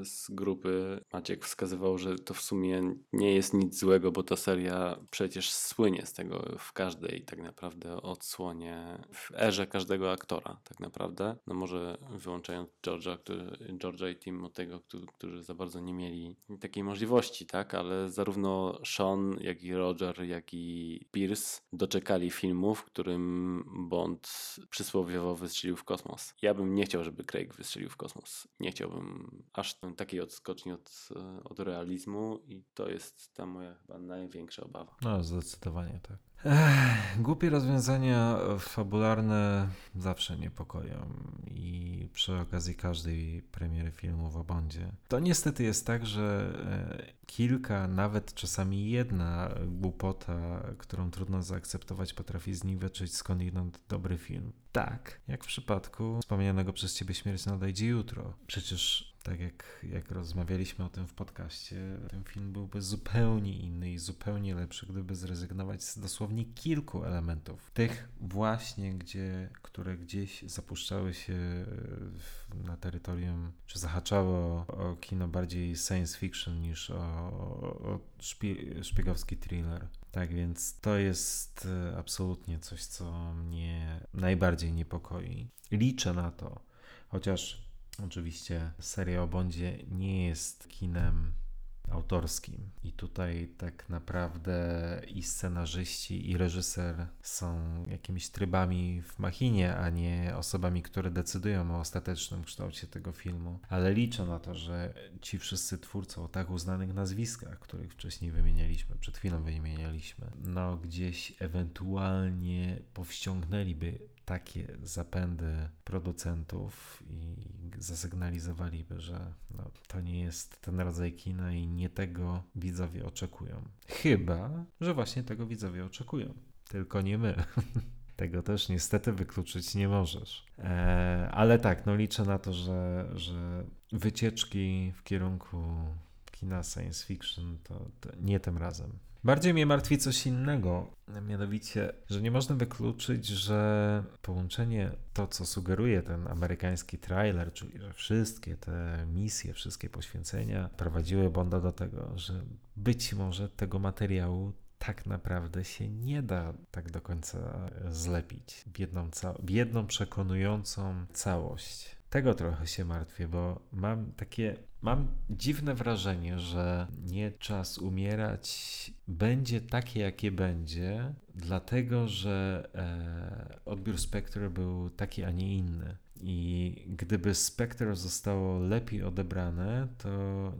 z grupy Maciek wskazywał, że to w sumie nie jest nic złego, bo ta seria przecież słynie z tego w każdej tak naprawdę odsłonie, w erze każdego aktora tak naprawdę. No może wyłączając George'a, który, George'a i Timothy'ego, którzy, którzy za bardzo nie mieli takiej możliwości, tak? Ale zarówno Sean, jak i Roger, jak i Pierce doczekali filmu, w którym Bond przysłowiowo wystrzelił w kosmos. Ja bym nie chciał, żeby Craig wystrzelił w kosmos. Nie chciałbym aż takiej odskoczni od, od realizmu i to jest ta moja chyba największa obawa. No, zdecydowanie tak. Ech, głupie rozwiązania fabularne zawsze niepokoją i przy okazji każdej premiery filmu w Bondzie. To niestety jest tak, że e, kilka, nawet czasami jedna głupota, którą trudno zaakceptować, potrafi zniweczyć skądinąd dobry film. Tak, jak w przypadku wspomnianego przez ciebie Śmierć nadejdzie jutro. Przecież tak jak, jak rozmawialiśmy o tym w podcaście, ten film byłby zupełnie inny i zupełnie lepszy, gdyby zrezygnować z dosłownie kilku elementów. Tych właśnie, gdzie, które gdzieś zapuszczały się w, na terytorium, czy zahaczały o, kino bardziej science fiction niż o, o, szpie, szpiegowski thriller. Tak więc to jest e, absolutnie coś, co mnie najbardziej niepokoi. Liczę na to, chociaż oczywiście seria o Bondzie nie jest kinem autorskim. I tutaj tak naprawdę i scenarzyści, i reżyser są jakimiś trybami w machinie, a nie osobami, które decydują o ostatecznym kształcie tego filmu. Ale liczę na to, że ci wszyscy twórcy o tak uznanych nazwiskach, których wcześniej wymienialiśmy, przed chwilą wymienialiśmy, no gdzieś ewentualnie powściągnęliby takie zapędy producentów i zasygnalizowaliby, że no, to nie jest ten rodzaj kina i nie tego widzowie oczekują. Chyba, że właśnie tego widzowie oczekują. Tylko nie my. Tego też niestety wykluczyć nie możesz. E, ale tak, no liczę na to, że, że wycieczki w kierunku kina science fiction to, to nie tym razem. Bardziej mnie martwi coś innego, mianowicie, że nie można wykluczyć, że połączenie to, co sugeruje ten amerykański trailer, czyli że wszystkie te misje, wszystkie poświęcenia prowadziły Bonda do tego, że być może tego materiału tak naprawdę się nie da tak do końca zlepić w jedną, w jedną przekonującą całość. Tego trochę się martwię, bo mam takie Mam dziwne wrażenie, że nie czas umierać będzie takie, jakie będzie, dlatego że e, odbiór Spectre był taki, a nie inny. I gdyby Spectre zostało lepiej odebrane, to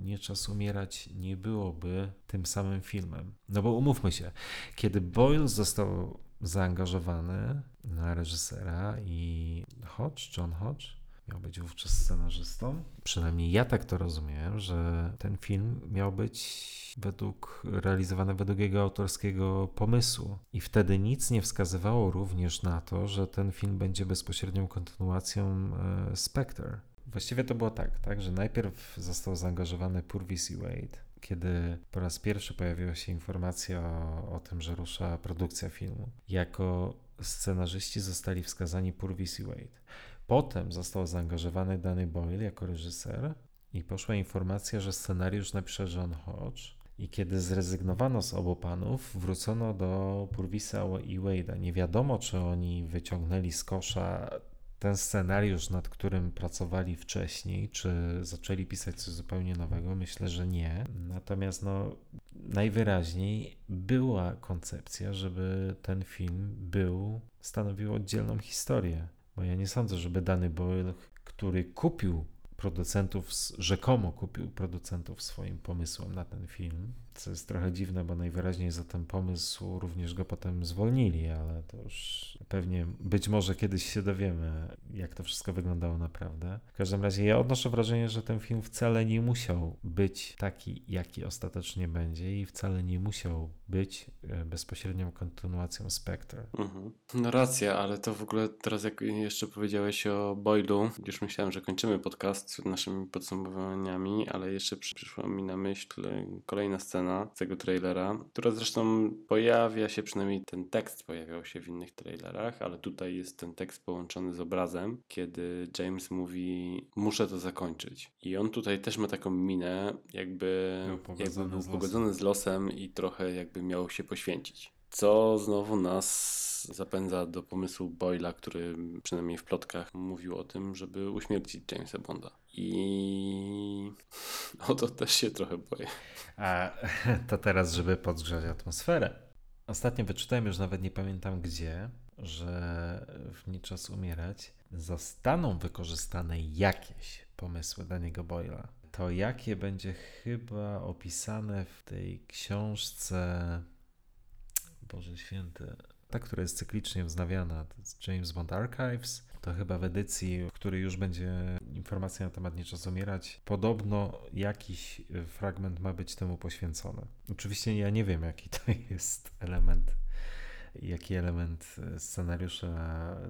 Nie Czas Umierać nie byłoby tym samym filmem. No bo umówmy się, kiedy Boyle został zaangażowany na reżysera i Hodge, John Hodge, miał być wówczas scenarzystą. Przynajmniej ja tak to rozumiem, że ten film miał być według, realizowany według jego autorskiego pomysłu. I wtedy nic nie wskazywało również na to, że ten film będzie bezpośrednią kontynuacją e, Spectre. Właściwie to było tak, tak, że najpierw został zaangażowany Purvis i Wade, kiedy po raz pierwszy pojawiła się informacja o, o tym, że rusza produkcja filmu. Jako scenarzyści zostali wskazani Purvis i Wade. Potem został zaangażowany Danny Boyle jako reżyser i poszła informacja, że scenariusz napisze John Hodge. I kiedy zrezygnowano z obu panów, wrócono do Purvisa i Wade'a. Nie wiadomo, czy oni wyciągnęli z kosza ten scenariusz, nad którym pracowali wcześniej, czy zaczęli pisać coś zupełnie nowego? Myślę, że nie. Natomiast no, najwyraźniej była koncepcja, żeby ten film był, stanowił oddzielną historię. Bo ja nie sądzę, żeby dany Boyle, który kupił producentów, rzekomo kupił producentów swoim pomysłem na ten film, co jest trochę dziwne, bo najwyraźniej za ten pomysł również go potem zwolnili, ale to już pewnie być może kiedyś się dowiemy, jak to wszystko wyglądało naprawdę. W każdym razie ja odnoszę wrażenie, że ten film wcale nie musiał być taki, jaki ostatecznie będzie i wcale nie musiał być e, bezpośrednią kontynuacją Spectre. Mhm. No racja, ale to w ogóle teraz jak jeszcze powiedziałeś o Boylu, już myślałem, że kończymy podcast naszymi podsumowaniami, ale jeszcze przyszła mi na myśl kolejna scena z tego trailera, która zresztą pojawia się, przynajmniej ten tekst pojawiał się w innych trailerach, ale tutaj jest ten tekst połączony z obrazem, kiedy James mówi muszę to zakończyć. I on tutaj też ma taką minę, jakby, jakby był pogodzony z losem i trochę jakby miał się poświęcić. Co znowu nas zapędza do pomysłu Boyla, który przynajmniej w plotkach mówił o tym, żeby uśmiercić Jamesa Bonda. I o to też się trochę boję. A to teraz, żeby podgrzać atmosferę. Ostatnio wyczytałem, już nawet nie pamiętam gdzie, że w Nie czas umierać zostaną wykorzystane jakieś pomysły Daniego Boyla. To jakie będzie chyba opisane w tej książce Boże Święty, ta, która jest cyklicznie wznawiana, to jest James Bond Archives, to chyba w edycji, w której już będzie informacja na temat Nie czas umierać, podobno jakiś fragment ma być temu poświęcony. Oczywiście ja nie wiem, jaki to jest element jaki element scenariusza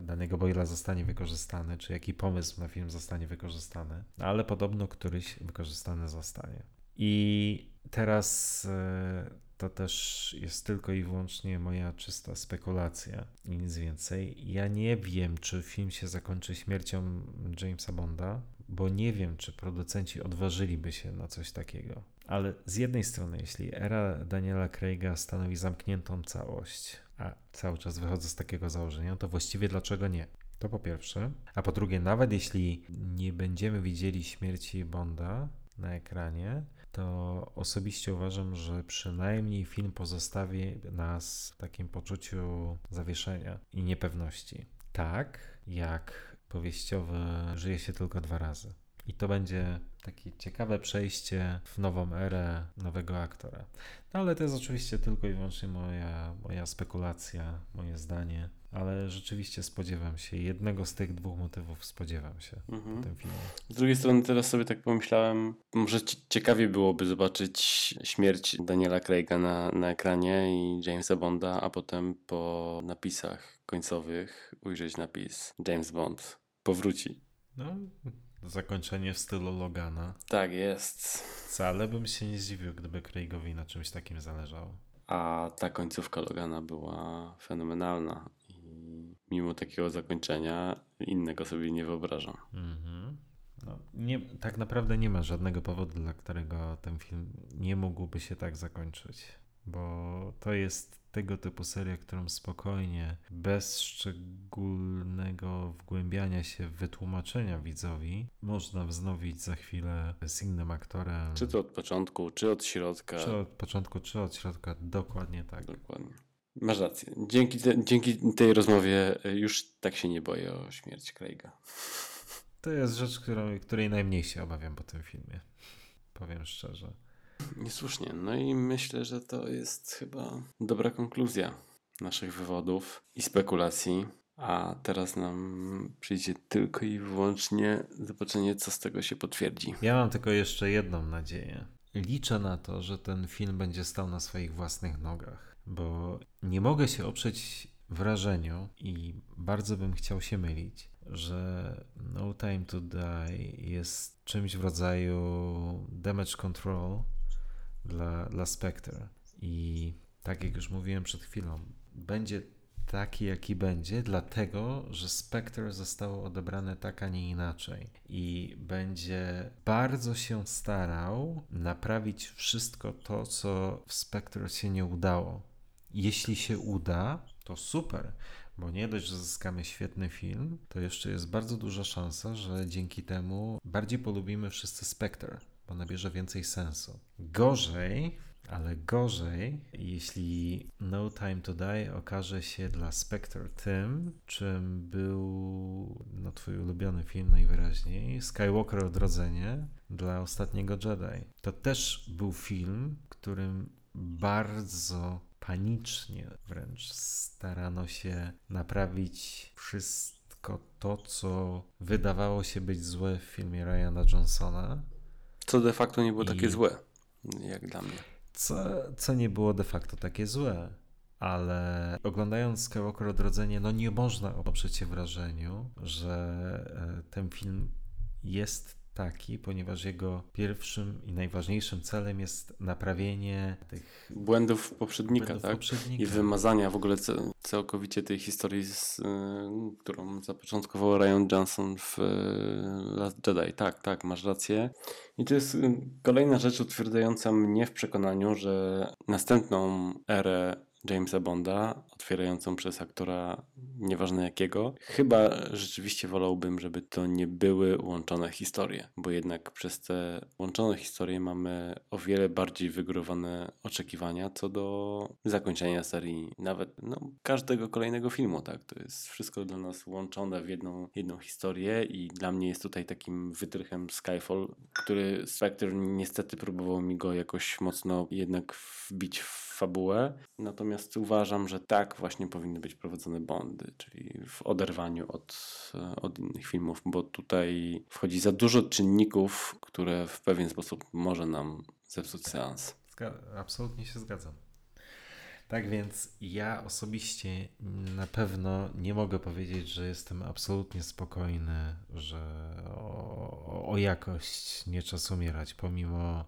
danego Boyla zostanie wykorzystany, czy jaki pomysł na film zostanie wykorzystany, ale podobno któryś wykorzystany zostanie. I teraz e, to też jest tylko i wyłącznie moja czysta spekulacja i nic więcej. Ja nie wiem, czy film się zakończy śmiercią Jamesa Bonda, bo nie wiem, czy producenci odważyliby się na coś takiego. Ale z jednej strony, jeśli era Daniela Craiga stanowi zamkniętą całość, a cały czas wychodzę z takiego założenia, to właściwie dlaczego nie? To po pierwsze. A po drugie, nawet jeśli nie będziemy widzieli śmierci Bonda na ekranie, to osobiście uważam, że przynajmniej film pozostawi nas w takim poczuciu zawieszenia i niepewności. Tak, jak powieściowy żyje się tylko dwa razy. I to będzie takie ciekawe przejście w nową erę nowego aktora. No ale to jest oczywiście tylko i wyłącznie moja, moja spekulacja, moje zdanie, ale rzeczywiście spodziewam się, jednego z tych dwóch motywów spodziewam się mhm. w tym filmie. Z drugiej strony teraz sobie tak pomyślałem, może ciekawie byłoby zobaczyć śmierć Daniela Craiga na, na ekranie i Jamesa Bonda, a potem po napisach końcowych ujrzeć napis James Bond powróci. No, zakończenie w stylu Logana. Tak jest. Wcale bym się nie zdziwił, gdyby Craigowi na czymś takim zależało. A ta końcówka Logana była fenomenalna mimo takiego zakończenia innego sobie nie wyobrażam. Mhm. No, nie, tak naprawdę nie ma żadnego powodu, dla którego ten film nie mógłby się tak zakończyć, bo to jest tego typu seria, którą spokojnie, bez szczególnego wgłębiania się w wytłumaczenia widzowi, można wznowić za chwilę z innym aktorem. Czy to od początku, czy od środka. Czy od początku, czy od środka, dokładnie tak. Dokładnie. Masz rację. Dzięki, te, dzięki tej rozmowie już tak się nie boję o śmierć Craiga. To jest rzecz, którą, której najmniej się obawiam po tym filmie. Powiem szczerze. Niesłusznie. No i myślę, że to jest chyba dobra konkluzja naszych wywodów i spekulacji. A teraz nam przyjdzie tylko i wyłącznie zobaczenie, co z tego się potwierdzi. Ja mam tylko jeszcze jedną nadzieję. Liczę na to, że ten film będzie stał na swoich własnych nogach, bo nie mogę się oprzeć wrażeniu i bardzo bym chciał się mylić, że No Time to Die jest czymś w rodzaju damage control dla, dla Spectre. I tak jak już mówiłem przed chwilą, będzie taki, jaki będzie, dlatego, że Spectre zostało odebrane tak, a nie inaczej. I będzie bardzo się starał naprawić wszystko to, co w Spectre się nie udało. Jeśli się uda, to super, bo nie dość, że zyskamy świetny film, to jeszcze jest bardzo duża szansa, że dzięki temu bardziej polubimy wszyscy Spectre bo nabierze więcej sensu. Gorzej Ale gorzej, jeśli No Time to Die okaże się dla Spectre tym, czym był no, twój ulubiony film najwyraźniej, Skywalker Odrodzenie dla Ostatniego Jedi. To też był film, którym bardzo panicznie wręcz starano się naprawić wszystko to, co wydawało się być złe w filmie Ryana Johnsona. Co de facto nie było I... takie złe, jak dla mnie. Co, co nie było de facto takie złe, ale oglądając Skywalker Odrodzenie, no nie można oprzeć się wrażeniu, że e, ten film jest taki, ponieważ jego pierwszym i najważniejszym celem jest naprawienie tych błędów poprzednika, błędów tak? Poprzednika. I wymazania w ogóle całkowicie tej historii, z, y, którą zapoczątkował Ryan Johnson w y, Last Jedi. Tak, tak, masz rację. I to jest y, kolejna rzecz utwierdzająca mnie w przekonaniu, że następną erę Jamesa Bonda, otwierającą przez aktora nieważne jakiego. Chyba rzeczywiście wolałbym, żeby to nie były łączone historie, bo jednak przez te łączone historie mamy o wiele bardziej wygórowane oczekiwania co do zakończenia serii, nawet no, każdego kolejnego filmu, tak? To jest wszystko dla nas łączone w jedną, jedną historię i dla mnie jest tutaj takim wytrychem Skyfall, który Spectre niestety próbował mi go jakoś mocno jednak wbić w fabułę, natomiast uważam, że tak właśnie powinny być prowadzone Bondy, czyli w oderwaniu od, od innych filmów, bo tutaj wchodzi za dużo czynników, które w pewien sposób może nam zepsuć seans. Absolutnie się zgadzam. Tak więc ja osobiście na pewno nie mogę powiedzieć, że jestem absolutnie spokojny, że o, o jakość nie czas umierać, pomimo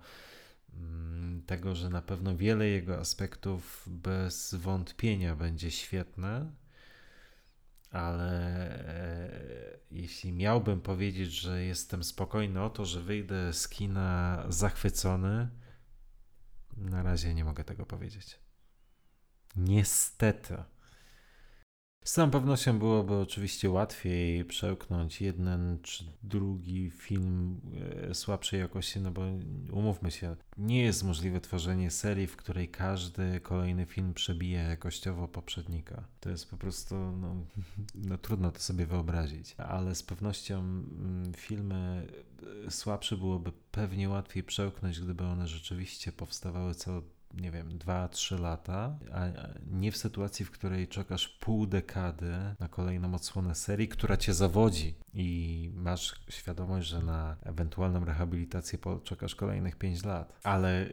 tego, że na pewno wiele jego aspektów bez wątpienia będzie świetne, ale e, jeśli miałbym powiedzieć, że jestem spokojny o to, że wyjdę z kina zachwycony, na razie nie mogę tego powiedzieć. Niestety. Z całą pewnością byłoby oczywiście łatwiej przełknąć jeden czy drugi film e, słabszej jakości, no bo umówmy się, nie jest możliwe tworzenie serii, w której każdy kolejny film przebija jakościowo poprzednika. To jest po prostu, no, no trudno to sobie wyobrazić, ale z pewnością mm, filmy e, słabsze byłoby pewnie łatwiej przełknąć, gdyby one rzeczywiście powstawały co nie wiem, 2-3 lata, a nie w sytuacji, w której czekasz pół dekady na kolejną odsłonę serii, która cię zawodzi i masz świadomość, że na ewentualną rehabilitację czekasz kolejnych 5 lat. Ale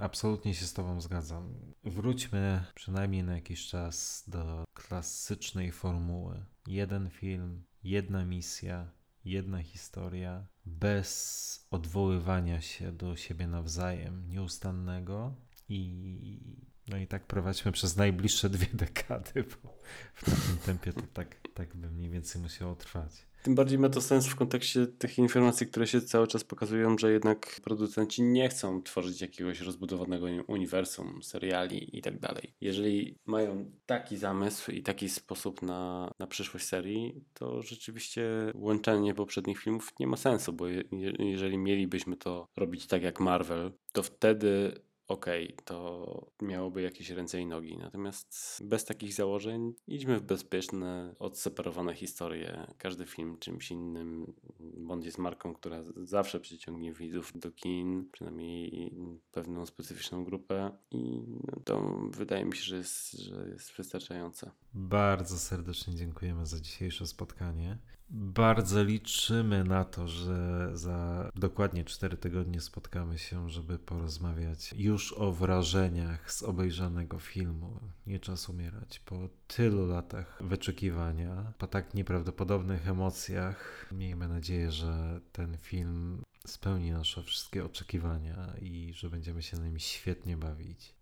absolutnie się z Tobą zgadzam. Wróćmy przynajmniej na jakiś czas do klasycznej formuły. Jeden film, jedna misja, jedna historia, bez odwoływania się do siebie nawzajem, nieustannego, i, no i tak prowadźmy przez najbliższe dwie dekady, bo w takim tempie to tak, tak by mniej więcej musiało trwać. Tym bardziej ma to sens w kontekście tych informacji, które się cały czas pokazują, że jednak producenci nie chcą tworzyć jakiegoś rozbudowanego uniwersum, seriali i tak dalej. Jeżeli mają taki zamysł i taki sposób na, na przyszłość serii, to rzeczywiście łączenie poprzednich filmów nie ma sensu, bo je, jeżeli mielibyśmy to robić tak jak Marvel, to wtedy okej, okay, to miałoby jakieś ręce i nogi. Natomiast bez takich założeń idźmy w bezpieczne, odseparowane historie. Każdy film czymś innym. Bond jest marką, która zawsze przyciągnie widzów do kin, przynajmniej pewną specyficzną grupę i no to wydaje mi się, że jest, że jest wystarczające. Bardzo serdecznie dziękujemy za dzisiejsze spotkanie. Bardzo liczymy na to, że za dokładnie 4 tygodnie spotkamy się, żeby porozmawiać już o wrażeniach z obejrzanego filmu. Nie czas umierać. Po tylu latach wyczekiwania, po tak nieprawdopodobnych emocjach, miejmy nadzieję, że ten film spełni nasze wszystkie oczekiwania i że będziemy się na nim świetnie bawić.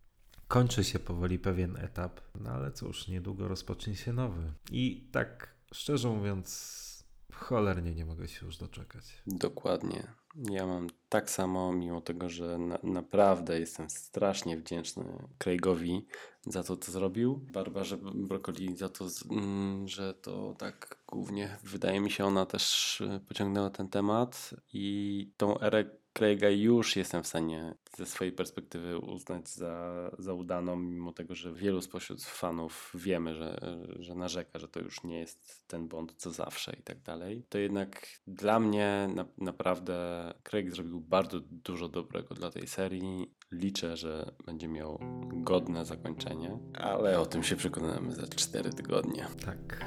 Kończy się powoli pewien etap, no ale cóż, niedługo rozpocznie się nowy. I tak szczerze mówiąc, Cholernie nie mogę się już doczekać. Dokładnie. Ja mam tak samo, mimo tego, że na, naprawdę jestem strasznie wdzięczny Craigowi za to, co zrobił. Barbarze Brokoli za to, mm, że to tak głównie wydaje mi się, ona też pociągnęła ten temat i tą erę Craiga już jestem w stanie ze swojej perspektywy uznać za, za udaną, mimo tego, że wielu spośród fanów wiemy, że, że narzeka, że to już nie jest ten Bond co zawsze i tak dalej. To jednak dla mnie na, naprawdę Craig zrobił bardzo dużo dobrego dla tej serii. Liczę, że będzie miał godne zakończenie, ale o tym się przekonamy za 4 tygodnie. Tak,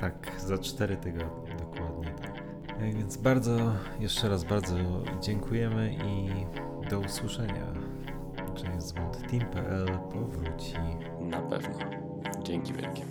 tak, za 4 tygodnie, dokładnie tak. Więc bardzo, jeszcze raz bardzo dziękujemy i do usłyszenia. JamesBondTeam.pl powróci. Na pewno. Dzięki wielkie.